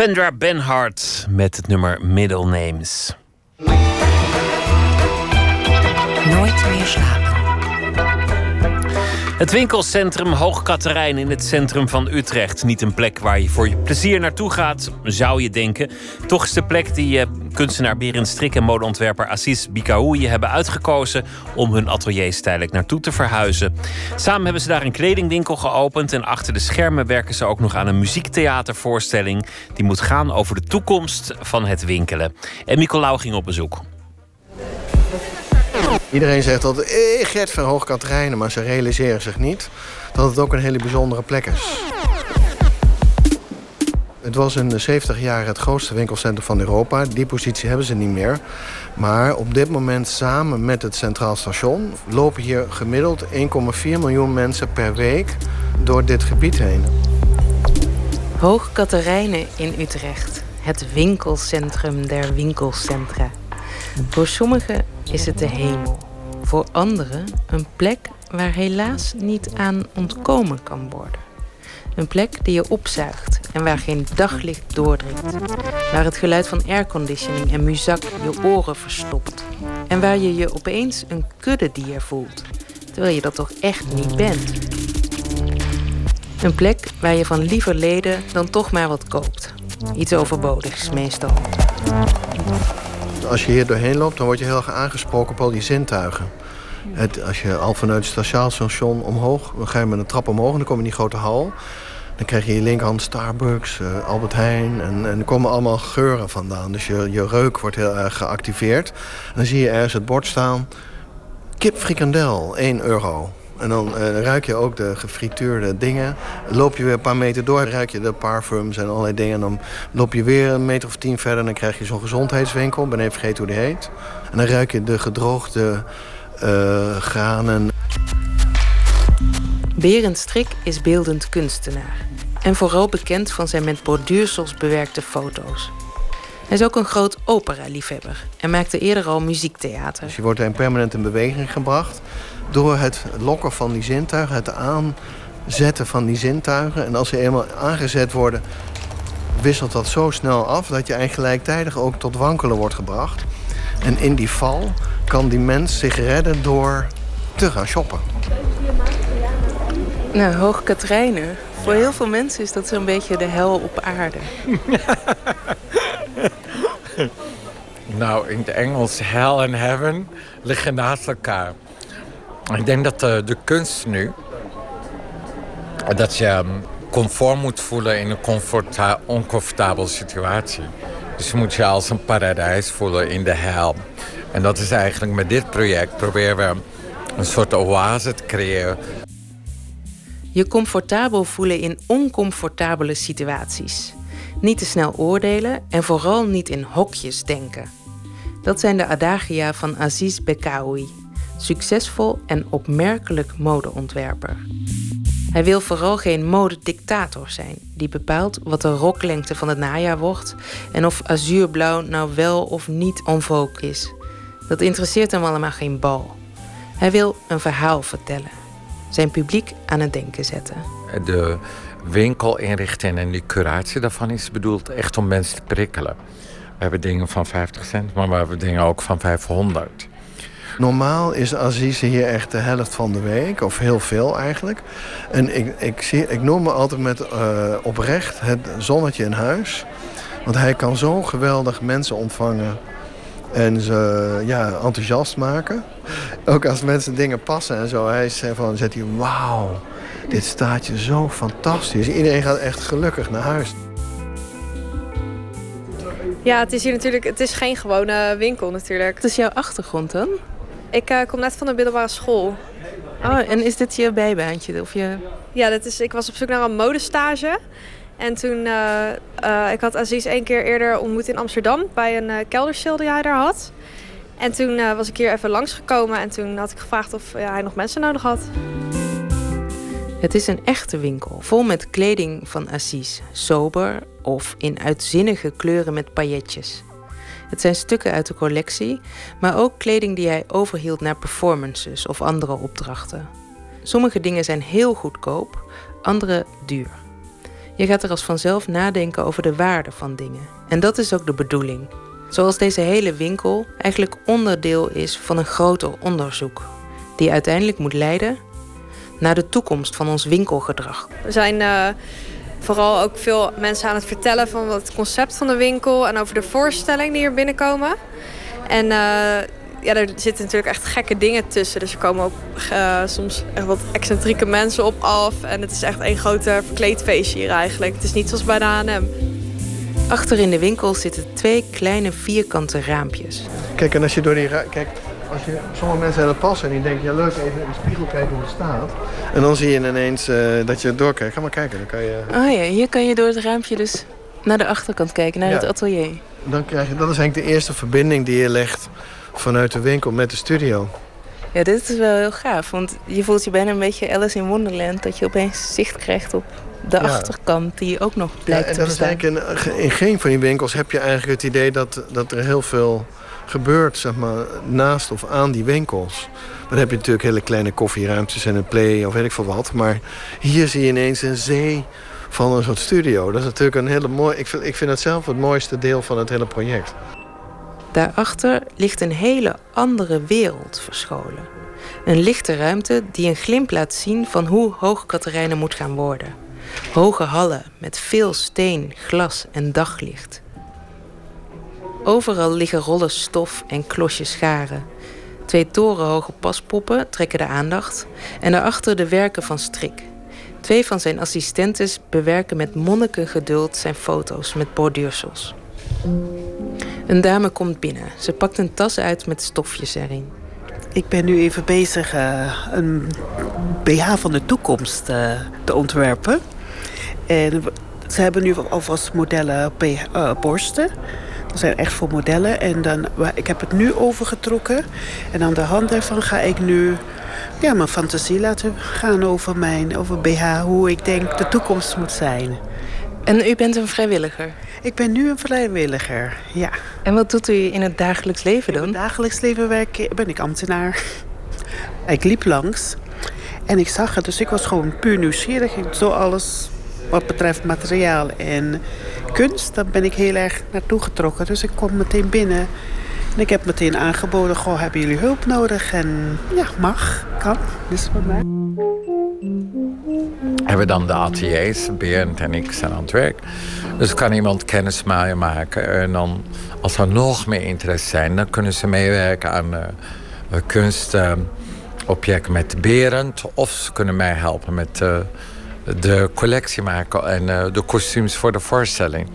De Vendra Benhart met het nummer Middle Names. Nooit meer slapen. Het winkelcentrum Hoog Katerijn in het centrum van Utrecht. Niet een plek waar je voor je plezier naartoe gaat, zou je denken. Toch is de plek die eh, kunstenaar Berend Strik en modeontwerper Assis Bikaoui hebben uitgekozen om hun ateliers tijdelijk naartoe te verhuizen. Samen hebben ze daar een kledingwinkel geopend en achter de schermen werken ze ook nog aan een muziektheatervoorstelling die moet gaan over de toekomst van het winkelen. En Nicolaou ging op bezoek. Iedereen zegt dat eh, Gert van Hoog Katerijnen, maar ze realiseren zich niet dat het ook een hele bijzondere plek is. Het was in de 70 jaar het grootste winkelcentrum van Europa. Die positie hebben ze niet meer. Maar op dit moment samen met het Centraal Station... lopen hier gemiddeld 1,4 miljoen mensen per week door dit gebied heen. Hoog Katerijnen in Utrecht. Het winkelcentrum der winkelcentra. Voor sommigen is het de hemel. Voor anderen een plek waar helaas niet aan ontkomen kan worden. Een plek die je opzuigt en waar geen daglicht doordringt. Waar het geluid van airconditioning en muzak je oren verstopt. En waar je je opeens een kuddedier voelt. Terwijl je dat toch echt niet bent. Een plek waar je van liever leden dan toch maar wat koopt. Iets overbodigs meestal. Als je hier doorheen loopt, dan word je heel erg aangesproken op al die zintuigen. Het, als je al vanuit het stationstation omhoog, dan ga je met een trap omhoog en dan kom je in die grote hal. Dan krijg je je linkerhand Starbucks, uh, Albert Heijn en, en er komen allemaal geuren vandaan. Dus je, je reuk wordt heel erg geactiveerd. Dan zie je ergens het bord staan, kip frikandel, 1 euro. En dan uh, ruik je ook de gefrituurde dingen. Loop je weer een paar meter door, ruik je de parfums en allerlei dingen. En dan loop je weer een meter of tien verder... en dan krijg je zo'n gezondheidswinkel. Ik ben even vergeten hoe die heet. En dan ruik je de gedroogde uh, granen. Berend Strik is beeldend kunstenaar. En vooral bekend van zijn met borduursels bewerkte foto's. Hij is ook een groot opera-liefhebber en maakte eerder al muziektheater. Dus je wordt in permanent in beweging gebracht door het lokken van die zintuigen, het aanzetten van die zintuigen. En als ze eenmaal aangezet worden, wisselt dat zo snel af dat je eigenlijk gelijktijdig ook tot wankelen wordt gebracht. En in die val kan die mens zich redden door te gaan shoppen. Nou, Hoog Katrijnen. Voor heel veel mensen is dat zo'n beetje de hel op aarde. nou, in het Engels hell en heaven liggen naast elkaar. Ik denk dat de, de kunst nu... dat je um, conform moet voelen in een oncomfortabele situatie. Dus je moet je als een paradijs voelen in de hel. En dat is eigenlijk met dit project proberen we een soort oase te creëren. Je comfortabel voelen in oncomfortabele situaties. Niet te snel oordelen en vooral niet in hokjes denken. Dat zijn de adagia van Aziz Bekaoui, succesvol en opmerkelijk modeontwerper. Hij wil vooral geen modedictator zijn, die bepaalt wat de roklengte van het najaar wordt en of azuurblauw nou wel of niet vogue is. Dat interesseert hem allemaal geen bal. Hij wil een verhaal vertellen, zijn publiek aan het denken zetten. De winkelinrichting en de curatie daarvan is bedoeld echt om mensen te prikkelen. We hebben dingen van 50 cent, maar we hebben dingen ook van 500. Normaal is Aziz hier echt de helft van de week, of heel veel eigenlijk. En ik, ik, zie, ik noem me altijd met uh, oprecht het zonnetje in huis. Want hij kan zo geweldig mensen ontvangen en ze ja, enthousiast maken. Ook als mensen dingen passen en zo. Hij zegt van, zegt hij, wauw, dit staat je zo fantastisch. Iedereen gaat echt gelukkig naar huis. Ja, het is hier natuurlijk, het is geen gewone winkel natuurlijk. Wat is jouw achtergrond dan? Ik uh, kom net van de middelbare school. Oh, en is dit je bijbaantje? Of je... Ja, dat is, ik was op zoek naar een modestage. En toen, uh, ik had Aziz één keer eerder ontmoet in Amsterdam bij een uh, die hij daar had. En toen was ik hier even langsgekomen en toen had ik gevraagd of hij nog mensen nodig had. Het is een echte winkel, vol met kleding van Aziz. Sober of in uitzinnige kleuren met pailletjes. Het zijn stukken uit de collectie, maar ook kleding die hij overhield naar performances of andere opdrachten. Sommige dingen zijn heel goedkoop, andere duur. Je gaat er als vanzelf nadenken over de waarde van dingen. En dat is ook de bedoeling. Zoals deze hele winkel eigenlijk onderdeel is van een groter onderzoek, die uiteindelijk moet leiden naar de toekomst van ons winkelgedrag. Er zijn uh, vooral ook veel mensen aan het vertellen van het concept van de winkel en over de voorstelling die er binnenkomen. En uh, ja, er zitten natuurlijk echt gekke dingen tussen. Dus er komen ook uh, soms echt wat excentrieke mensen op af. En het is echt een grote verkleedfeestje hier eigenlijk. Het is niet zoals bij de H&M. Achter in de winkel zitten twee kleine vierkante raampjes. Kijk, en als je door die kijk, als je sommige mensen hebben het passen en die denken, ja leuk, even in de spiegel kijken hoe het staat. En dan zie je ineens uh, dat je doorkijkt. Ga maar kijken, dan kan je. Oh ja, hier kan je door het raampje dus naar de achterkant kijken, naar ja. het atelier. Dan krijg je, dat is eigenlijk de eerste verbinding die je legt vanuit de winkel met de studio. Ja, dit is wel heel gaaf, want je voelt je bijna een beetje Alice in Wonderland, dat je opeens zicht krijgt op de ja. achterkant die ook nog blijkt ja, en dat te bestaan. Is eigenlijk in, in geen van die winkels heb je eigenlijk het idee dat, dat er heel veel gebeurt zeg maar, naast of aan die winkels. dan heb je natuurlijk hele kleine koffieruimtes en een play of weet ik veel wat. Maar hier zie je ineens een zee van een soort studio. Dat is natuurlijk een hele mooi. Ik vind, ik vind het zelf het mooiste deel van het hele project. Daarachter ligt een hele andere wereld verscholen. Een lichte ruimte die een glimp laat zien van hoe hoog Katerijnen moet gaan worden. Hoge hallen met veel steen, glas en daglicht. Overal liggen rollen stof en klosjes scharen. Twee torenhoge paspoppen trekken de aandacht en daarachter de werken van Strik. Twee van zijn assistentes bewerken met monnikengeduld zijn foto's met borduursels. Een dame komt binnen. Ze pakt een tas uit met stofjes erin. Ik ben nu even bezig uh, een BH van de toekomst uh, te ontwerpen. En ze hebben nu alvast modellen uh, borsten. Dat zijn echt voor modellen. En dan, ik heb het nu overgetrokken. En aan de hand daarvan ga ik nu ja, mijn fantasie laten gaan over mijn over BH. Hoe ik denk de toekomst moet zijn. En u bent een vrijwilliger? Ik ben nu een vrijwilliger, ja. En wat doet u in het dagelijks leven dan? In het dagelijks leven werk, ben ik ambtenaar. Ik liep langs en ik zag het, dus ik was gewoon puur nieuwsgierig. Zo alles wat betreft materiaal en kunst, daar ben ik heel erg naartoe getrokken. Dus ik kom meteen binnen en ik heb meteen aangeboden, goh, hebben jullie hulp nodig? En ja, mag, kan, is voor mij. Hebben dan de ateliers, Berend en ik zijn aan het werk. Dus kan iemand kennis maken. En dan, als er nog meer interesse zijn, dan kunnen ze meewerken aan uh, kunstobjecten uh, met Berend. Of ze kunnen mij helpen met de collectie maken en de kostuums voor de voorstelling.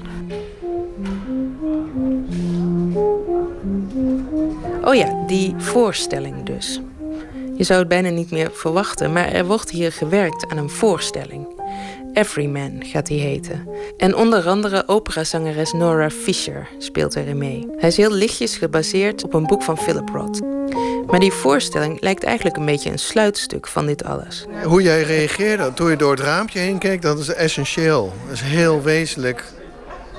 Oh ja, die voorstelling dus. Je zou het bijna niet meer verwachten, maar er wordt hier gewerkt aan een voorstelling. Everyman gaat die heten. En onder andere operazangeres Nora Fisher speelt erin mee. Hij is heel lichtjes gebaseerd op een boek van Philip Roth. Maar die voorstelling lijkt eigenlijk een beetje een sluitstuk van dit alles. Hoe jij reageerde toen je door het raampje heen keek, dat is essentieel. Dat is heel wezenlijk.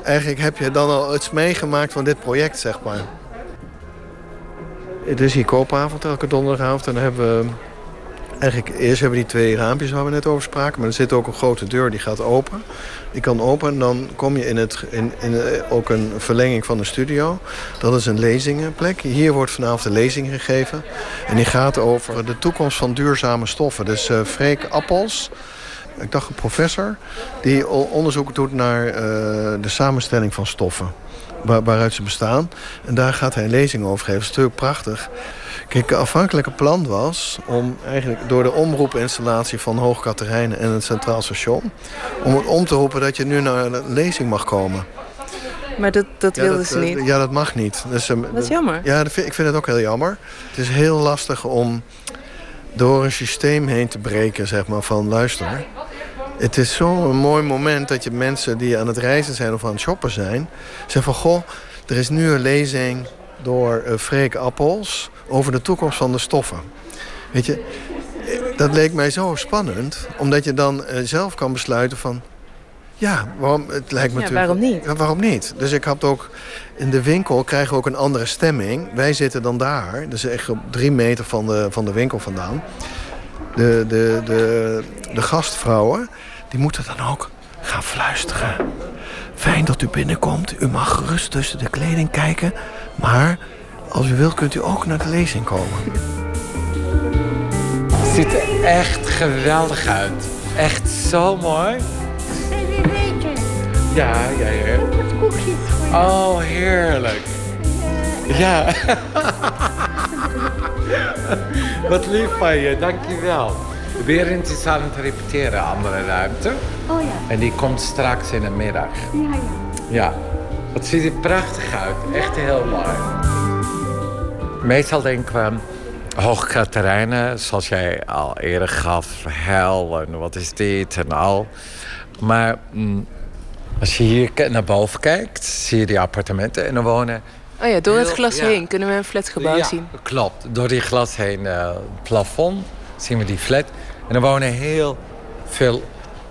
Eigenlijk heb je dan al iets meegemaakt van dit project, zeg maar. Het is hier koopavond elke donderdagavond. En dan hebben we... Eigenlijk, eerst hebben we die twee raampjes waar we net over spraken. Maar er zit ook een grote deur die gaat open. Die kan open en dan kom je in, het, in, in ook een verlenging van de studio. Dat is een lezingenplek. Hier wordt vanavond een lezing gegeven. En die gaat over de toekomst van duurzame stoffen. Dus uh, Freek Appels ik dacht een professor, die onderzoek doet naar uh, de samenstelling van stoffen waar, waaruit ze bestaan. En daar gaat hij een lezing over geven. Dat is natuurlijk prachtig. Kijk, het afhankelijke plan was om eigenlijk door de omroepinstallatie van Hoog Katerijnen en het Centraal Station... om het om te roepen dat je nu naar een lezing mag komen. Maar dat, dat ja, wilden dat, ze niet? Ja, dat mag niet. Dus, dat is jammer. Ja, dat vind, ik vind het ook heel jammer. Het is heel lastig om door een systeem heen te breken, zeg maar, van luister... Het is zo'n mooi moment dat je mensen die aan het reizen zijn of aan het shoppen zijn... zeggen van, goh, er is nu een lezing door uh, Freek Appels... over de toekomst van de stoffen. Weet je, dat leek mij zo spannend. Omdat je dan uh, zelf kan besluiten van... Ja, waarom, het lijkt me ja, waarom niet? Ja, waarom niet? Dus ik had ook... In de winkel krijgen we ook een andere stemming. Wij zitten dan daar. Dus echt op drie meter van de, van de winkel vandaan. De, de, de, de gastvrouwen die moeten dan ook gaan fluisteren. Fijn dat u binnenkomt. U mag gerust tussen de kleding kijken. Maar als u wilt kunt u ook naar de lezing komen. Het ziet er echt geweldig uit. Echt zo mooi. Ja, ja, ja. Oh, heerlijk. Ja. Wat lief van je, dankjewel. Berend is aan het repeteren, andere ruimte. Oh ja. En die komt straks in de middag. Ja, ja. Ja. Het ziet er prachtig uit. Echt heel mooi. Meestal denken we... Hoog Katerijnen, zoals jij al eerder gaf, hel en wat is dit en al. Maar mm, als je hier naar boven kijkt, zie je die appartementen en dan wonen. Oh ja, door het glas heen kunnen we een flatgebouw ja, zien. Klopt, door die glas heen uh, plafond zien we die flat. En er wonen heel veel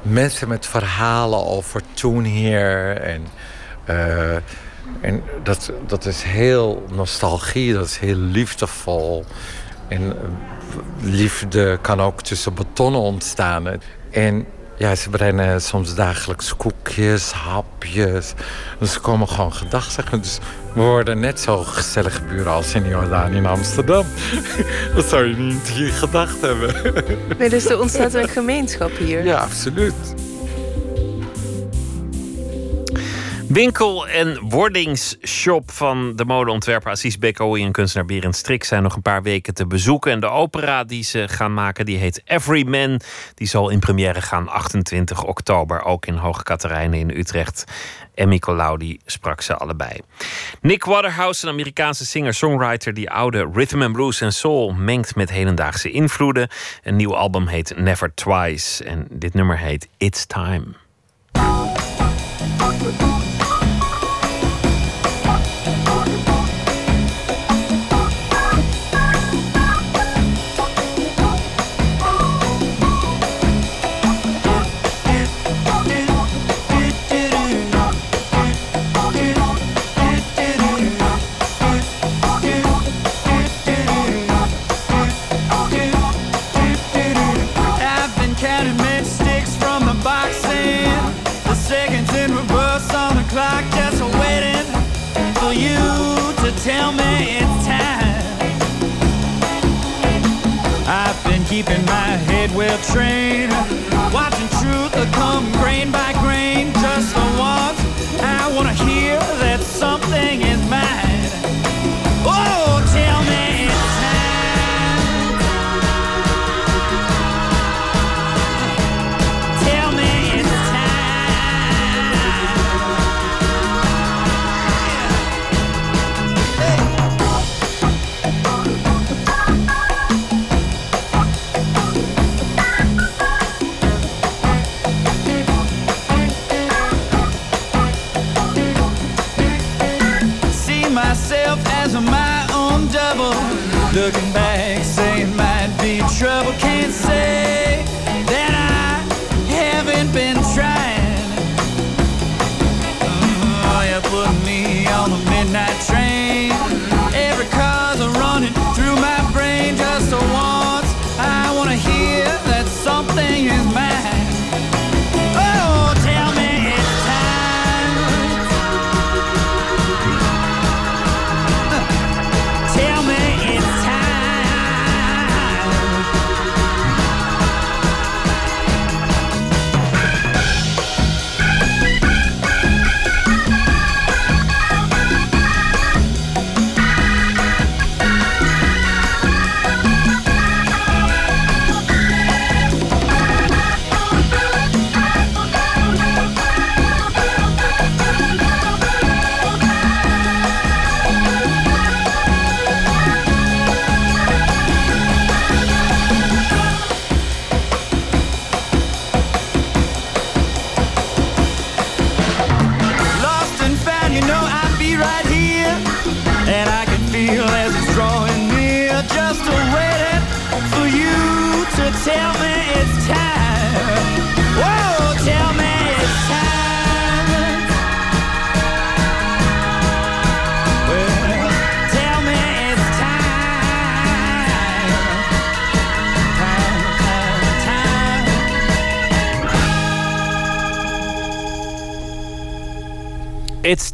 mensen met verhalen over toen hier. En, uh, en dat, dat is heel nostalgie, dat is heel liefdevol. En uh, liefde kan ook tussen betonnen ontstaan. En ja, ze brengen soms dagelijks koekjes, hapjes. Dus ze komen gewoon gedag zeggen. Dus we worden net zo gezellige buren als in Jordaan in Amsterdam. Dat zou je niet hier gedacht hebben. Nee, dus er ontstaat een gemeenschap hier. Ja, absoluut. Winkel- en wordingsshop van de modeontwerper Assis Bekkoui en kunstenaar Berend Strik zijn nog een paar weken te bezoeken. En de opera die ze gaan maken, die heet Everyman. Die zal in première gaan 28 oktober, ook in Hoge Katerijnen in Utrecht. Emmy Colaudi sprak ze allebei. Nick Waterhouse, een Amerikaanse singer-songwriter die oude rhythm and blues en soul mengt met hedendaagse invloeden. Een nieuw album heet Never Twice en dit nummer heet It's Time. train.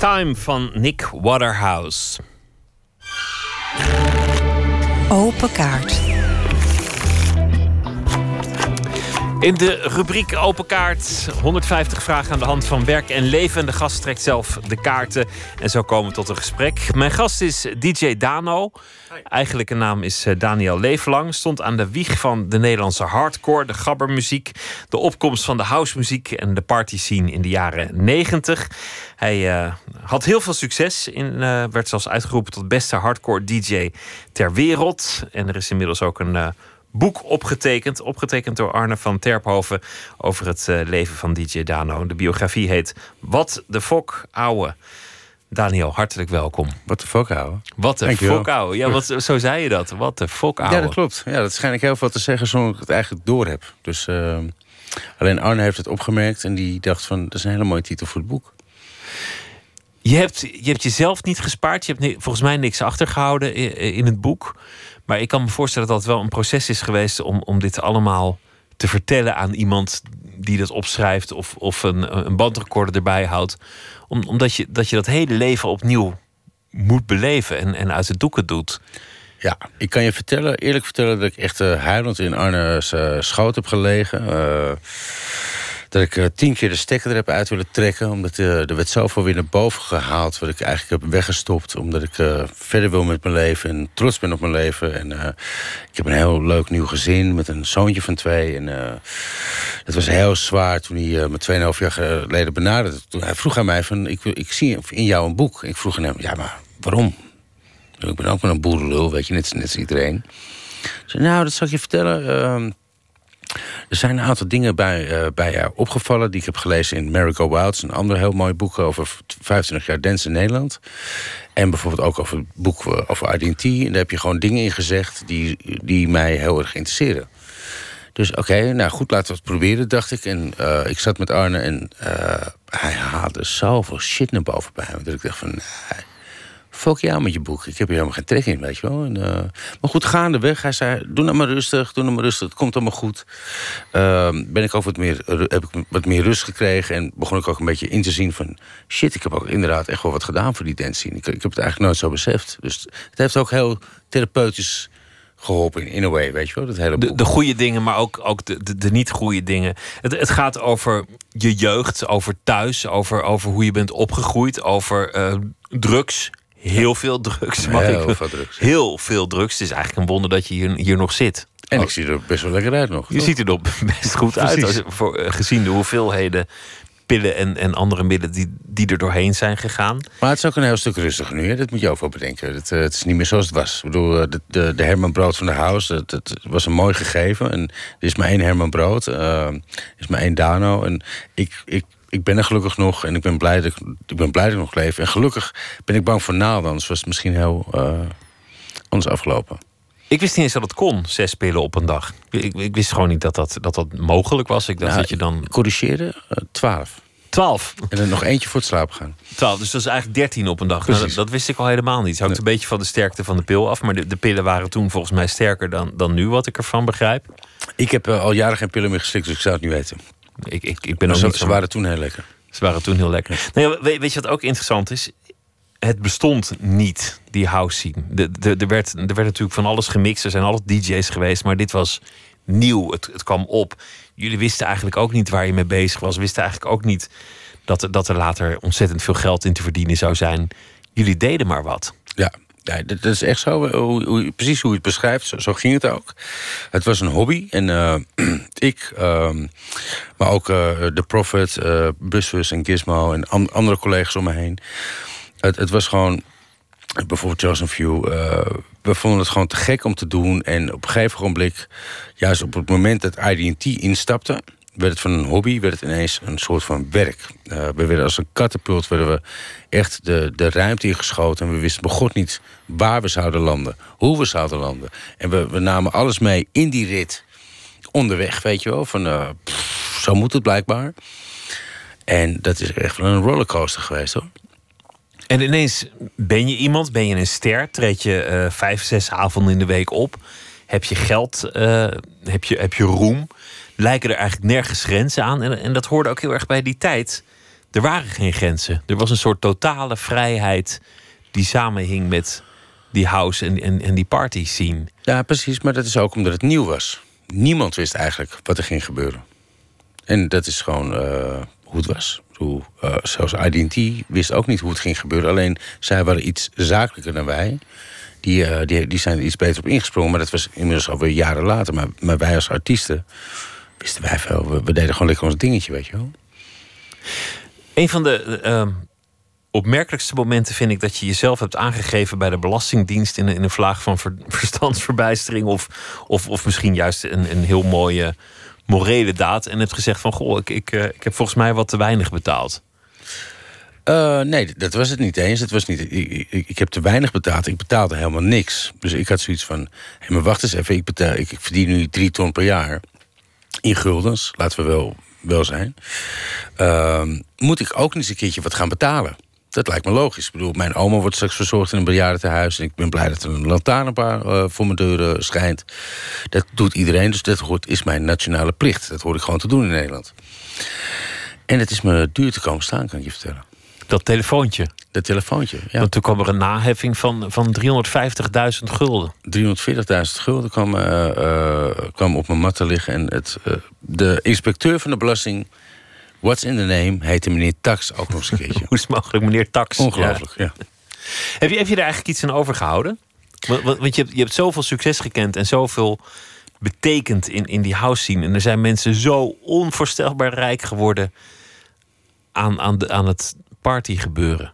Time van Nick Waterhouse. Open kaart. In de rubriek Open Kaart 150 vragen aan de hand van werk en leven. En de gast trekt zelf de kaarten. En zo komen we tot een gesprek. Mijn gast is DJ Dano. Eigenlijke naam is eh, Daniel Leeflang. Stond aan de wieg van de Nederlandse hardcore, de gabbermuziek. De opkomst van de housemuziek en de party scene in de jaren 90. Hij eh, had heel veel succes. In, eh, werd zelfs uitgeroepen tot beste hardcore DJ ter wereld. En er is inmiddels ook een boek opgetekend. Opgetekend door Arne van Terphoven. Over het eh, leven van DJ Dano. De biografie heet Wat de Fok Ouwe. Daniel, hartelijk welkom. Wat de fok ouwe. Wat de fok ouwe. Ja, wat, zo zei je dat. Wat de fok ouwe. Ja, dat klopt. Ja, dat schijn ik heel veel te zeggen zonder dat ik het eigenlijk door heb. Dus, eh, alleen Arne heeft het opgemerkt en die dacht van... dat is een hele mooie titel voor het boek. Je hebt, je hebt jezelf niet gespaard. Je hebt volgens mij niks achtergehouden in het boek. Maar ik kan me voorstellen dat het wel een proces is geweest om, om dit allemaal te vertellen aan iemand die dat opschrijft of, of een, een bandrecorder erbij houdt. Om, omdat je dat, je dat hele leven opnieuw moet beleven en, en uit de doeken doet. Ja, ik kan je vertellen, eerlijk vertellen dat ik echt uh, huilend in Arne's uh, schoot heb gelegen. Uh, dat ik tien keer de stekker er heb uit willen trekken. Omdat er werd zoveel weer naar boven gehaald. Wat ik eigenlijk heb weggestopt. Omdat ik verder wil met mijn leven. En trots ben op mijn leven. En ik heb een heel leuk nieuw gezin. Met een zoontje van twee. En het was heel zwaar toen hij me 2,5 jaar geleden benaderde. Toen hij vroeg aan mij van, ik, ik zie in jou een boek. Ik vroeg aan hem, ja maar waarom? Ik ben ook maar een boerenlul, weet je, net, net als iedereen. Zei, nou, dat zal ik je vertellen. Er zijn een aantal dingen bij, uh, bij jou opgevallen... die ik heb gelezen in Mary Go Wilds... een ander heel mooi boek over 25 jaar dance in Nederland. En bijvoorbeeld ook over het boek eh, over IDT. En daar heb je gewoon dingen in gezegd... die, die mij heel erg interesseren. Dus oké, nou goed, laten we het proberen, dacht ik. En uh, ik zat met Arne en hij haalde zoveel shit naar boven bij me... dat ik dacht van... fuck jou met je boek. Ik heb hier helemaal geen trek in, weet je wel. En, uh, maar goed, gaandeweg. Hij zei, doe nou maar rustig, doe nou maar rustig. Het komt allemaal goed. Uh, ben ik ook wat meer, heb ik wat meer rust gekregen. En begon ik ook een beetje in te zien van... shit, ik heb ook inderdaad echt wel wat gedaan voor die dance scene. Ik, ik heb het eigenlijk nooit zo beseft. Dus het heeft ook heel therapeutisch geholpen in a way, weet je wel. Dat hele de, de goede dingen, maar ook, ook de, de, de niet goede dingen. Het, het gaat over je jeugd, over thuis, over, over hoe je bent opgegroeid, over uh, drugs, heel veel drugs. Mag heel ik, veel drugs. Heel veel drugs. Het is eigenlijk een wonder dat je hier, hier nog zit. En oh. ik zie er best wel lekker uit nog. Je ziet er nog best goed uit. Als, voor, uh, gezien de hoeveelheden pillen en, en andere middelen die, die er doorheen zijn gegaan. Maar het is ook een heel stuk rustiger nu. Hè? Dat moet je ook wel bedenken. Het, uh, het is niet meer zoals het was. Ik bedoel, de, de, de Herman Brood van de House, het, het, was een mooi gegeven. En er is maar één Herman Brood. Uh, er is maar één Dano. En ik... ik ik ben er gelukkig nog en ik ben blij dat ik, ik, ben blij dat ik nog leef. En gelukkig ben ik bang voor naalden, anders was het misschien heel uh, anders afgelopen. Ik wist niet eens dat het kon, zes pillen op een dag. Ik, ik wist gewoon niet dat dat, dat dat mogelijk was. Ik dacht nou, dat je dan. Corrigeerde, uh, twaalf. 12. En er nog eentje voor het slapen gaan. 12, dus dat is eigenlijk 13 op een dag. Nou, dat, dat, wist ik al helemaal niet. Het hangt nee. een beetje van de sterkte van de pil af. Maar de, de, pillen waren toen volgens mij sterker dan, dan nu, wat ik ervan begrijp. Ik heb uh, al jaren geen pillen meer geslikt, dus ik zou het niet weten. Ik, ik, ik ben ook ze, niet ze waren toen heel lekker. Ze waren toen heel lekker. Nee, weet je wat ook interessant is? Het bestond niet, die house scene. De, de, er, werd, er werd natuurlijk van alles gemixt. Er zijn altijd DJ's geweest, maar dit was nieuw. Het, het kwam op. Jullie wisten eigenlijk ook niet waar je mee bezig was. Wisten eigenlijk ook niet dat, dat er later ontzettend veel geld in te verdienen zou zijn. Jullie deden maar wat. Ja, ja, dat is echt zo. Hoe, hoe, precies hoe je het beschrijft, zo, ging het ook. Het was een hobby. En uh, ik, uh, maar ook uh, de Prophet, Busbus en Gizmo en an andere collega's om me heen. Het, het was gewoon, bijvoorbeeld Johnson View. we vonden het gewoon te gek om te doen. En op een gegeven ogenblik, juist op het moment dat IDT instapte werd het van een hobby, werd het ineens een soort van werk. Uh, we werden als een katapult werden we echt de, de ruimte ingeschoten. En we wisten begot niet waar we zouden landen, hoe we zouden landen. En we, we namen alles mee in die rit onderweg, weet je wel. Van, pff, zo moet het blijkbaar. En dat is echt wel een rollercoaster geweest hoor. En ineens ben je iemand, ben je een ster, treed je uh, vijf, zes avonden in de week op. Heb je geld, heb, je, heb je roem lijken er eigenlijk nergens grenzen aan. En, en dat hoorde ook heel erg bij die tijd. Er waren geen grenzen. Er was een soort totale vrijheid die samenhing met die house en, en, en die party scene. Ja, precies. Maar dat is ook omdat het nieuw was. Niemand wist eigenlijk wat er ging gebeuren. En dat is gewoon uh, hoe het was. Hoe, uh, zelfs IDT wist ook niet hoe het ging gebeuren. Alleen zij waren iets zakelijker dan wij. Die, uh, die, die zijn er iets beter op ingesprongen. Maar dat was inmiddels alweer jaren later. Maar, maar wij als artiesten wisten wij veel. We, we, deden gewoon lekker ons dingetje, weet je wel. Een van de uh, opmerkelijkste momenten vind ik dat je jezelf hebt aangegeven bij de Belastingdienst in, in een vlaag van ver, verstandsverbijstering. Of, of, of misschien juist een, een heel mooie morele daad. En hebt gezegd van goh, ik, ik, uh, ik heb volgens mij wat te weinig betaald. Uh, nee, dat was het niet eens. Het was niet, ik, ik, ik, heb te weinig betaald. Ik betaalde helemaal niks. Dus ik had zoiets van: hé, maar wacht eens even. Ik, betaal, ik, ik verdien nu drie ton per jaar in guldens, laten we wel, wel zijn. Uh, moet ik ook eens een keertje wat gaan betalen? Dat lijkt me logisch. Ik bedoel, mijn oma wordt straks verzorgd in een bejaardentehuis. En ik ben blij dat er een lantaarnpaar uh, voor mijn deur uh, schijnt. Dat doet iedereen, dus dat hoort, is mijn nationale plicht. Dat hoor ik gewoon te doen in Nederland. En het is me duur te komen staan, kan ik je vertellen. Dat telefoontje. Dat telefoontje, ja. Want toen kwam er een naheffing van, van 350.000 gulden. 340.000 gulden kwam, uh, uh, kwam op mijn mat te liggen. En het, uh, de inspecteur van de belasting, what's in the name, heette meneer Tax ook nog eens een keertje. Hoe is het mogelijk, meneer Tax? Ongelooflijk, ja. ja. Heb, je, heb je daar eigenlijk iets aan overgehouden? Want, want je, hebt, je hebt zoveel succes gekend en zoveel betekend in, in die house scene. En er zijn mensen zo onvoorstelbaar rijk geworden aan, aan, de, aan het party gebeuren.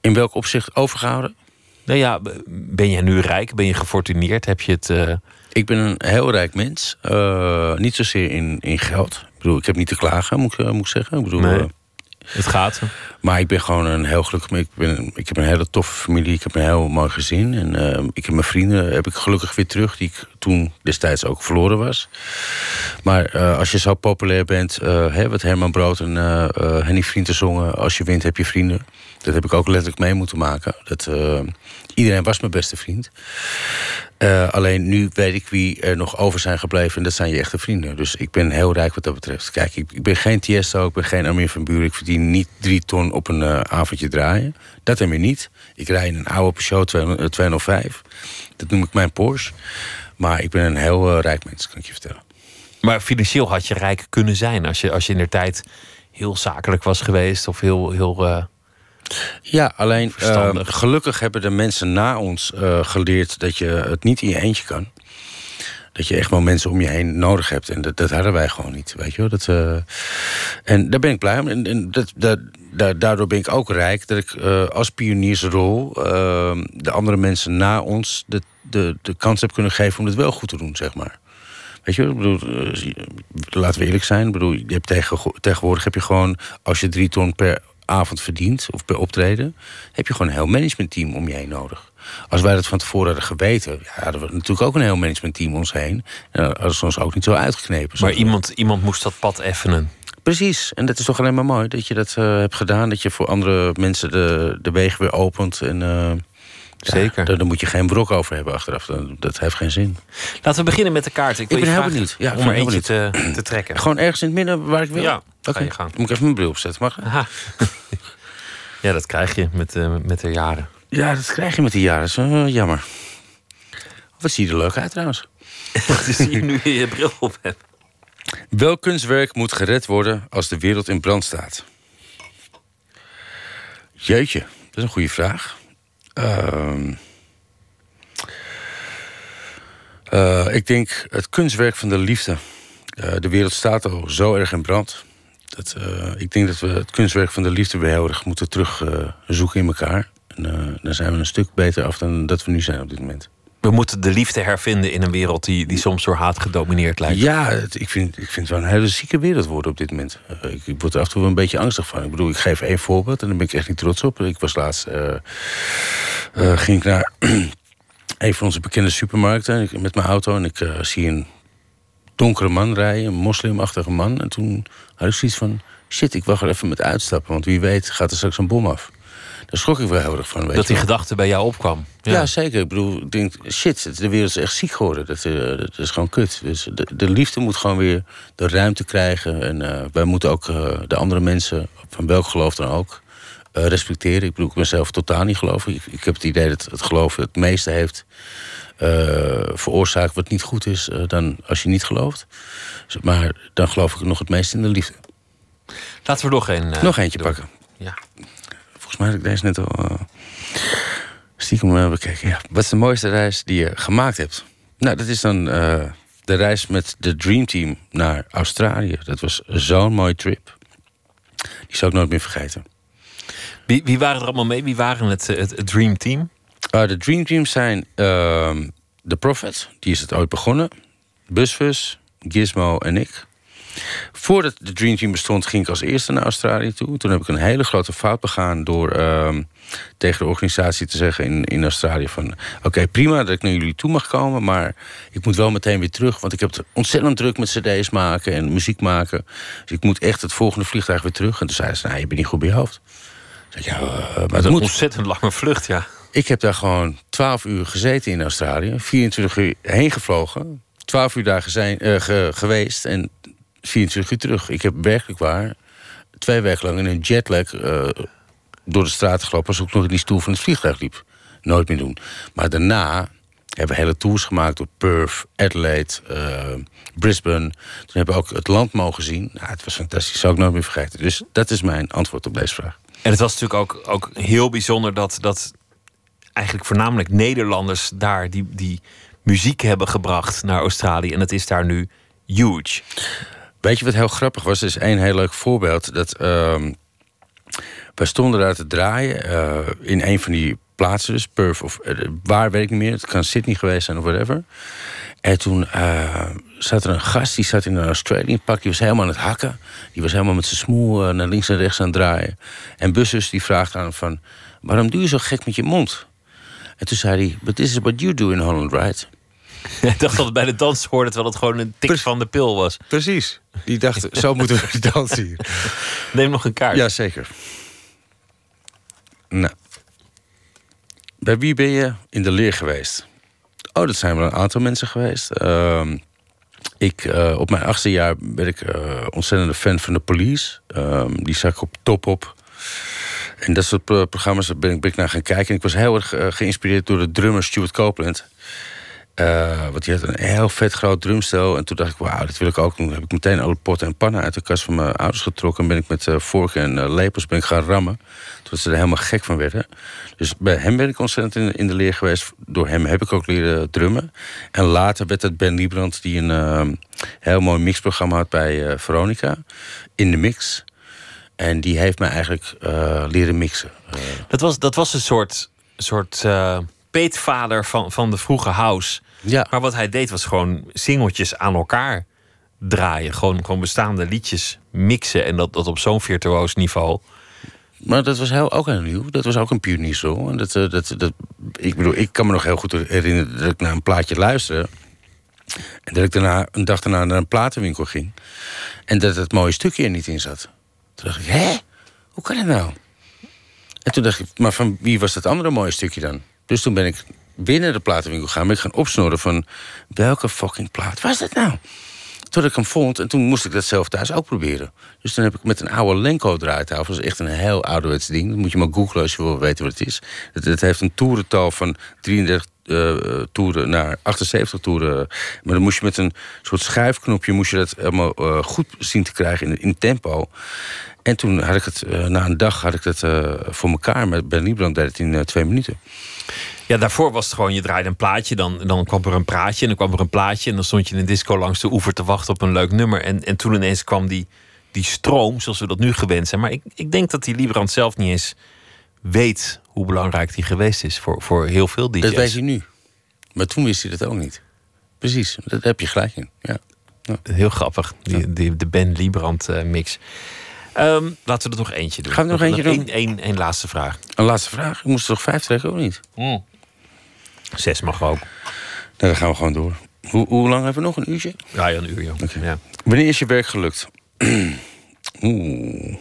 In welk opzicht overgehouden? Nou ja, ben jij nu rijk? Ben je gefortuneerd? Heb je het. Uh... Ik ben een heel rijk mens. Uh, niet zozeer in, in geld. Ik bedoel, ik heb niet te klagen, moet, ik, moet ik zeggen. Ik bedoel, nee, het gaat. Maar ik ben gewoon een heel gelukkig. Ik, ben, ik heb een hele toffe familie. Ik heb een heel mooi gezin. En uh, ik heb mijn vrienden heb ik gelukkig weer terug, die ik toen destijds ook verloren was. Maar uh, als je zo populair bent, uh, hè, wat Herman Brood en Henny Vrienden zongen, als je wint heb je vrienden. Dat heb ik ook letterlijk mee moeten maken. Dat, iedereen was mijn beste vriend. Uh, alleen nu weet ik wie er nog over zijn gebleven. En dat zijn je echte vrienden. Dus ik ben heel rijk wat dat betreft. Kijk, ik, ik ben geen Tiesto, ik ben geen Armin van Buren. Ik verdien niet drie ton op een uh, avondje draaien. Dat heb ik niet. Ik rij in een oude Peugeot 205. Dat noem ik mijn Porsche. Maar ik ben een heel rijk mens, kan ik je vertellen. Maar financieel had je rijk kunnen zijn... als je, als je in de tijd heel zakelijk was geweest... of heel... heel ja, alleen uh, gelukkig hebben de mensen na ons uh, geleerd dat je het niet in je eentje kan. Dat je echt wel mensen om je heen nodig hebt. En dat, dat hadden wij gewoon niet. Weet je wel? Dat, uh, en daar ben ik blij om. En, en dat, dat, daardoor ben ik ook rijk dat ik als pioniersrol de andere mensen na ons de, de, de kans heb kunnen geven om het wel goed te doen, zeg maar. Weet je, ik bedoel, laten we eerlijk zijn. Bedoel, je hebt tegen, tegenwoordig heb je gewoon, als je drie ton per avond verdient of per optreden, heb je gewoon een heel managementteam om je heen nodig. Als wij dat van tevoren hadden geweten, ja, hadden we natuurlijk ook een heel managementteam om ons heen. En hadden ze ons ook niet zo uitgeknepen. Maar iemand, iemand moest dat pad effenen. Precies, en dat is toch alleen maar mooi dat je dat uh, hebt gedaan. Dat je voor andere mensen de, de wegen weer opent. En, uh, Zeker. Ja, daar, moet je geen brok over hebben achteraf. Dat heeft geen zin. Laten we beginnen met de kaart. Ik, ik ben heel benieuwd. Ja, om er eentje te, te, trekken. Gewoon ergens in het midden waar ik wil? Ja, okay. je gaan. Moet ik even mijn bril opzetten? Mag ja, dat krijg je met, uh, met de jaren. Ja, dat krijg je met de jaren. Dat is uh, jammer. Wat zie je er leuk uit trouwens. Wat zie je nu je je bril op hebt? Welk kunstwerk moet gered worden als de wereld in brand staat? Jeetje, dat is een goede vraag. Uh, uh, ik denk het kunstwerk van de liefde. Uh, de wereld staat al zo erg in brand. Dat, uh, ik denk dat we het kunstwerk van de liefde weer heel erg moeten terugzoeken in elkaar. En dan zijn we een stuk beter af dan dat we nu zijn op dit moment. We moeten de liefde hervinden in een wereld die, die soms door haat gedomineerd lijkt. Ja, ik, vind, ik vind het wel een hele zieke wereld worden op dit moment. Uh, ik, word er af en toe wel een beetje angstig van. Ik bedoel, ik geef één voorbeeld en daar ben ik echt niet trots op. Ik was laatst, uh, uh, ging ik naar een van onze bekende supermarkten met mijn auto en ik zie een donkere man rijden, een moslimachtige man. En toen had ik zoiets van, shit, ik wacht er even met uitstappen, want wie weet gaat er straks een bom af. Daar schrok ik wel heel erg van. Weet dat die gedachte bij jou opkwam. Ja. ja. zeker. Ik bedoel, ik denk, shit, de wereld is echt ziek geworden. Dat, uh, dat is gewoon kut. Dus de, de, liefde moet gewoon weer de ruimte krijgen. En uh, wij moeten ook uh, de andere mensen, van welk geloof dan ook, respecteren. Ik bedoel, ik ben zelf totaal niet gelovig. Ik, ik heb het idee dat het geloof het meeste heeft veroorzaakt wat niet goed is dan als je niet gelooft. Maar dan geloof ik nog het meest in de liefde. Laten we nog een. nog eentje pakken. Ja. Volgens mij heb ik deze net al uh, stiekem uh, bekeken. Ja. Wat is de mooiste reis die je gemaakt hebt? Nou, dat is dan uh, de reis met de Dream Team naar Australië. Dat was zo'n mooie trip. Die zou ik nooit meer vergeten. Wie, wie waren er allemaal mee? Wie waren het, het, het Dream Team? de Dream Team zijn ehm, The Prophet. Die is het ooit begonnen. Busfus, Gizmo en ik. Voordat de Dream Team bestond, ging ik als eerste naar Australië toe. Toen heb ik een hele grote fout begaan door uh, tegen de organisatie te zeggen in, in Australië van... oké, prima dat ik naar jullie toe mag komen, maar ik moet wel meteen weer terug... want ik heb het ontzettend druk met cd's maken en muziek maken. Dus ik moet echt het volgende vliegtuig weer terug. En toen zeiden ze, nou, je bent niet goed bij je hoofd. Zeg ik, ja, eh, maar Dat moet. ontzettend lange vlucht, ja. Ik heb daar gewoon 12 uur gezeten in Australië. 24 uur heen gevlogen. 12 uur daar zijn, eh, ge- geweest en 24 uur terug. Ik heb werkelijk waar twee weken lang in een jetlag eh, door de straat gelopen... als ik nog in die stoel van het vliegtuig liep. Nooit meer doen. Maar daarna hebben we hele tours gemaakt door Perth, Adelaide, eh, Brisbane. Toen hebben we ook het land mogen zien. Nou, het was fantastisch, zou ik nooit meer vergeten. Dus dat is mijn antwoord op deze vraag. En het was natuurlijk ook, ook heel bijzonder dat, dat eigenlijk voornamelijk Nederlanders daar die, die muziek hebben gebracht naar Australië. En het is daar nu huge. Weet je wat heel grappig was? Er is één heel leuk voorbeeld. Dat, we stonden daar te draaien eh, in een van die plaatsen, dus Perth of eh, waar weet ik niet meer. Het kan Sydney geweest zijn of whatever. En toen eh, zat er een gast die zat in een Australian pak. Die was helemaal aan het hakken. Die was helemaal met zijn smoel naar links en rechts aan het draaien. En Bussus die vraagt aan hem van... waarom doe je zo gek met je mond? En toen zei hij... but this is what you do in Holland, right? Ik dacht dat het bij de dans hoorde, terwijl het gewoon een tik van de pil was. Precies. Die dacht, zo moeten we dansen hier. Neem nog een kaart. Ja, zeker. Nou. Bij wie ben je in de leer geweest? Oh, dat zijn wel een aantal mensen geweest. Ehm, ik, eh, op mijn achtste jaar ben ik eh ontzettende fan van de police. Ehm, die zag ik op top op. En dat soort eh, programma's ben ik, ben ik naar gaan kijken. En ik was heel erg geïnspireerd door de drummer Stuart Copeland. Eh, want die had een heel vet groot drumstel. En toen dacht ik, wauw, dat wil ik ook. Toen heb ik meteen alle potten en pannen uit de kast van mijn ouders getrokken. En ben ik met eh, vorken en eh, lepels ben ik gaan rammen. Tot ze er helemaal gek van werden. Dus bij hem ben ik ontzettend in, in de leer geweest. Door hem heb ik ook leren drummen. En later werd het Ben Liebrand die een heel mooi mixprogramma had bij Veronica. In de mix. En die heeft mij eigenlijk leren mixen. Dat was, dat was een soort, soort peetvader van, van de vroege house. Ja. Maar wat hij deed was gewoon singeltjes aan elkaar draaien. Gewoon, gewoon bestaande liedjes mixen. En dat, dat op zo'n virtuoos niveau. Maar dat was heel, ook heel nieuw. Dat was ook een pioniersrol. En dat, eh, dat, dat, ik bedoel, ik kan me nog heel goed herinneren dat ik naar een plaatje luisterde. En dat ik daarna, een dag daarna naar een platenwinkel ging. En dat het mooie stukje er niet in zat. Toen dacht ik, hè? Hoe kan dat nou? En toen dacht ik, maar van wie was dat andere mooie stukje dan? Dus toen ben ik binnen de platenwinkel gaan. Ben ik gaan opsnorren van welke fucking plaat was dat nou? Tot ik hem vond en toen moest ik dat zelf thuis ook proberen. Dus toen heb ik met een oude Lenko draaitafel, dat is echt een heel ouderwets ding. Dat moet je maar googlen als je wil weten wat het is. Het, het heeft een toerental van 33 eh, toeren naar 78 toeren. Maar dan moest je met een soort schuifknopje moest je dat helemaal eh, goed zien te krijgen in, tempo. En toen had ik het, eh, na een dag had ik eh, voor elkaar. Met Ben Liebrand deed het in eh, twee minuten. Ja, daarvoor was het gewoon, je draaide een plaatje, dan, dan kwam er een praatje en dan kwam er een plaatje. En dan stond je in een disco langs de oever te wachten op een leuk nummer. En, en toen ineens kwam die, die stroom, zoals we dat nu gewend zijn. Maar ik, ik denk dat die Liebrand zelf niet eens weet hoe belangrijk die geweest is voor, voor heel veel DJ's. Dat weet hij nu. Maar toen wist hij dat ook niet. Precies, daar heb je gelijk in. Ja. Heel grappig, die, die, de Ben Liebrand eh, mix. Ehm, laten we er nog eentje doen. Gaan we nog eentje doen? Eén, laatste vraag. Een laatste vraag. Ik moest er toch vijf trekken, of niet? Zes mag ook. Nou, dan gaan we gewoon door. Hoe, hoe lang hebben we nog? Een uurtje? Ja, ja, een uur, joh. Ja. Wanneer is je werk gelukt? Oeh.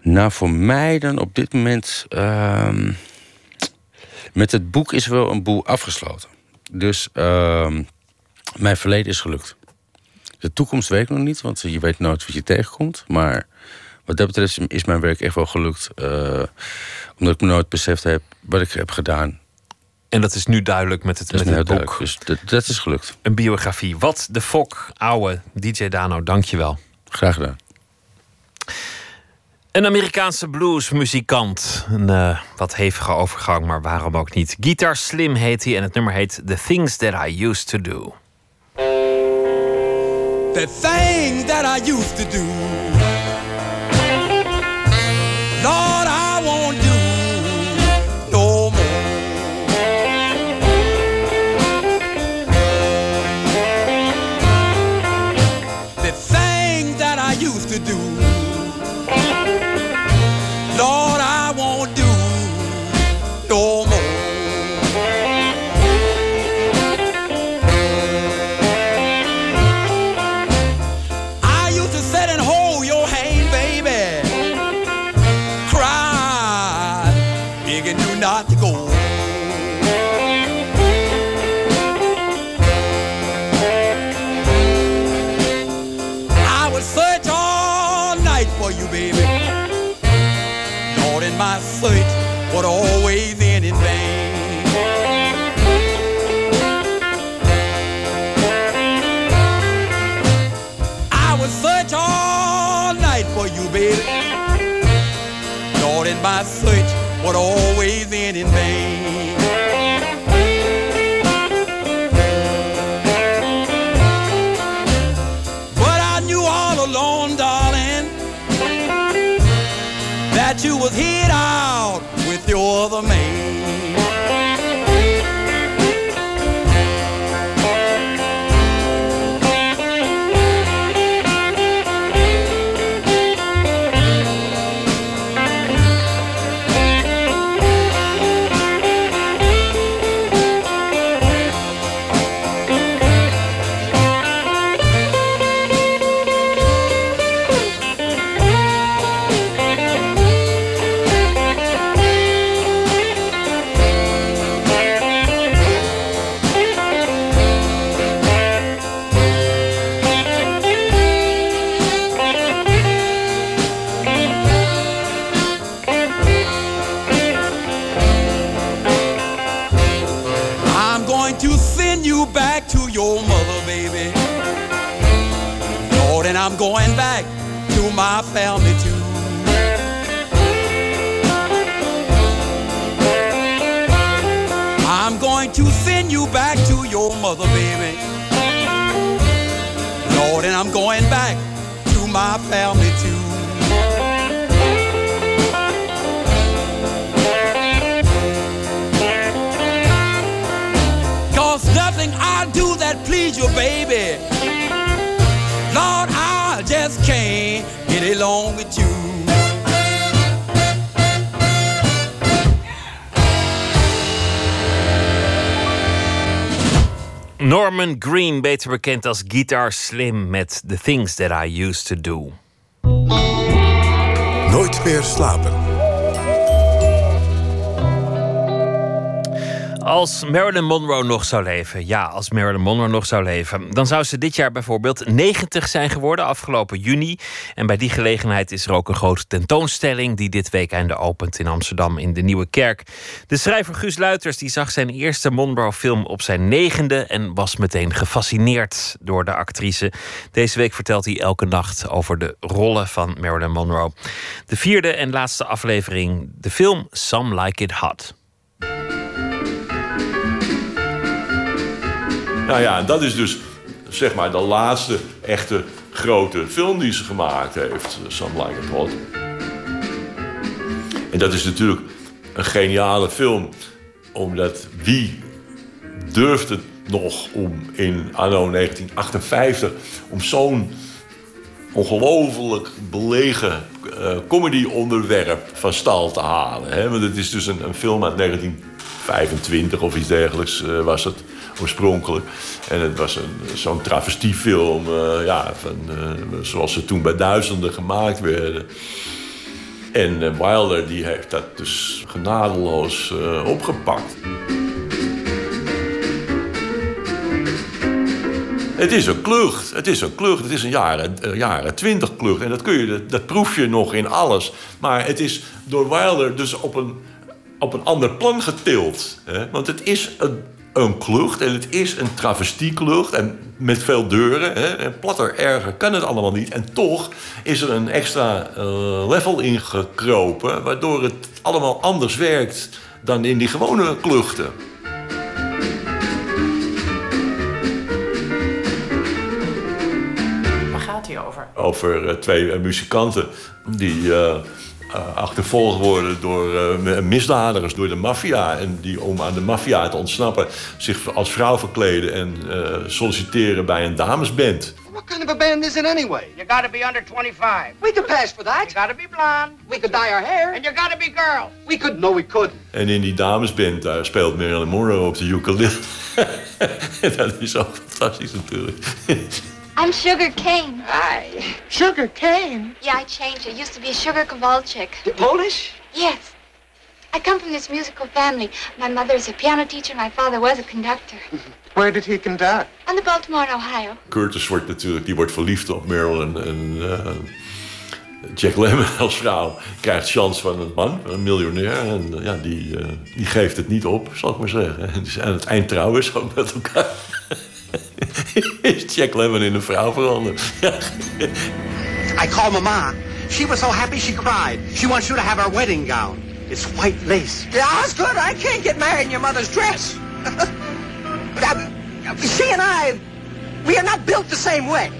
Nou, voor mij dan op dit moment... ehm, met het boek is wel een boel afgesloten. Dus ehm, mijn verleden is gelukt. De toekomst weet ik nog niet, want je weet nooit wat je tegenkomt. Maar wat dat betreft is mijn werk echt wel gelukt. eh, omdat ik me nooit beseft heb wat ik heb gedaan. En dat is nu duidelijk met het, met het boek. Dus dat, dat is gelukt. Een biografie. Wat de fok, ouwe DJ Dano, dankjewel. Graag gedaan. Een Amerikaanse bluesmuzikant. Een eh, wat hevige overgang, maar waarom ook niet. Guitar Slim heet hij en het nummer heet The Things That I Used To Do. The things that I used to do. Norman Green, beter bekend als Guitar Slim met The Things That I Used to Do. Nooit meer slapen. Als Marilyn Monroe nog zou leven, ja, als Marilyn Monroe nog zou leven, dan zou ze dit jaar bijvoorbeeld 90 zijn geworden, afgelopen juni. En bij die gelegenheid is er ook een grote tentoonstelling die dit weekende opent in Amsterdam in de Nieuwe Kerk. De schrijver Guus Luiters die zag zijn eerste Monroe-film op zijn negende en was meteen gefascineerd door de actrice. Deze week vertelt hij elke nacht over de rollen van Marilyn Monroe. De vierde en laatste aflevering, de film Some Like It Hot. Nou ja, dat is dus zeg maar de laatste echte grote film die ze gemaakt heeft. Some Like It. En dat is natuurlijk een geniale film. Omdat wie durft het nog om in anno 1958... om zo'n ongelooflijk belegen uh, comedy-onderwerp van stal te halen. Hè? Want het is dus een, een film uit 1925 of iets dergelijks uh, was het oorspronkelijk. En het was zo'n travestiefilm, uh, ja, van, uh, zoals ze toen bij duizenden gemaakt werden. En uh, Wilder die heeft dat dus genadeloos opgepakt. Het is een klucht. Het is een klucht. Het is een jaren, jaren twintig klucht. En dat, kun je, dat, dat proef je nog in alles. Maar het is door Wilder dus op een, op een ander plan getild. Hè? Want het is een een klucht. En het is een travestieklucht. En met veel deuren. Hè. En platter erger kan het allemaal niet. En toch is er een extra uh, level ingekropen. Waardoor het allemaal anders werkt dan in die gewone kluchten. Waar gaat hij over? Over uh, twee uh, muzikanten die uh, achtervolgd worden door misdadigers, door de maffia. En die om aan de maffia te ontsnappen zich als vrouw verkleden en solliciteren bij een damesband. What kind of a band is it anyway? You gotta be under 25. We could pass for that. You gotta be blonde. We could dye our hair. And you gotta be girls. We could. No, we couldn't. En in die damesband daar speelt Marilyn Monroe op de ukulele. dat is ook fantastisch natuurlijk. I'm Sugar Cane. Hi. Sugar Cane? Yeah, I changed. I used to be a Sugar Kowalczyk. You Polish? Yes. I come from this musical family. My mother is a piano teacher. My father was a conductor. Where did he conduct? On the Baltimore and Ohio. Curtis wordt natuurlijk, die wordt verliefd op Marilyn. En uh, Jack Lemmon als vrouw krijgt chance van een man, een miljonair. En ja, die, eh, die geeft het niet op, zal ik maar zeggen. En dus aan het eind trouwen is ook met elkaar. is Jack Lemmon in een vrouw veranderd. I called Mama. She was so happy she cried. She wants you to have her wedding gown. It's white lace. Yeah, that's good. I can't get married in your mother's dress. she and I, we are not built the same way.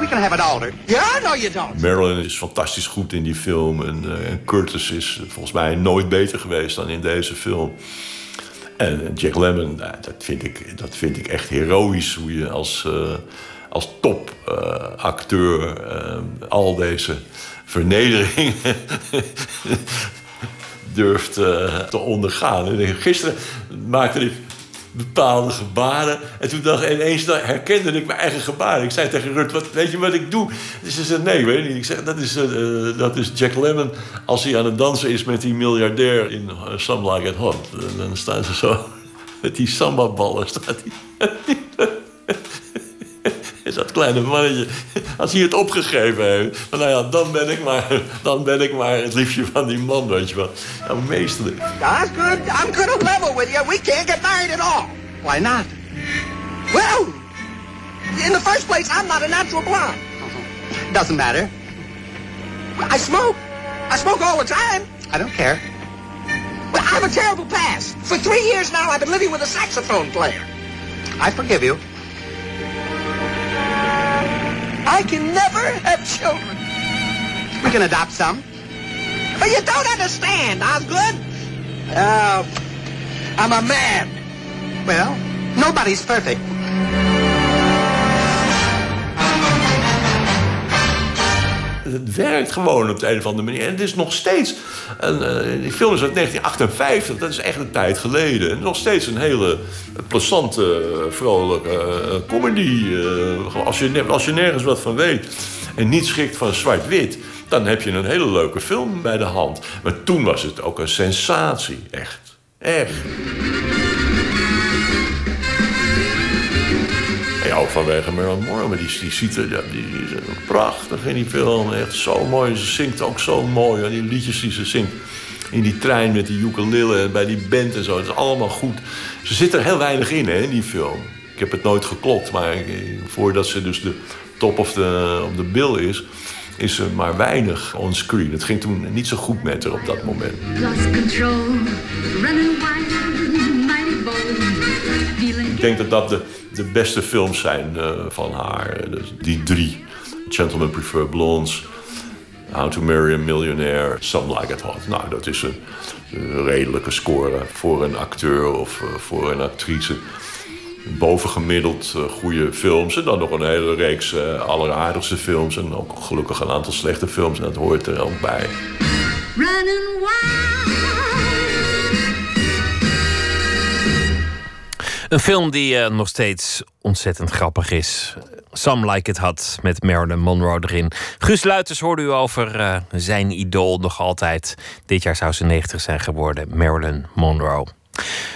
We can have it altered. Yeah, no you don't. Marilyn is fantastisch goed in die film. En, eh, en Curtis is volgens mij nooit beter geweest dan in deze film. En Jack Lemmon, nou, dat, vind ik, dat vind ik echt heroïs. Hoe je als, uh, als topacteur uh, al deze vernederingen durft te ondergaan. En gisteren maakte ik bepaalde gebaren. En toen dacht ik ineens herkende ik mijn eigen gebaren. Ik zei tegen Rut, wat, weet je wat ik doe? Dus ze zei, nee, weet ik niet. Ik zeg, dat is, uh, dat is Jack Lemmon als hij aan het dansen is met die miljardair in uh, Some Like It Hot. Dan staan ze zo met die samba-ballen. Staat. Dat kleine mannetje, als hij het opgegeven heeft, dan, nou ja, dan ben ik maar, dan ben ik maar het liefje van die man, weet je wel. Ja, meesterlijk. That's good. I'm good to level with you. We can't get married at all. Why not? Well, in the first place, I'm not a natural blonde. Doesn't matter. I smoke. I smoke all the time. I don't care. Well, I have a terrible past. For three years now, I've been living with a saxophone player. I forgive you. I can never have children. We can adopt some. But you don't understand, Osgood. Uh, I'm a man. Well, nobody's perfect. Het werkt gewoon op de een of andere manier. En het is nog steeds... Een, uh, die film is uit 1958, dat is echt een tijd geleden. En nog steeds een hele plezante, vrolijke uh, comedy. Als, je, als je nergens wat van weet en niet schikt van zwart-wit... dan heb je een hele leuke film bij de hand. Maar toen was het ook een sensatie, echt. Echt. Ook vanwege Marilyn Monroe. Maar die, die ziet er, die, is prachtig in die film. Echt zo mooi. Ze zingt ook zo mooi. En die liedjes die ze zingt in die trein met die ukulele en bij die band en zo. Dat is allemaal goed. Ze zit er heel weinig in, hè, in die film. Ik heb het nooit geklokt. Maar voordat ze dus de top of de, op de bill is... is er maar weinig on screen. Het ging toen niet zo goed met haar op dat moment. Lost control, running wild. Ik denk dat dat de de beste films zijn uh, van haar. Dus die drie. Gentlemen Prefer Blondes. How to Marry a Millionaire. Some Like It Hot. Nou, dat is een, redelijke score voor een acteur of uh, voor een actrice. Bovengemiddeld uh, goede films. En dan nog een hele reeks alleraardigste films. En ook gelukkig een aantal slechte films. En dat hoort er ook bij. Running Een film die uh, nog steeds ontzettend grappig is. Some Like It Had met Marilyn Monroe erin. Guus Luiters hoorde u over uh, zijn idool nog altijd. Dit jaar zou ze 90 zijn geworden, Marilyn Monroe.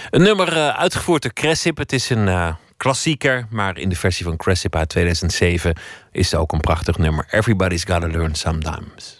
Een nummer uh, uitgevoerd door Cressip. Het is een klassieker, maar in de versie van Cressip uit 2007 is het ook een prachtig nummer. Everybody's Gotta Learn Sometimes.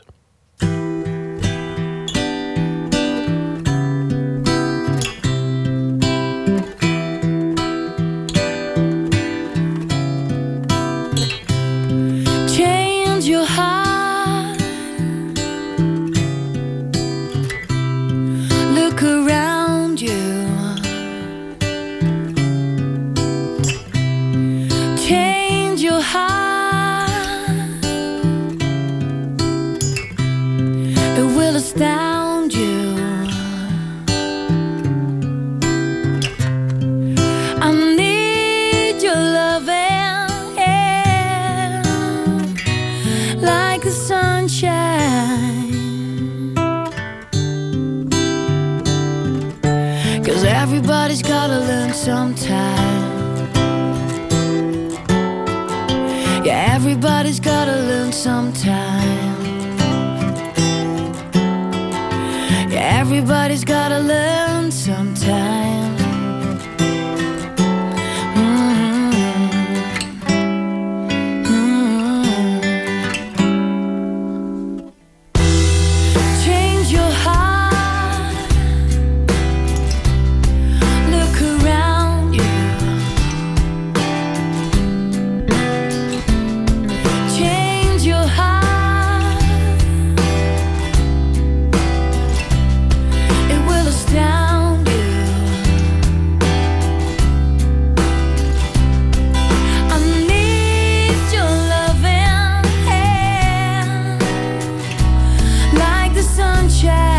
shine.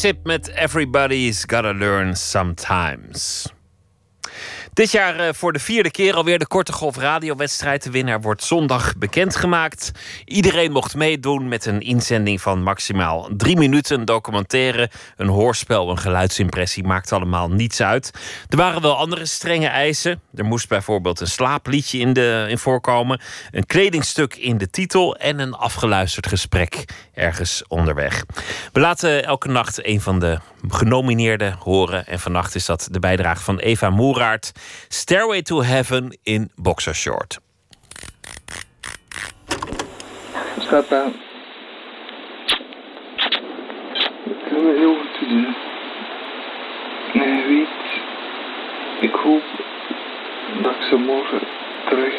Cressip met Everybody's Gotta Learn Sometimes. Dit jaar eh, voor de vierde keer alweer de Korte Golf radiowedstrijd. De winnaar wordt zondag bekendgemaakt. Iedereen mocht meedoen met een inzending van maximaal drie minuten. Een documentaire, een hoorspel, een geluidsimpressie. Maakt allemaal niets uit. Er waren wel andere strenge eisen. Er moest bijvoorbeeld een slaapliedje in, de, in voorkomen. Een kledingstuk in de titel. En een afgeluisterd gesprek ergens onderweg. We laten elke nacht een van de genomineerden horen. En vannacht is dat de bijdrage van Eva Moeraert. Stairway to Heaven in Boxershort. Papa. Ik heb heel goed te doen. En je weet, ik hoop dat ik ze morgen terug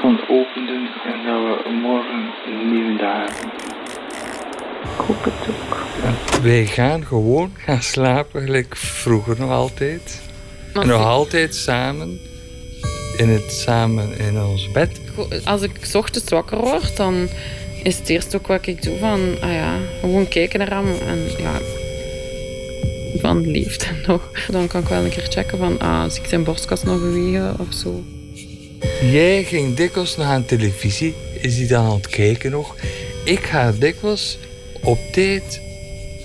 kan openen en dat we morgen een nieuwe dag hebben. Ik hoop het ook. Wij gaan gewoon gaan slapen, gelijk vroeger nog altijd. Maar En nog altijd samen. In het samen in ons bed. Als ik 's ochtends wakker word, dan is het eerst ook wat ik doe van, ah ja, gewoon kijken naar hem en ja, van leeft hij nog. Dan kan ik wel een keer checken van, ah, zie ik zijn borstkas nog bewegen of zo. Jij ging dikwijls nog aan televisie. Is hij dan aan het kijken nog? Ik ga dikwijls op tijd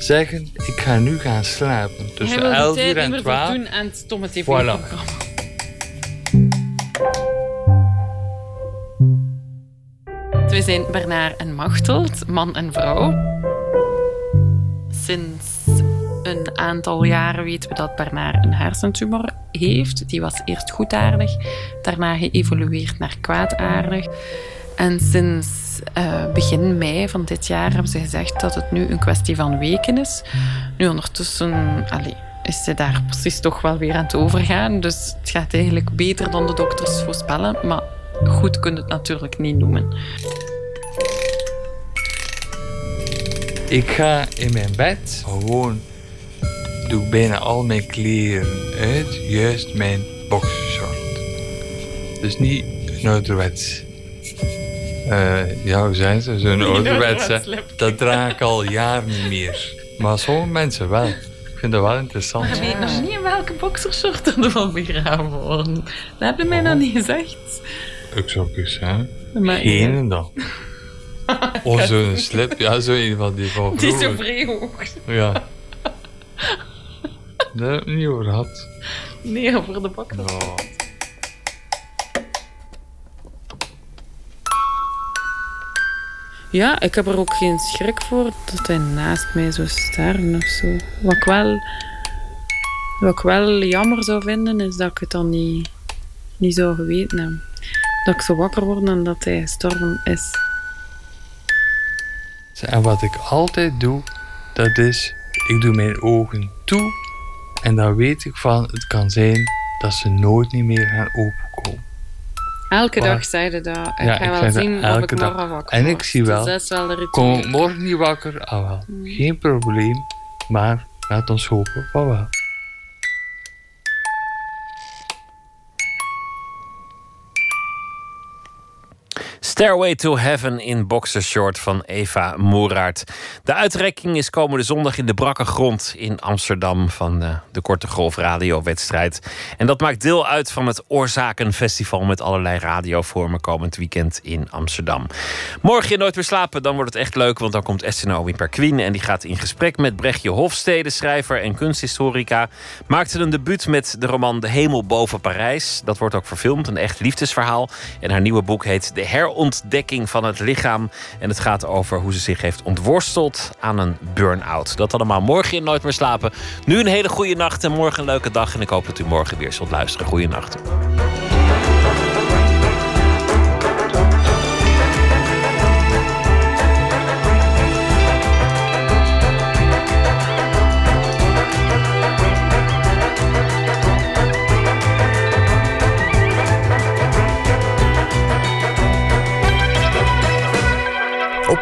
zeggen, ik ga nu gaan slapen. Tussen wil de 11 tijd uur en meer 12. voldoen aan het stomme tv-programma. We zijn Bernard en Machteld, man en vrouw. Sinds een aantal jaren weten we dat Bernard een hersentumor heeft. Die was eerst goedaardig, daarna geëvolueerd naar kwaadaardig. En sinds eh, begin mei van dit jaar hebben ze gezegd dat het nu een kwestie van weken is. Nu ondertussen is ze daar precies toch wel weer aan het overgaan. Dus het gaat eigenlijk beter dan de dokters voorspellen. Maar goed kun je het natuurlijk niet noemen. Ik ga in mijn bed gewoon doe bijna al mijn kleren uit, juist mijn boxershort. Dus niet een ouderwets. Eh ja, hoe zijn ze? Zo'n Niet ouderwets, hè. ouderwets Dat draag ik al jaren niet meer. Maar sommige mensen wel. Ik vind dat wel interessant. Maar je weet nog niet in welke boxershort dat we begraven worden. Dat heb je mij nog niet gezegd. Ik zou eens zeggen. Geen dan. Of zo'n slip, ja, zo een van die van Die is zo hoog. Ja. Daar heb ik niet over gehad. Nee, voor de boxershort. Ja, ik heb er ook geen schrik voor dat hij naast mij zou sterven of zo. Wat ik wel, wat wel jammer zou vinden, is dat ik het dan niet, niet zou geweten hebben. Dat ik zo wakker word en dat hij gestorven is. En wat ik altijd doe, dat is, ik doe mijn ogen toe en dan weet ik van, het kan zijn dat ze nooit niet meer gaan openkomen. Elke dag zeiden dat. Ik Ja, ga ik wel zien of elke ik dag. morgen wakker En ik zie wel, Dus dat is wel de kom morgen niet wakker, ah wel, Hmm. geen probleem, maar laat ons hopen van wel. Stairway to Heaven in boxershort van Eva Moeraert. De uitreiking is komende zondag in de brakke grond in Amsterdam van de, de Korte Golf radiowedstrijd. En dat maakt deel uit van het Oorzakenfestival met allerlei radiovormen komend weekend in Amsterdam. Morgen in Nooit meer slapen, dan wordt het echt leuk, want dan komt Esther Naomi Perquin en die gaat in gesprek met Brechtje Hofstede, schrijver en kunsthistorica. Maakte een debuut met de roman De Hemel boven Parijs. Dat wordt ook verfilmd, een echt liefdesverhaal. En haar nieuwe boek heet De herontdekking van het lichaam. En het gaat over hoe ze zich heeft ontworsteld aan een burn-out. Dat allemaal morgen in Nooit meer slapen. Nu een hele goede nacht en morgen een leuke dag. En ik hoop dat u morgen weer zult luisteren. Goeie